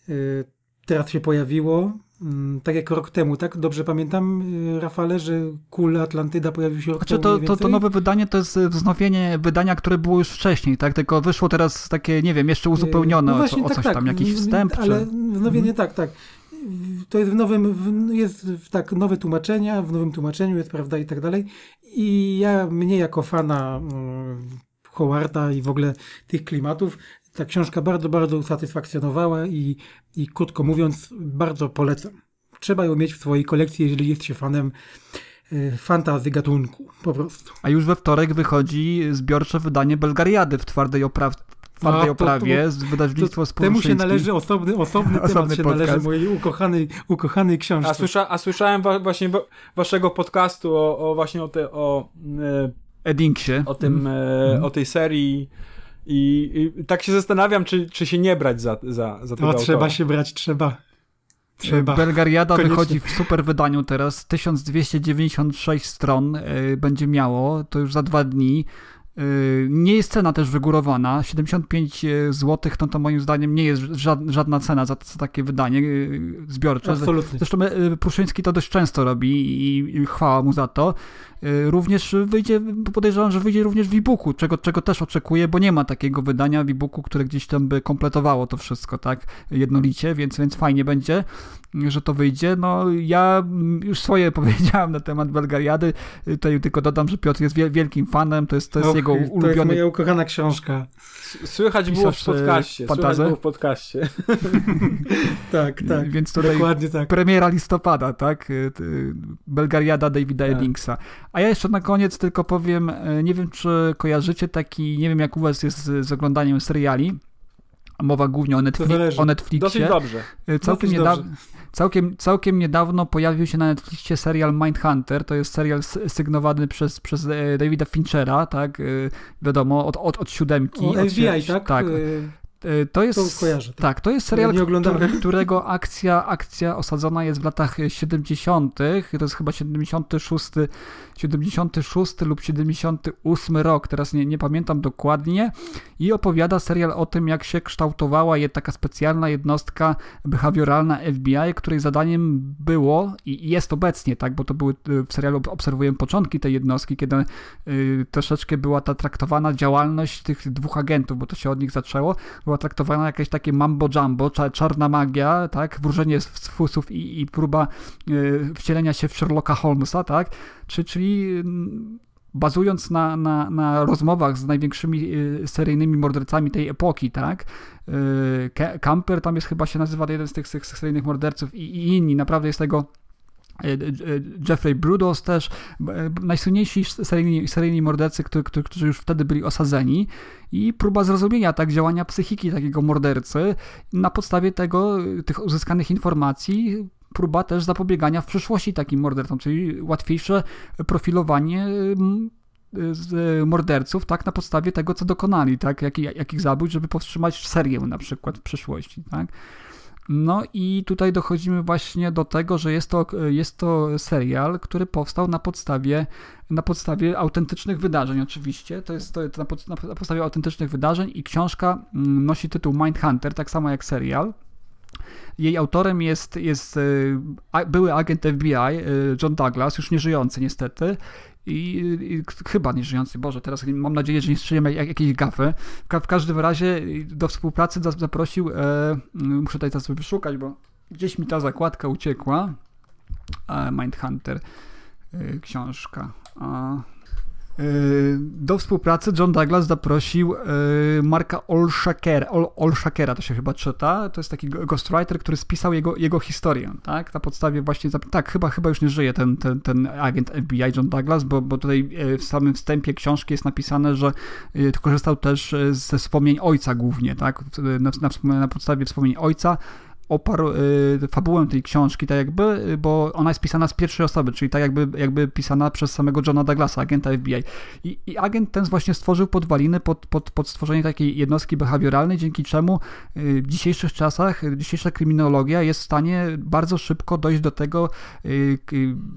Y, teraz się pojawiło. Mm, tak jak rok temu, tak? Dobrze pamiętam, y, Rafale, że Kul Atlantyda pojawił się rok znaczy, temu. To, to, to nowe wydanie to jest wznowienie wydania, które było już wcześniej, tak? Tylko wyszło teraz takie, nie wiem, jeszcze uzupełnione no właśnie, o, o tak, coś tak. tam, jakiś wstęp. Ale czy... wznowienie, mhm. tak, tak. To jest w nowym, w, jest tak, nowe tłumaczenia, w nowym tłumaczeniu jest, prawda, i tak dalej. I ja, mnie jako fana um, Howarda i w ogóle tych klimatów, ta książka bardzo, bardzo usatysfakcjonowała i, i krótko mówiąc, bardzo polecam. Trzeba ją mieć w swojej kolekcji, jeżeli jest się fanem y, fantazy gatunku, po prostu. A już we wtorek wychodzi zbiorcze wydanie Belgariady w twardej oprawie twardej no, oprawie z wydawnictwo Temu się należy osobny, osobny, *laughs* osobny temat się podcast. należy mojej ukochanej, ukochanej książce. A, słysza, a słyszałem wa właśnie waszego podcastu o, o właśnie o, te, o e, Eddingsie. O tym, mm. o tej serii i, I, tak się zastanawiam, czy, czy się nie brać za, za, za tego No trzeba się brać, trzeba. Trzeba. Belgariada Koniecznie. wychodzi w super wydaniu teraz. 1296 stron y, będzie miało, to już za dwa dni. Y, nie jest cena też wygórowana. 75 y, zł no to moim zdaniem nie jest żadna cena za, za takie wydanie y, zbiorcze. Absolutnie. Zresztą Pruszyński to dość często robi i, chwała mu za to. Również wyjdzie, podejrzewam, że wyjdzie również w e-booku, czego, czego też oczekuję, bo nie ma takiego wydania w e-booku, które gdzieś tam by kompletowało to wszystko, tak, jednolicie, więc, więc fajnie będzie że to wyjdzie. No ja już swoje *laughs* powiedziałem na temat Belgariady. Tutaj tylko dodam, że Piotr jest wielkim fanem, to jest, to jest Och, jego ulubiony... To jest moja ukochana książka. Słychać było w podcaście. Słychać było w podcaście. *laughs* tak, *laughs* tak. Więc tutaj Dokładnie tak. premiera listopada, tak? Belgariada Davida tak. Eddingsa. A ja jeszcze na koniec tylko powiem, e, nie wiem czy kojarzycie taki, nie wiem jak u was jest z oglądaniem seriali, mowa głównie o, Netflix, o Netflixie. Dobrze. E, całkiem, niedawno, dobrze. Całkiem, całkiem niedawno pojawił się na Netflixie serial Mindhunter. To jest serial sygnowany przez, przez e, Davida Finchera, tak? E, wiadomo, od, od, od siódemki. O, FBI, tak? tak. Y, to jest, to kojarzę, tak. tak. to jest serial, którego akcja, akcja osadzona jest w latach 70. To jest chyba 76, 76 lub 78 rok, teraz nie, nie pamiętam dokładnie. I opowiada serial o tym, jak się kształtowała je taka specjalna jednostka behawioralna FBI, której zadaniem było i jest obecnie, tak, bo to były y, w serialu obserwujemy początki tej jednostki, kiedy y, troszeczkę była ta traktowana działalność tych dwóch agentów, bo to się od nich zaczęło była traktowana jakieś takie mambo jumbo, czarna magia, tak, wróżenie z fusów i, i próba y, wcielenia się w Sherlocka Holmesa, tak, Czy, czyli y, bazując na, na, na rozmowach z największymi y, seryjnymi mordercami tej epoki, tak, y, Camper tam jest chyba się nazywa jeden z tych, tych seryjnych morderców i, i inni, naprawdę jest tego Jeffrey Brudos też, e, najsłynniejsi seryjni, seryjni mordercy, którzy, którzy już wtedy byli osadzeni i próba zrozumienia tak działania psychiki takiego mordercy na podstawie tego, tych uzyskanych informacji próba też zapobiegania w przyszłości takim mordercom, czyli łatwiejsze profilowanie morderców, tak, na podstawie tego, co dokonali, tak, jakich, jakich zabójstw, żeby powstrzymać serię na przykład w przyszłości, tak. No i tutaj dochodzimy właśnie do tego, że jest to, jest to serial, który powstał na podstawie, na podstawie autentycznych wydarzeń oczywiście. To jest to na, pod, na podstawie autentycznych wydarzeń i książka mm, nosi tytuł Mindhunter, tak samo jak serial. Jej autorem jest, jest e, były agent FBI e, John Douglas, już nieżyjący niestety, i, i, chyba nie żyjący, Boże, teraz mam nadzieję, że nie strzeliłem jak, jakiejś gafy. W, w, każdym razie do współpracy zaprosił, e, muszę tutaj sobie wyszukać, bo gdzieś mi ta zakładka uciekła. E, Mindhunter, e, książka. Y, do współpracy John Douglas zaprosił y, Marka Olszakera, Olszakera to się chyba czyta, to jest taki ghostwriter, który spisał jego, jego historię, tak, na podstawie właśnie, tak, chyba, chyba już nie żyje ten, ten, ten agent FBI John Douglas, bo, bo tutaj y, w samym wstępie książki jest napisane, że korzystał też ze wspomnień ojca głównie, tak, na, na, na podstawie wspomnień ojca oparł y, fabułę tej książki, tak jakby, bo ona jest pisana z pierwszej osoby, czyli tak jakby, jakby pisana przez samego Johna Douglasa, agenta FBI. I, i agent ten właśnie stworzył podwaliny pod, pod, pod stworzenie takiej jednostki behawioralnej, dzięki czemu y, w dzisiejszych czasach dzisiejsza kryminologia jest w stanie bardzo szybko dojść do tego, y,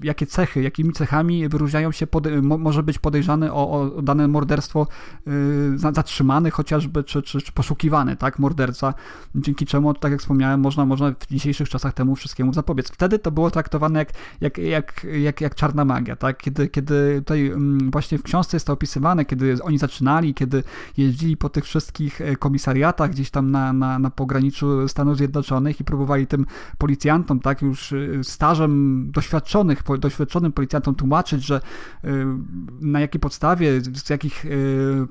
jakie cechy, jakimi cechami wyróżniają się, może być podejrzany o, o dane morderstwo y, zatrzymany chociażby, czy, czy, czy poszukiwany, tak, morderca, dzięki czemu, tak jak wspomniałem, można, można w dzisiejszych czasach temu wszystkiemu zapobiec. Wtedy to było traktowane jak, jak, jak, jak, jak czarna magia, tak, kiedy, kiedy tutaj mm, właśnie w książce jest to opisywane, kiedy oni zaczynali, kiedy jeździli po tych wszystkich e, komisariatach gdzieś tam na, na, na pograniczu Stanów Zjednoczonych i próbowali tym policjantom, tak, już e, stażem doświadczonych, doświadczonym policjantom tłumaczyć, że e, na jakiej podstawie, z jakich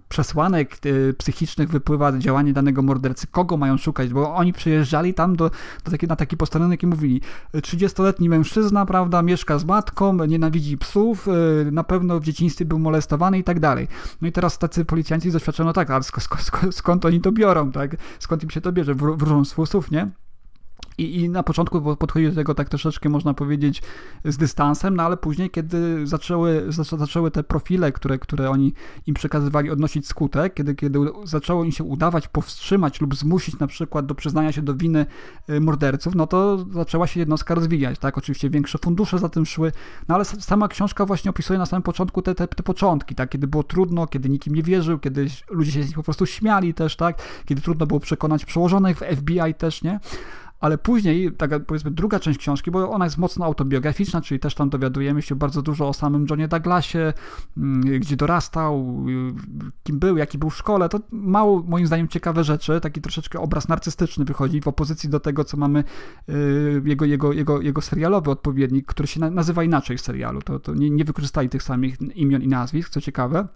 przesłanek psychicznych wypływa działanie danego mordercy, kogo mają szukać, bo oni przyjeżdżali tam do, do taki, na taki posterunek i mówili 30-letni mężczyzna, prawda, mieszka z matką, nienawidzi psów, na pewno w dzieciństwie był molestowany i tak dalej. No i teraz tacy policjanci doświadczono tak, ale sk sk sk skąd oni to biorą, tak? Skąd im się to bierze? Wróżą z fusów, nie? I, I na początku podchodzi do tego tak troszeczkę, można powiedzieć, z dystansem, no ale później, kiedy zaczęły, zaczęły te profile, które, które oni im przekazywali, odnosić skutek, kiedy, kiedy zaczęło im się udawać powstrzymać lub zmusić na przykład do przyznania się do winy y, morderców, no to zaczęła się jednostka rozwijać, tak? Oczywiście większe fundusze za tym szły, no ale sama książka właśnie opisuje na samym początku te, te, te początki, tak? Kiedy było trudno, kiedy nikim nie wierzył, kiedy ludzie się z nich po prostu śmiali też, tak? Kiedy trudno było przekonać przełożonych w FBI też, nie? Ale później, taka powiedzmy druga część książki, bo ona jest mocno autobiograficzna, czyli też tam dowiadujemy się bardzo dużo o samym Johnie Douglasie, mm, gdzie dorastał, kim był, jaki był w szkole, to mało moim zdaniem ciekawe rzeczy, taki troszeczkę obraz narcystyczny wychodzi w opozycji do tego, co mamy y, jego, jego, jego, jego serialowy odpowiednik, który się nazywa inaczej w serialu, to, to nie, nie wykorzystali tych samych imion i nazwisk, co ciekawe.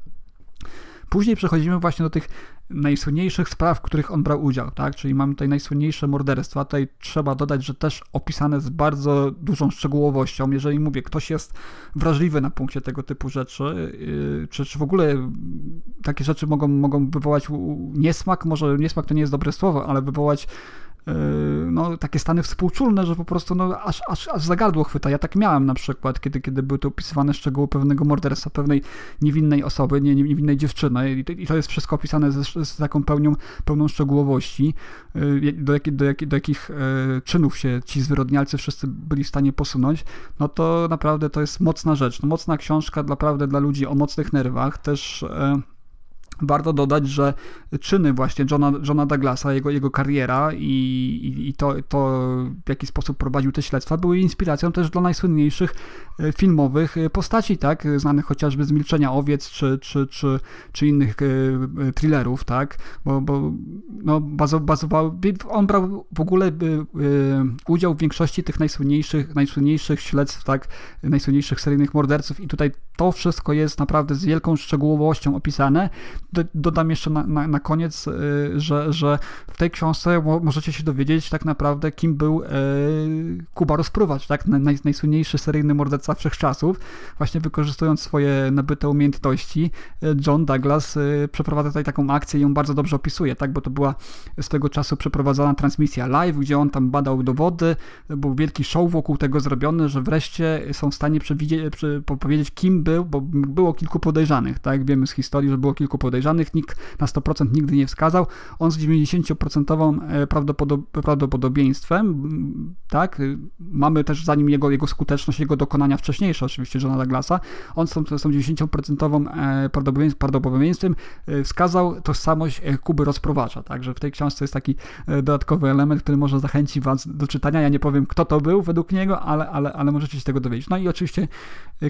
Później przechodzimy właśnie do tych najsłynniejszych spraw, w których on brał udział, tak? Czyli mamy tutaj najsłynniejsze morderstwa. Tutaj trzeba dodać, że też opisane z bardzo dużą szczegółowością. Jeżeli mówię, ktoś jest wrażliwy na punkcie tego typu rzeczy, yy, czy, czy w ogóle takie rzeczy mogą, mogą wywołać niesmak, może niesmak to nie jest dobre słowo, ale wywołać no, takie stany współczulne, że po prostu no, aż, aż, aż za gardło chwyta. Ja tak miałem na przykład, kiedy, kiedy były to opisywane szczegóły pewnego morderstwa, pewnej niewinnej osoby, nie, niewinnej dziewczyny i i to jest wszystko opisane z, z taką pełnią, pełną szczegółowości, yy, do, jak, do, jak, do jakich e, czynów się ci zwyrodnialcy wszyscy byli w stanie posunąć, no to naprawdę to jest mocna rzecz. No, mocna książka naprawdę dla ludzi o mocnych nerwach, też... E, Warto dodać, że czyny właśnie Johna, Johna Douglasa, jego, jego kariera i, i, to, to, w jaki sposób prowadził te śledztwa, były inspiracją też dla najsłynniejszych e, filmowych e, postaci, tak, znanych chociażby z Milczenia Owiec, czy, czy, czy, czy innych e, thrillerów, tak, bo, bo no, bazował, on brał w ogóle udział w większości tych najsłynniejszych, najsłynniejszych śledztw, tak, najsłynniejszych seryjnych morderców i tutaj to wszystko jest naprawdę z wielką szczegółowością opisane, dodam jeszcze na, na, na koniec, y, że, że w tej książce możecie się dowiedzieć tak naprawdę, kim był y, Kuba Rozpruwacz, tak? Naj, najsłynniejszy seryjny morderca wszechczasów. Właśnie wykorzystując swoje nabyte umiejętności, y, John Douglas przeprowadza tutaj taką akcję i ją bardzo dobrze opisuje, tak? Bo to była z tego czasu przeprowadzona transmisja live, gdzie on tam badał dowody, był wielki show wokół tego zrobiony, że wreszcie są w stanie przewidzieć, powiedzieć, kim był, bo było kilku podejrzanych, tak? Wiemy z historii, że było kilku podejrzanych podejrzanych nikt na 100% nigdy nie wskazał. On z 90% e, prawdopodob prawdopodobieństwem, tak, mamy też za nim jego, jego skuteczność, jego dokonania wcześniejsze, oczywiście Johna Douglasa, on z tą, z tą 90% e, prawdopodobieństwem e, wskazał tożsamość Kuby Rozprowacza, także w tej książce jest taki dodatkowy element, który może zachęcić was do czytania. Ja nie powiem, kto to był według niego, ale, ale, ale możecie się tego dowiedzieć. No i oczywiście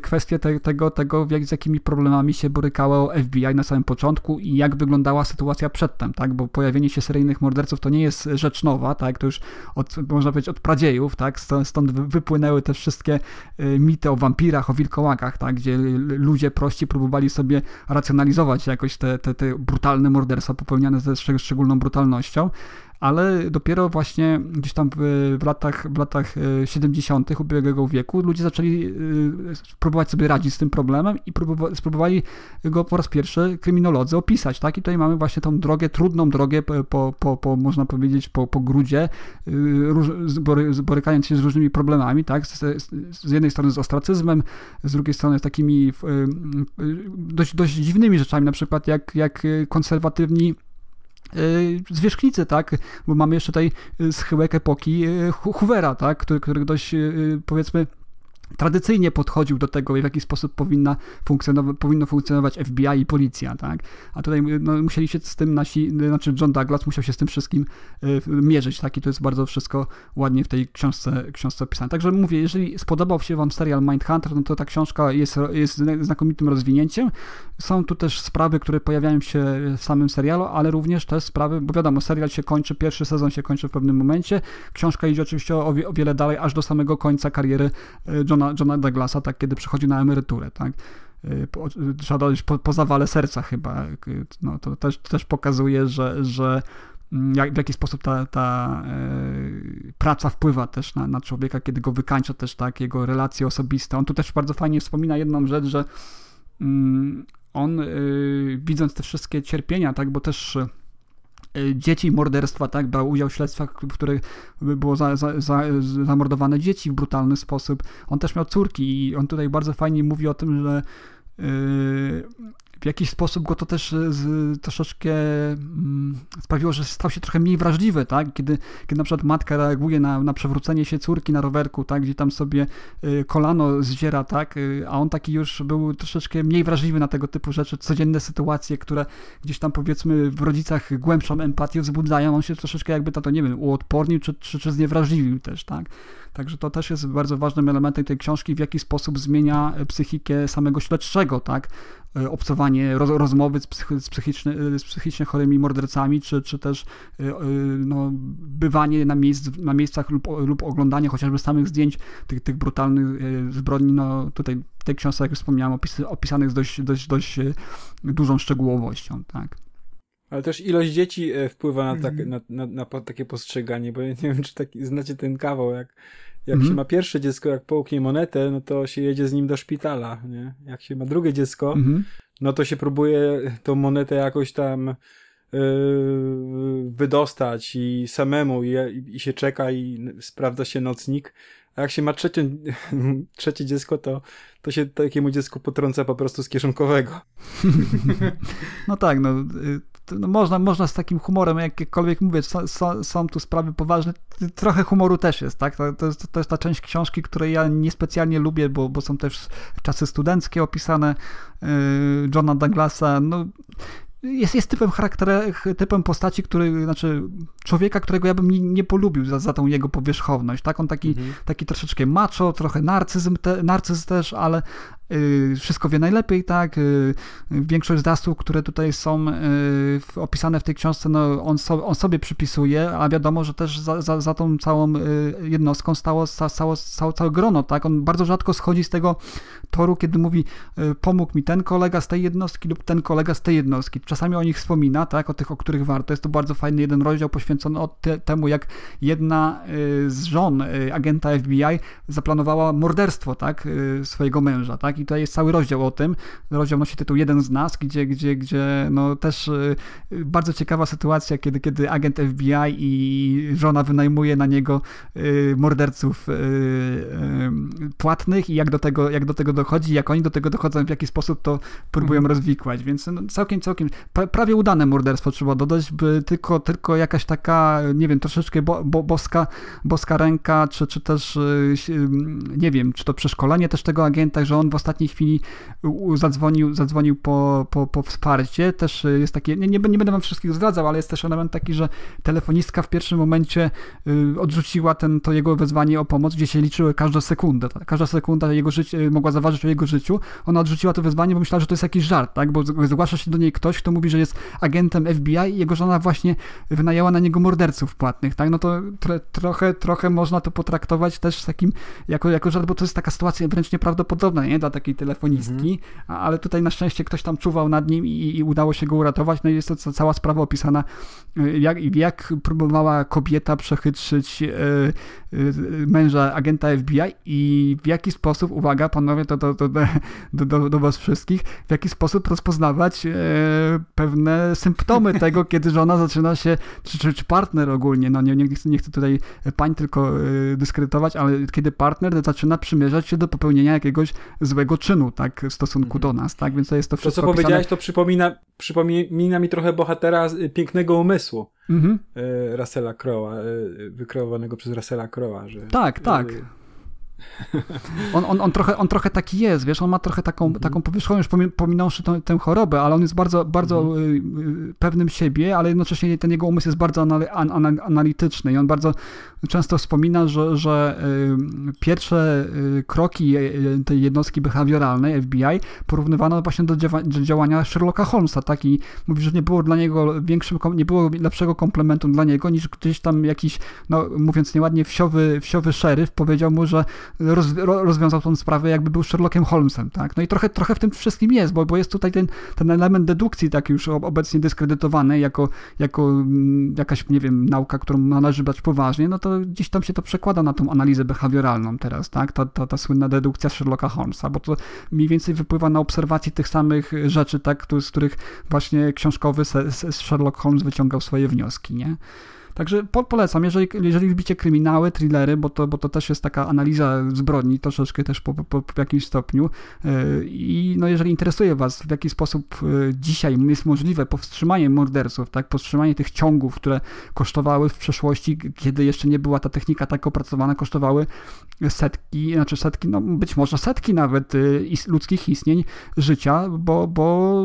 kwestie te, tego, tego jak, z jakimi problemami się borykało FBI na samym początku, początku i jak wyglądała sytuacja przedtem, tak? Bo pojawienie się seryjnych morderców to nie jest rzecz nowa, tak? To już od, można powiedzieć od pradziejów, tak? Stąd wypłynęły te wszystkie y, mity o wampirach, o wilkołakach, tak? Gdzie ludzie prości próbowali sobie racjonalizować jakoś te, te, te brutalne morderstwa popełniane ze szczególną brutalnością ale dopiero właśnie gdzieś tam w, w latach, w latach 70. ubiegłego wieku ludzie zaczęli próbować sobie radzić z tym problemem i spróbowali go po raz pierwszy kryminolodzy opisać, tak? I tutaj mamy właśnie tą drogę, trudną drogę po, po, po można powiedzieć, po, po grudzie, borykając się z różnymi problemami, tak? Z, z jednej strony z ostracyzmem, z drugiej strony z takimi dość, dość dziwnymi rzeczami, na przykład jak, jak konserwatywni zwierzchnicy, tak, bo mamy jeszcze tutaj schyłek epoki Hoovera, tak, który, który dość powiedzmy tradycyjnie podchodził do tego, w jaki sposób powinna funkcjonować, powinno funkcjonować FBI i policja, tak? A tutaj no, musieli się z tym nasi, znaczy John Douglas musiał się z tym wszystkim y, mierzyć, tak? I to jest bardzo wszystko ładnie w tej książce, książce opisane. Także mówię, jeżeli spodobał się wam serial Mindhunter, no to ta książka jest, jest znakomitym rozwinięciem. Są tu też sprawy, które pojawiają się w samym serialu, ale również też sprawy, bo wiadomo, serial się kończy, pierwszy sezon się kończy w pewnym momencie. Książka idzie oczywiście o, o wiele dalej, aż do samego końca kariery John Johna, Johna Douglasa, tak, kiedy przychodzi na emeryturę, tak. Y, trzeba dodać po, po zawale serca chyba. Y, no, to też, też pokazuje, że, że mm, jak, w jaki sposób ta, ta e, praca wpływa też na, na człowieka, kiedy go wykańcza też tak, jego relacje osobiste. On tu też bardzo fajnie wspomina jedną rzecz, że mm, on y, widząc te wszystkie cierpienia, tak, bo też Y, dzieci morderstwa, tak, brał udział w śledztwach, w których było za, za, za, zamordowane dzieci w brutalny sposób. On też miał córki i on tutaj bardzo fajnie mówi o tym, że yy, w jakiś sposób go to też e, z, troszeczkę mm, sprawiło, że stał się trochę mniej wrażliwy, tak? Kiedy, kiedy na przykład matka reaguje na, na przewrócenie się córki na rowerku, tak? Gdzie tam sobie y, kolano zdziera, tak? Y, a on taki już był troszeczkę mniej wrażliwy na tego typu rzeczy, codzienne sytuacje, które gdzieś tam powiedzmy w rodzicach głębszą empatię wzbudzają, on się troszeczkę jakby to, to nie wiem, uodpornił, czy, czy, czy zniewrażliwił też, tak? Także to też jest bardzo ważnym elementem tej książki, w jaki sposób zmienia psychikę samego śledczego, tak? E, obcowanie, roz, rozmowy z, psychi, z, psychicznie, e, z psychicznie chorymi mordercami, czy, czy też e, no, bywanie na, miejsc, na miejscach lub, lub oglądanie chociażby samych zdjęć tych, tych brutalnych zbrodni, no tutaj w tej książce, jak już wspomniałem, opis, opisanych z dość, dość, dość dużą szczegółowością, tak. Ale też ilość dzieci wpływa na, tak, na, na, na, takie postrzeganie, bo ja nie wiem, czy taki, znacie ten kawał, jak jak mhm. się ma pierwsze dziecko, jak połknie monetę, no to się jedzie z nim do szpitala, nie? Jak się ma drugie dziecko, mhm. no to się próbuje tą monetę jakoś tam yy, wydostać i samemu i, i się czeka i sprawdza się nocnik. A jak się ma trzecie, *laughs* trzecie dziecko, to, to się takiemu dziecku potrąca po prostu z kieszonkowego. *laughs* No tak, no y, no można, można z takim humorem, jakkolwiek mówię, są, są tu sprawy poważne, trochę humoru też jest, tak? To, jest, to jest ta część książki, której ja niespecjalnie lubię, bo, bo są też czasy studenckie opisane yy, Johna Douglasa, no jest, jest typem charakter, typem postaci, który, znaczy człowieka, którego ja bym nie, nie polubił za, za tą jego powierzchowność, tak? On taki, mhm. taki troszeczkę macho, trochę narcyzm, te, narcyzm też, ale, wszystko wie najlepiej, tak? Y, większość zasług, które tutaj są y, opisane w tej książce, no on, so, on sobie przypisuje, a wiadomo, że też za, za, za tą całą jednostką stało, stało, stało całe grono, tak? On bardzo rzadko schodzi z tego toru, kiedy mówi pomógł mi ten kolega z tej jednostki lub ten kolega z tej jednostki. Czasami o nich wspomina, tak? O tych, o których warto. Jest to bardzo fajny jeden rozdział poświęcony te, temu, jak jedna z żon agenta FBI zaplanowała morderstwo, tak? Swojego męża, tak? I tutaj jest cały rozdział o tym. Rozdział nosi tytuł Jeden z nas, gdzie, gdzie, gdzie no też y, bardzo ciekawa sytuacja, kiedy, kiedy agent FBI i żona wynajmuje na niego y, morderców y, płatnych i jak do tego, jak do tego dochodzi, jak oni do tego dochodzą, w jaki sposób to próbują mhm. rozwikłać, więc no, całkiem, całkiem prawie udane morderstwo trzeba dodać, by tylko, tylko jakaś taka, nie wiem, troszeczkę bo, bo, boska, boska ręka, czy, czy też nie wiem, czy to przeszkolenie też tego agenta, że on w ostatniej chwili zadzwonił, zadzwonił po, po, po wsparcie. Też jest takie, nie, nie, będę wam wszystkich zdradzał, ale jest też element taki, że telefonistka w pierwszym momencie y, odrzuciła ten, to jego wezwanie o pomoc, gdzie się liczyły każda sekunda. Każda sekunda jego życie, mogła zaważyć o jego życiu. Ona odrzuciła to wezwanie, bo myślała, że to jest jakiś żart, tak? bo zgłasza się do niej ktoś, kto to mówi, że jest agentem FBI i jego żona właśnie wynajęła na niego morderców płatnych, tak? No to tro, trochę, trochę można to potraktować też takim, jako, jako żart, bo to jest taka sytuacja wręcz nieprawdopodobna, nie? Dla takiej telefonistki, mhm. ale tutaj na szczęście ktoś tam czuwał nad nim i, i udało się go uratować, no i jest to cała sprawa opisana, y, jak, jak próbowała kobieta przechytrzyć yy, yy, męża agenta FBI i w jaki sposób, uwaga panowie, to do, do, do, do, do was wszystkich, w jaki sposób rozpoznawać e, pewne symptomy *laughs* tego, kiedy żona zaczyna się, czy, czy, czy partner ogólnie, no nie, nie, chcę, nie chcę tutaj pań tylko e, dyskredytować, ale kiedy partner zaczyna przymierzać się do popełnienia jakiegoś złego czynu, tak, w stosunku do nas, tak, więc to jest to wszystko To, co powiedziałeś, to przypomina, przypomina mi trochę bohatera Pięknego Umysłu. Mhm. E, Russella Crowe'a, wykreowanego przez Russella Crowe'a. Że, tak, tak. On, on, on, trochę, on trochę taki jest, wiesz, on ma trochę taką, mm taką powierzchowną, już pominąwszy tą, tę chorobę, ale on jest bardzo, bardzo mm -hmm. pewnym siebie, ale jednocześnie ten jego umysł jest bardzo anal, an, analityczny i on bardzo często wspomina, że, że y, pierwsze y, kroki y, tej jednostki behawioralnej FBI porównywano właśnie do działania Sherlocka Holmesa, tak, i mówi, że nie było dla niego większym, nie było lepszego komplementu dla niego, niż gdzieś tam jakiś, no mówiąc nieładnie, wsiowy, wsiowy szeryf powiedział mu, że roz, rozwiązał tą sprawę, jakby był Sherlockiem Holmesem, tak? No i trochę, trochę w tym wszystkim jest, bo, bo jest tutaj ten, ten element dedukcji tak już obecnie dyskredytowany jako, jako mm, jakaś, nie wiem, nauka, którą należy brać poważnie, no to gdzieś tam się to przekłada na tą analizę behawioralną teraz, tak? Ta, ta, ta słynna dedukcja Sherlocka Holmesa, bo to mniej więcej wypływa na obserwacji tych samych rzeczy, tak? Z których właśnie książkowy Sherlock Holmes wyciągał swoje wnioski, nie? Także po, polecam, jeżeli, jeżeli lubicie kryminały, thrillery, bo to, bo to też jest taka analiza zbrodni, troszeczkę też po, po, po jakimś stopniu. E, I no, jeżeli interesuje Was, w jaki sposób e, dzisiaj jest możliwe powstrzymanie morderców, tak, powstrzymanie tych ciągów, które kosztowały w przeszłości, kiedy jeszcze nie była ta technika tak opracowana, kosztowały setki, znaczy setki, no być może setki nawet e, ludzkich istnień życia, bo, bo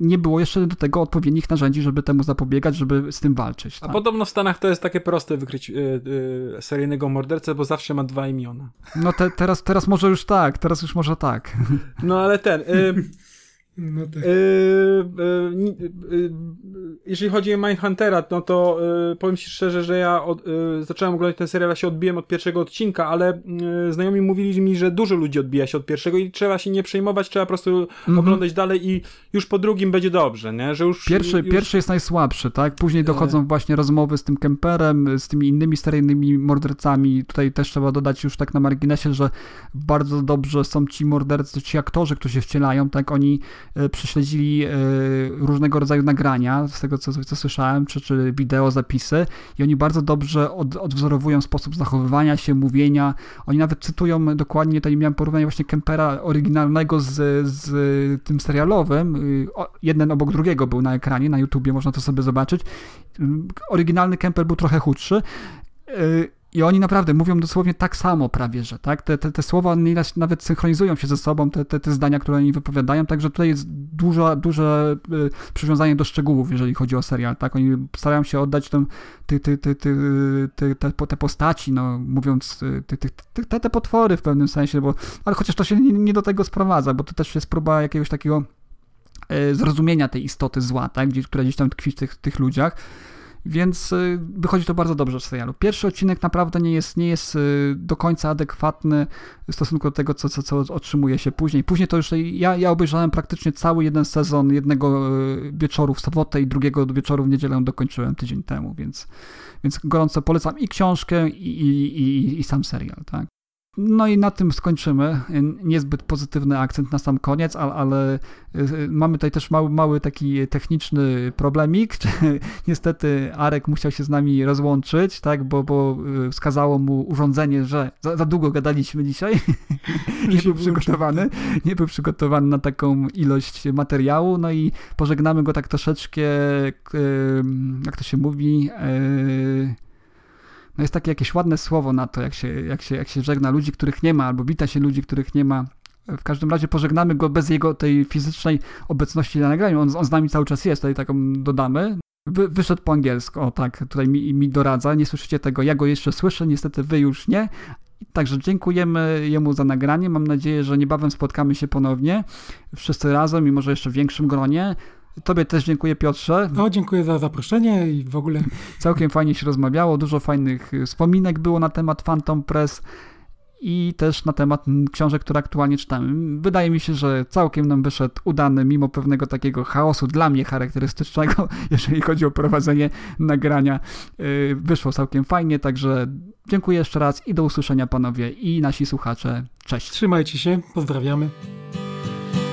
nie było jeszcze do tego odpowiednich narzędzi, żeby temu zapobiegać, żeby z tym walczyć. Tak? A podobno w Stanach Stanach to jest takie proste wykryć yy, yy, seryjnego mordercę, bo zawsze ma dwa imiona. No te, teraz, teraz może już tak, teraz już może tak. No ale ten... Yy, *laughs* no tak. jeżeli chodzi o Mindhuntera, no to powiem Ci szczerze, że ja od, zacząłem oglądać ten serial, ja się odbiłem od pierwszego odcinka, ale znajomi mówili mi, że dużo ludzi odbija się od pierwszego i trzeba się nie przejmować, trzeba po prostu mm -hmm. oglądać dalej i już po drugim będzie dobrze, nie? Że już, pierwszy, już... pierwszy jest najsłabszy, tak? Później dochodzą właśnie rozmowy z tym Kemperem, z tymi innymi seryjnymi mordercami. Tutaj też trzeba dodać już tak na marginesie, że bardzo dobrze są ci mordercy, ci aktorzy, którzy się wcielają, tak? Oni prześledzili e, różnego rodzaju nagrania, z tego co, co słyszałem, czy, czy wideo, zapisy i oni bardzo dobrze od, odwzorowują sposób zachowywania się, mówienia. Oni nawet cytują dokładnie, tutaj miałem porównanie właśnie Kempera oryginalnego z, z tym serialowym. Y, jeden obok drugiego był na ekranie, na YouTubie, można to sobie zobaczyć. Oryginalny Kemper był trochę chudszy y, i oni naprawdę mówią dosłownie tak samo prawie, że tak? Te, te, te słowa nawet synchronizują się ze sobą, te, te, te zdania, które oni wypowiadają, także tutaj jest dużo, duże y, przywiązanie do szczegółów, jeżeli chodzi o serial, tak? Oni starają się oddać tym, ty, ty, ty, ty, ty, te, te postaci, no mówiąc, y, ty, ty, ty, te, te potwory w pewnym sensie, bo, ale chociaż to się nie, nie do tego sprowadza, bo to też jest próba jakiegoś takiego y, zrozumienia tej istoty zła, tak? Gdzie, która gdzieś tam tkwi w tych, tych ludziach. Więc y, wychodzi to bardzo dobrze w serialu. Pierwszy odcinek naprawdę nie jest, nie jest y, do końca adekwatny w stosunku do tego, co, co, co otrzymuje się później. Później to już ja, ja obejrzałem praktycznie cały jeden sezon jednego y, wieczoru w sobotę i drugiego wieczoru w niedzielę dokończyłem tydzień temu, więc, więc gorąco polecam i książkę, i, i, i, i sam serial. Tak? No i na tym skończymy. Niezbyt pozytywny akcent na sam koniec, ale, ale y, mamy tutaj też mały, mały taki techniczny problemik. *laughs* Niestety Arek musiał się z nami rozłączyć, tak, bo, bo y, wskazało mu urządzenie, że za, za długo gadaliśmy dzisiaj. *laughs* nie był przygotowany. Nie był przygotowany na taką ilość materiału. No i pożegnamy go tak troszeczkę, y, jak to się mówi, no jest takie jakieś ładne słowo na to, jak się, jak, się, jak się żegna ludzi, których nie ma, albo wita się ludzi, których nie ma. W każdym razie pożegnamy go bez jego tej fizycznej obecności na nagraniu. On, on z nami cały czas jest, tutaj taką dodamy. Wy, wyszedł po angielsku, o tak, tutaj mi, mi doradza. Nie słyszycie tego, ja go jeszcze słyszę, niestety wy już nie. Także dziękujemy jemu za nagranie. Mam nadzieję, że niebawem spotkamy się ponownie, wszyscy razem i może jeszcze w większym gronie. Tobie też dziękuję, Piotrze. No, dziękuję za zaproszenie i w ogóle. Całkiem fajnie się rozmawiało, dużo fajnych wspominek było na temat Phantom Press i też na temat książek, które aktualnie czytamy. Wydaje mi się, że całkiem nam wyszedł udany, mimo pewnego takiego chaosu dla mnie charakterystycznego, *laughs* jeżeli chodzi o prowadzenie nagrania. Y, wyszło całkiem fajnie, także dziękuję jeszcze raz i do usłyszenia panowie i nasi słuchacze. Cześć. Trzymajcie się, pozdrawiamy.